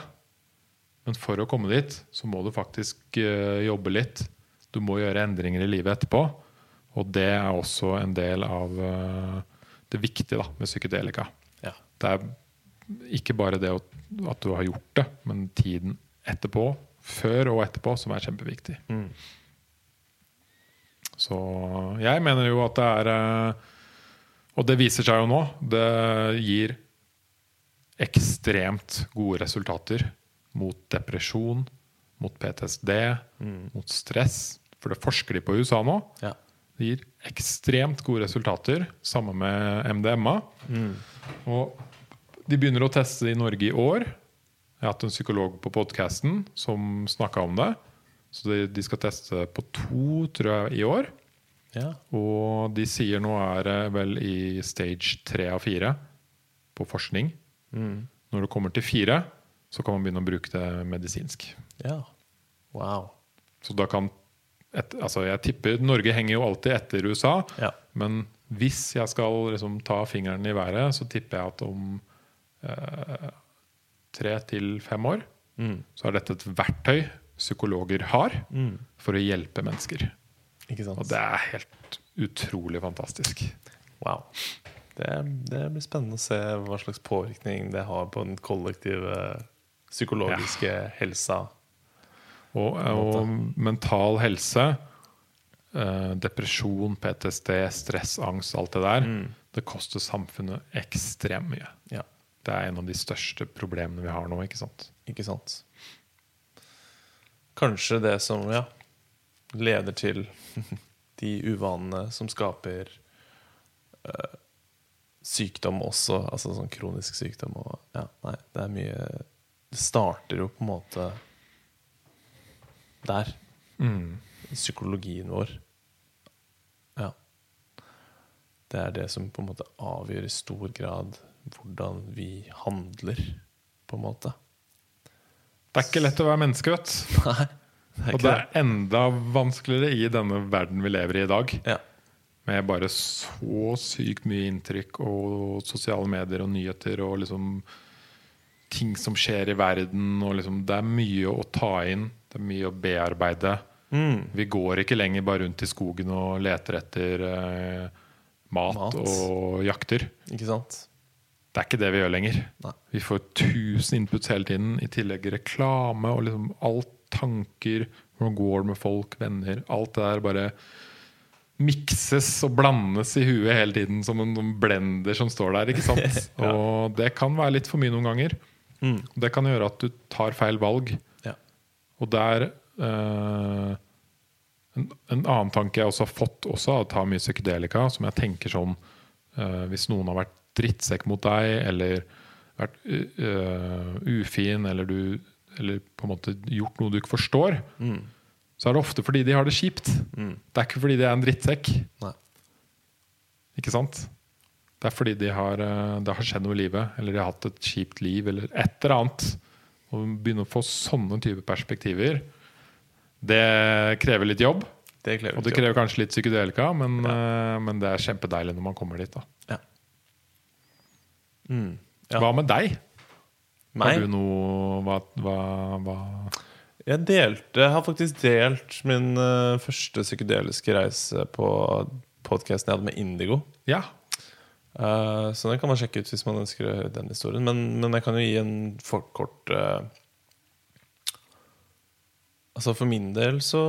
Men for å komme dit, så må du faktisk uh, jobbe litt. Du må gjøre endringer i livet etterpå. Og det er også en del av uh, det viktige da, med psykedelika. Ja. Det er ikke bare det at du har gjort det, men tiden etterpå, før og etterpå, som er kjempeviktig. Mm. Så jeg mener jo at det er eh, Og det viser seg jo nå. Det gir ekstremt gode resultater mot depresjon, mot PTSD, mot stress. For det forsker de på i USA nå. Ja. Det gir ekstremt gode resultater, sammen med MDMA. Og de begynner å teste det i Norge i år. Jeg har hatt en psykolog på podkasten som snakka om det. Så de, de skal teste på to, tror jeg, i år. ja. Og de sier nå er det vel i stage tre av fire på forskning. Mm. Når det kommer til fire, så kan man begynne å bruke det medisinsk. ja. Wow. Så da kan et, altså Jeg tipper Norge henger jo alltid etter USA. Ja. Men hvis jeg skal liksom ta fingeren i været, så tipper jeg at om tre til fem år Mm. så er dette et verktøy psykologer har Mm. for å hjelpe mennesker. Og det er helt utrolig fantastisk. Wow. Det, det blir spennende å se hva slags påvirkning det har på den kollektive psykologiske helsa. Og, og mental helse, eh, depresjon, PTSD, stress, angst, alt det der, det koster samfunnet ekstremt mye. Ja, Det er en av de største problemene vi har nå. ikke sant? ikke sant? Kanskje det som ja, leder til <laughs> de uvanene som skaper eh, sykdom også, altså sånn kronisk sykdom og ja, nei, det er mye Det starter jo på en måte der. i Psykologien vår. Ja. Det er det som på en måte avgjør i stor grad hvordan vi handler, på en måte. Det er ikke lett å være menneske, vet. Nei. Det Og det. er enda vanskeligere i denne verden vi lever i i dag. Ja. Med bare så sykt mye inntrykk og sosiale medier og nyheter og liksom ting som skjer i verden. Og liksom, det er mye å ta inn. Det er mye å bearbeide. Mm. Vi går ikke lenger bare rundt i skogen og leter etter eh, mat, Mat. og jakter. Ikke sant? Det er ikke det vi gjør lenger. Nei. Vi får tusen inputs hele tiden. I tillegg reklame og liksom alt tanker. Hvordan går det med folk, venner? Alt det der bare mikses og blandes i huet hele tiden som en sånn blender som står der. ikke sant? <laughs> Ja. Og det kan være litt for mye noen ganger. Mm. Det kan gjøre at du tar feil valg. Ja. Og der eh, en, en annen tanke jeg også har fått også av å ta mye psykedelika, som jeg tenker sånn eh, Hvis noen har vært drittsekk mot deg, eller vært uh, ufin, eller du eller på en måte gjort noe du ikke forstår, Mm. så er det ofte fordi de har det kjipt. Mm. Det er ikke fordi de er en drittsekk. Nei. Ikke sant? Det er fordi de har, det har skjedd noe i livet, eller de har hatt et kjipt liv, eller et eller annet. Å begynne å få sånne type perspektiver, det krever litt jobb. Det krever Og det krever jobb. kanskje litt psykedelika, men, ja. men det er kjempedeilig når man kommer dit. da Mm. Ja. Hva med deg? Meg? Har du noe hva, hva, hva Jeg delte, har faktisk delt min uh, første psykedeliske reise på podkasten jeg hadde med Indigo. Ja. Uh, så den kan man sjekke ut hvis man ønsker å høre den historien. Men, men jeg kan jo gi en for kort eh, Altså For min del så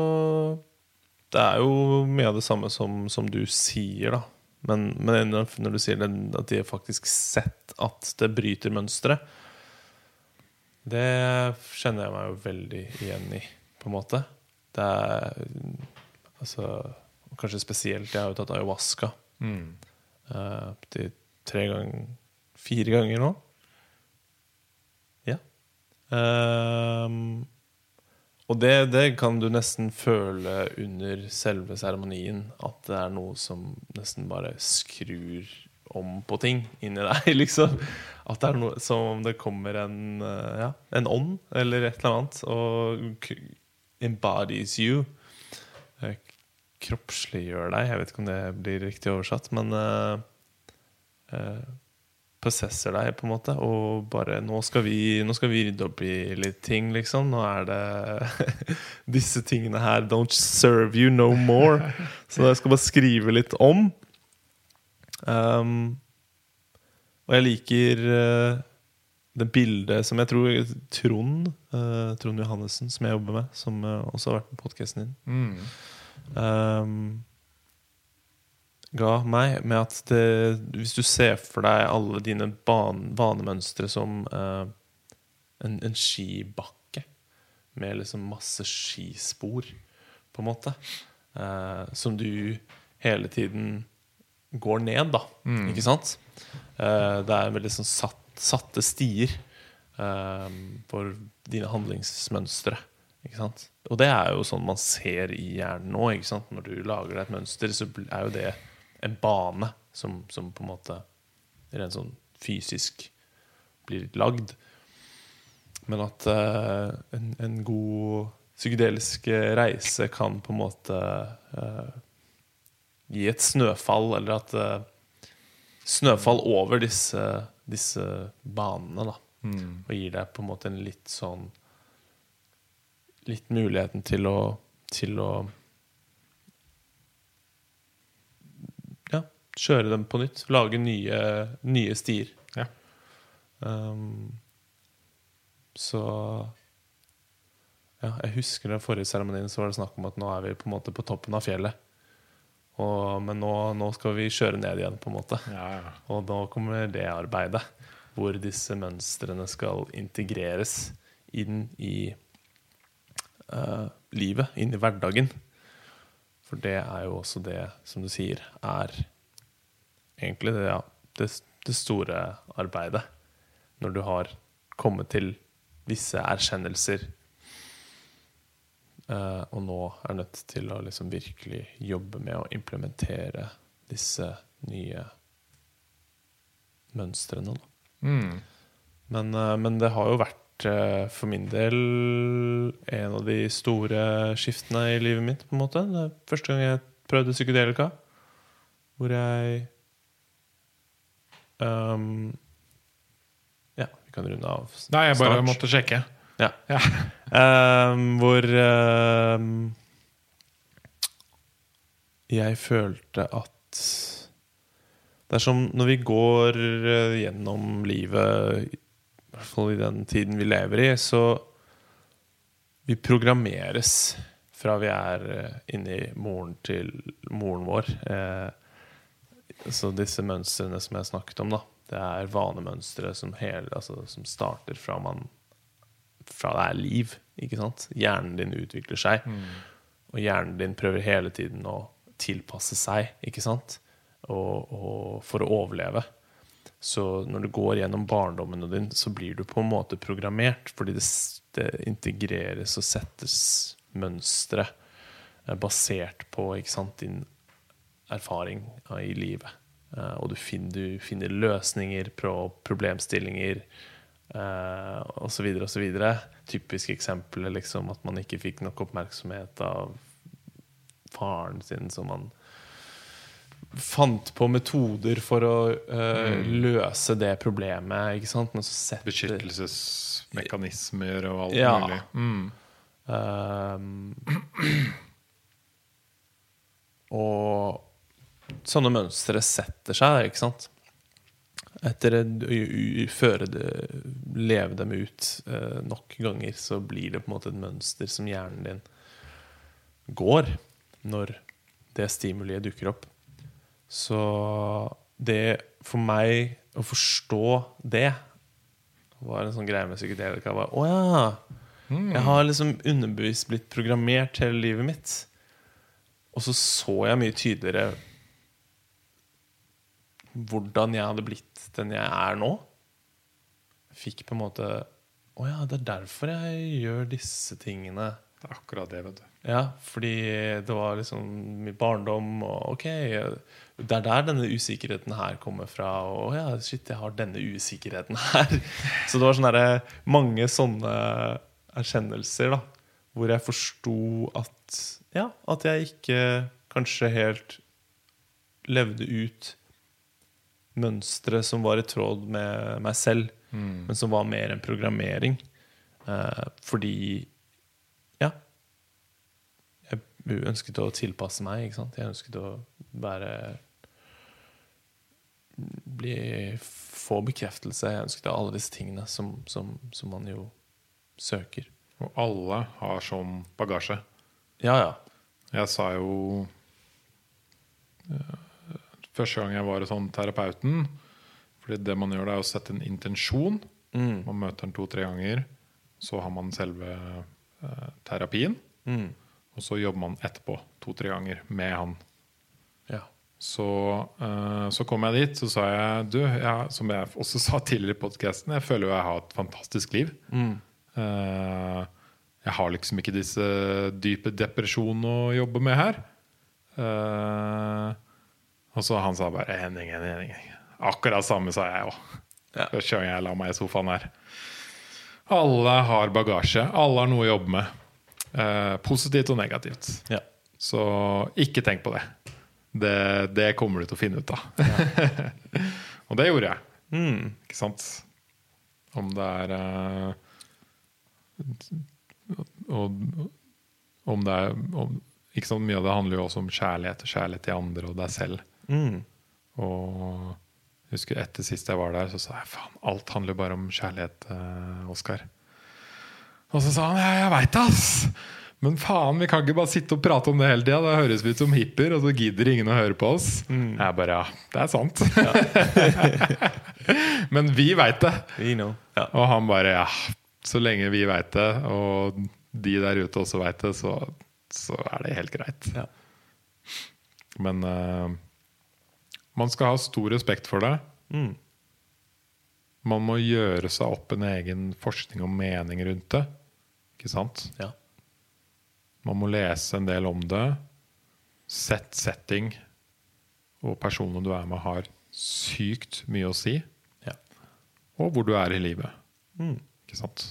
Det er jo mye av det samme som, som du sier, da. Men, men når du sier det, at de har faktisk sett at det bryter mønstre, det kjenner jeg meg jo veldig igjen i, på en måte. Det er Altså Kanskje spesielt Jeg har jo tatt ayahuasca Mm. uh, tre ganger Fire ganger nå. Ja. Ehm, og det, det kan du nesten føle under selve seremonien. At det er noe som nesten bare skrur om på ting inni deg. <laughs> liksom At det er noe som om det kommer en, eh, ja, en ånd eller et eller annet og embodies you. Eh, Kroppsliggjør deg. Jeg vet ikke om det blir riktig oversatt, men uh, eh, possesser deg, på en måte. Og bare nå skal, vi, nå skal vi rydde opp i litt ting, liksom. Nå er det <laughs> Disse tingene her don't serve you no more. Så jeg skal bare skrive litt om. Um, og jeg liker uh, det bildet som jeg tror Trond uh, Trond Johannessen, som jeg jobber med, som uh, også har vært på podkasten din, Mm. um, ga meg, med at det, hvis du ser for deg alle dine ban, vanemønstre som eh, en, en skibakke med liksom masse skispor, på en måte, eh, som du hele tiden går ned, da. Mm. Ikke sant? Eh, det er veldig sånn satt, satte stier eh, for dine handlingsmønstre. Ikke sant? Og det er jo sånn man ser i hjernen nå. Ikke sant? Når du lager deg et mønster, så er jo det en bane som, som på en måte rent sånn fysisk blir lagd. Men at uh, en, en god psykedelisk reise kan på en måte uh, gi et snøfall, eller at uh, Snøfall over disse, disse banene, da. Mm. Og gir deg på en måte en litt sånn Litt muligheten til å Til å Ja, kjøre dem på nytt. Lage nye, nye stier. Ja. Um, så Ja, jeg husker den forrige seremonien så var det snakk om at nå er vi på en måte på toppen av fjellet. Og, men nå, nå skal vi kjøre ned igjen, på en måte. Ja, ja. Og nå kommer det arbeidet, hvor disse mønstrene skal integreres inn i uh, livet, inn i hverdagen. For det er jo også det, som du sier, er egentlig det, ja, det, det store arbeidet. Når du har kommet til visse erkjennelser, uh, og nå er nødt til å liksom virkelig jobbe med å implementere disse nye mønstrene. Mm. Men, uh, men det har jo vært eh, for min del en av de store skiftene i livet mitt. på en måte Det første gang jeg prøvde psykedelika. Hvor jeg ehm, Ja, vi kan runde av Nei, jeg bare måtte sjekke. Ja. Ja. <laughs> um, hvor um, jeg følte at Det er som når vi går eh, gjennom livet, i hvert fall i den tiden vi lever i, så Vi programmeres fra vi er eh, inni moren til moren vår. Eh, så disse mønstrene som jeg snakket om, da. Det er vanemønstre som, hele, altså, som starter fra man fra det er liv. Ikke sant? Hjernen din utvikler seg, og hjernen din prøver hele tiden å tilpasse seg, ikke sant? Og, og for å overleve. Så når du går gjennom barndommen din, så blir du på en måte programmert, fordi det, det integreres og settes mønstre eh, basert på sant, din erfaring eh, i livet. Eh, Og du finner, du finner løsninger på problemstillinger osv. så videre. Typisk eksempel er liksom at man ikke fikk nok oppmerksomhet av faren sin, så man fant på metoder for å eh, løse det problemet. Ikke sant? Setter Beskyttelsesmekanismer og alt Ja. mulig. Mm. Um, <clears throat> og sånne mønstre setter seg, ikke sant? Etter å føre det, leve dem ut eh, nok ganger, så blir det på en måte et mønster som hjernen din går når det stimuliet dukker opp. Så det for meg å forstå det var en sånn greie med psykedelika. var, Å ja! Jeg har liksom underbevisst blitt programmert hele livet mitt. Og så så jeg mye tydeligere hvordan jeg hadde blitt den jeg er nå. Fikk på en måte Å ja, det er derfor jeg gjør disse tingene. Det er akkurat det, vet du. Ja, fordi det var liksom min barndom, og ok Det er der denne usikkerheten her kommer fra. Og ja, shit, jeg har denne usikkerheten her. <laughs> Så det var sånne mange sånne erkjennelser, da. Hvor jeg forsto at Ja, at jeg ikke kanskje helt levde ut mønstre som var i tråd med meg selv, men som var mer enn programmering. Eh, fordi Ja, jeg ønsket å tilpasse meg. Ikke sant? Jeg ønsket å være bli, Få bekreftelse. Jeg ønsket alle disse tingene som, som, som man jo søker. Og alle har sånn bagasje. Ja, ja. Jeg sa jo eh, Første gang jeg var hos sånn terapeuten Fordi det man gjør, det er å sette en intensjon. Mm. Man møter den to-tre ganger. Så har man selve eh, terapien. Mm. Og så jobber man etterpå to-tre ganger med han. ja. Så, eh, så kom jeg dit, så sa jeg Du, jeg, som jeg også sa tidligere i podkasten, jeg føler jo jeg har et fantastisk liv. Mm. Eh, jeg har liksom ikke disse dype depresjonene å jobbe med her. Eh, og så han sa bare Henning, Henning, Henning. Akkurat samme sa jeg òg. Ja. Første gang jeg la meg i sofaen her. Alle har bagasje. Alle har noe å jobbe med. Eh, positivt og negativt. ja. Så ikke tenk på det. Det, det kommer du til å finne ut av. <laughs> og det gjorde jeg. Mm. Ikke sant? Om det er eh, og, Om det er om, ikke sant? Mye av det handler jo også om kjærlighet. og Kjærlighet til andre og deg selv. Mm. Og jeg husker etter sist jeg var der, så sa jeg faen, alt handler bare om kjærlighet, eh, Oskar. Og så sa han ja, jeg veit det, ass! Men faen, vi kan ikke bare sitte og prate om det hele tida. Da høres vi ut som hippier, og så gidder ingen å høre på oss. Jeg bare ja, det er sant. <laughs> Men vi veit det. Ja. Og han bare ja, så lenge vi veit det, og de der ute også veit det, så, så er det helt greit. Ja. Men eh, man skal ha stor respekt for det. Mm. Man må gjøre seg opp en egen forskning og mening rundt det. Ikke sant? ja. Man må lese en del om det. Sett setting og personene du er med, har sykt mye å si. Ja. Og hvor du er i livet. Mm. Ikke sant?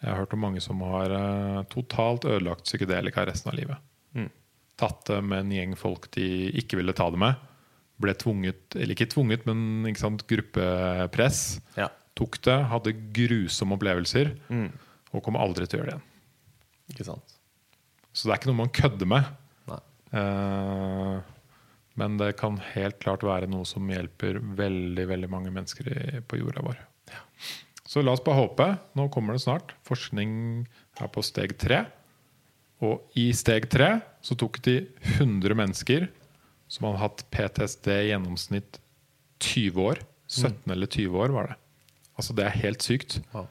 Jeg har hørt om mange som har uh, totalt ødelagt psykedelika resten av livet. Mm. Tatt det med en gjeng folk de ikke ville ta det med. Ble tvunget, eller ikke tvunget, men ikke sant, gruppepress. Ja. Tok det, hadde grusomme opplevelser Mm. og kommer aldri til å gjøre det igjen. Ikke sant? Så det er ikke noe man kødder med. Eh, men det kan helt klart være noe som hjelper veldig veldig mange mennesker i, på jorda vår. Så la oss bare håpe. Nå kommer det snart. Forskning er på steg tre. Og i steg tre så tok de 100 mennesker som hadde hatt PTSD i gjennomsnitt 20 år. 17 eller 20 år, var det. Altså Det er helt sykt. Ja.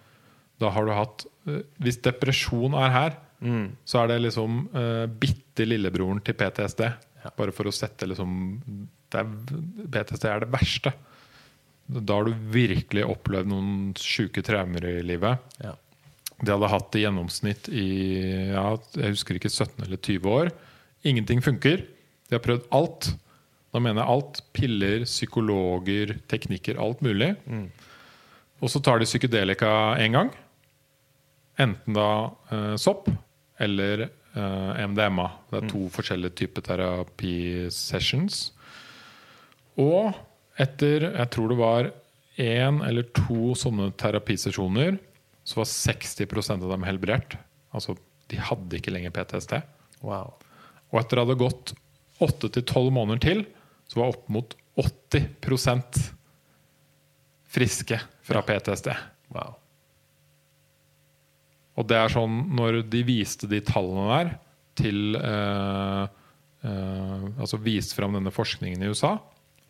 Da har du hatt eh, Hvis depresjon er her, Mm. så er det liksom uh, bitte lillebroren til PTSD. Ja. Bare for å sette liksom det er, PTSD er det verste. Da har du virkelig opplevd noen sjuke traumer i livet. Ja. De hadde hatt i gjennomsnitt i ja, jeg husker ikke 17 eller 20 år. Ingenting funker. De har prøvd alt. Da mener jeg alt. Piller, psykologer, teknikker, alt mulig. Mm. Og så tar de psykedelika én gang. Enten da eh, sopp eller eh, MDMA. Det er to forskjellige typer terapisessions. Og etter jeg tror det var én eller to sånne terapisesjoner, så var 60% av dem helbredt. Altså, de hadde ikke lenger PTSD. Wow. Og etter at det hadde gått 8-12 måneder til, så var opp mot 80% friske fra PTSD. wow. Og det er sånn når de viste de tallene der til eh, eh, Altså viste fram denne forskningen i USA,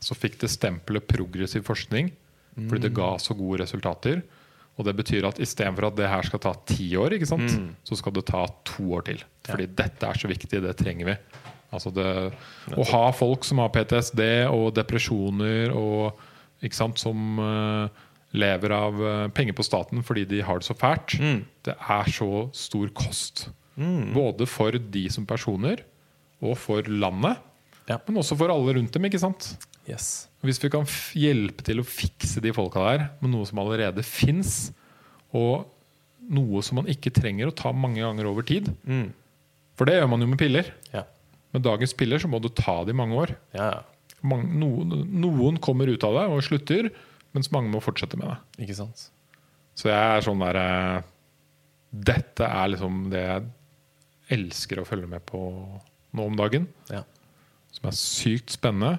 så fikk det stempelet progressiv forskning fordi det ga så gode resultater. Og det betyr at istedenfor at det her skal ta ti år, ikke sant? så skal det ta to år til. Fordi dette er så viktig, det trenger vi. Altså det, å ha folk som har PTSD og depresjoner og sant, som uh, lever av uh, penger på staten fordi de har det så fælt, Mm. det er så stor kost. Både for de som personer og for landet, Ja. men også for alle rundt dem. ikke sant? Yes. Hvis vi kan hjelpe til å fikse de folka der med noe som allerede fins, og noe som man ikke trenger å ta mange ganger over tid Mm. For det gjør man jo med piller. Ja. Med dagens piller så må du ta det i mange år. Ja. Mange, noen, noen kommer ut av det og slutter, mens mange må fortsette med det. Ikke sant? Så jeg er sånn der eh, Dette er liksom det jeg elsker å følge med på nå om dagen. Ja. Som er sykt spennende,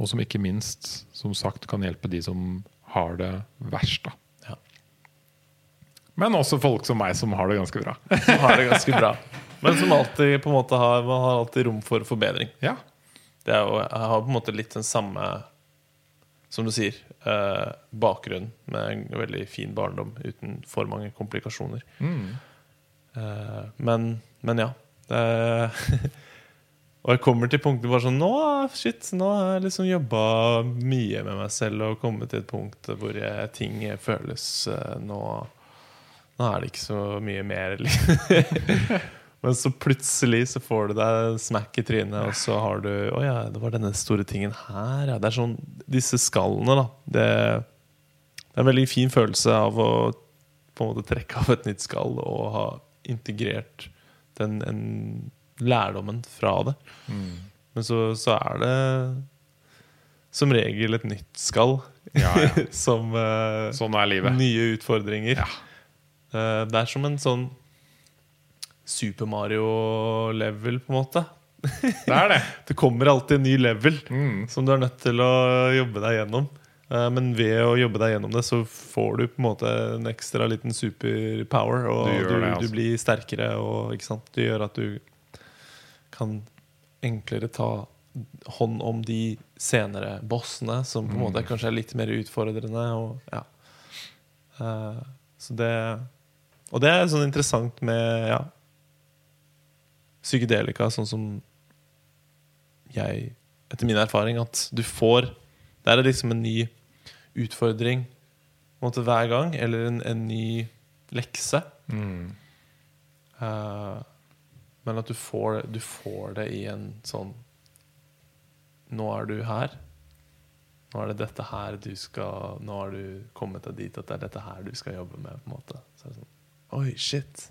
og som ikke minst som sagt kan hjelpe de som har det verst. da Men også folk som meg, som har det ganske bra. Som har det ganske bra. <laughs> Men som alltid på en måte har, man har alltid rom for forbedring. Ja, Det er jo, jeg har på en måte litt den samme, som du sier, eh, bakgrunn med en veldig fin barndom uten for mange komplikasjoner. Eh, men, men ja. Det, <laughs> og jeg kommer til punktet bare sånn Nå, shit, nå har jeg liksom jobba mye med meg selv og kommet til et punkt hvor jeg, ting føles eh, nå, nå er det ikke så mye mer. <laughs> Men så plutselig så får du deg smack i trynet, og så har du Å ja, det var denne store tingen her, ja. Det er sånn Disse skallene, da. Det, det er en veldig fin følelse av å på en måte trekke av et nytt skall og ha integrert den en, lærdommen fra det. Men så, så er det som regel et nytt skall ja, ja. <laughs> som uh, Sånn livet. nye utfordringer. Ja. Uh, det er som en sånn Super Mario-level, på en måte. <laughs> Det er det. Det kommer alltid en ny level Mm. som du er nødt til å jobbe deg gjennom. Eh, Men ved å jobbe deg gjennom det, så får du på en måte en ekstra liten superpower. Og Du du, det, altså. blir sterkere, og det gjør at du kan enklere ta hånd om de senere bossene, som på en Mm. måte kanskje er litt mer utfordrende. Og, ja. uh, så det Og det er sånn interessant med ja, psykedelika, sånn som jeg, etter min erfaring, at du får Der er liksom en ny utfordring på en måte, hver gang, eller en, en ny lekse. Mm. Uh, men at du får, du får det i en sånn Nå er du her. Nå er det dette her du skal Nå har du kommet deg dit at det er dette her du skal jobbe med. på en måte Så er det sånn, Oi, shit.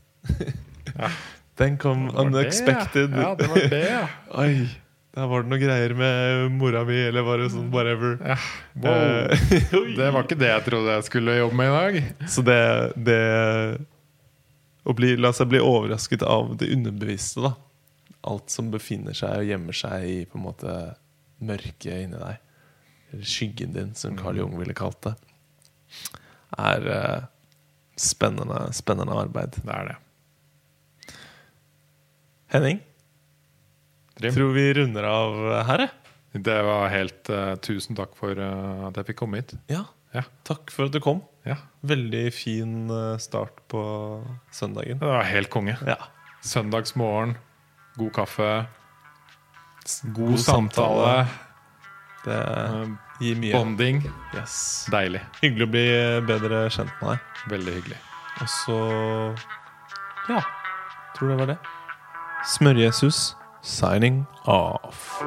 Ja. <laughs> Den kom Det var unexpected. Det, ja. ja, det var det, ja. <laughs> Oi, der var det noen greier med mora mi, eller var det sånn whatever. ja. Wow. Eh. <laughs> Det var ikke det jeg trodde jeg skulle jobbe med i dag. Så det, det Å bli, la seg bli overrasket av det underbevisste, da. Alt som befinner seg og gjemmer seg i på en måte mørket inni deg. Eller skyggen din, som Carl Jung ville kalt det. Er uh, spennende, spennende arbeid. Det er det. Henning, Trym. tror vi runder av her, jeg. Det var helt uh, Tusen takk for uh, at jeg fikk komme hit. Ja. Ja. Takk for at du kom. Ja, Veldig fin uh, start på søndagen. Det var helt konge. Ja. Søndagsmorgen, god kaffe, god, God samtale, Det eh, gir mye. bonding. Yes. Deilig. Hyggelig å bli bedre kjent med deg. Veldig hyggelig. Og så Ja, tror det var det. Smør-Jesus signing off.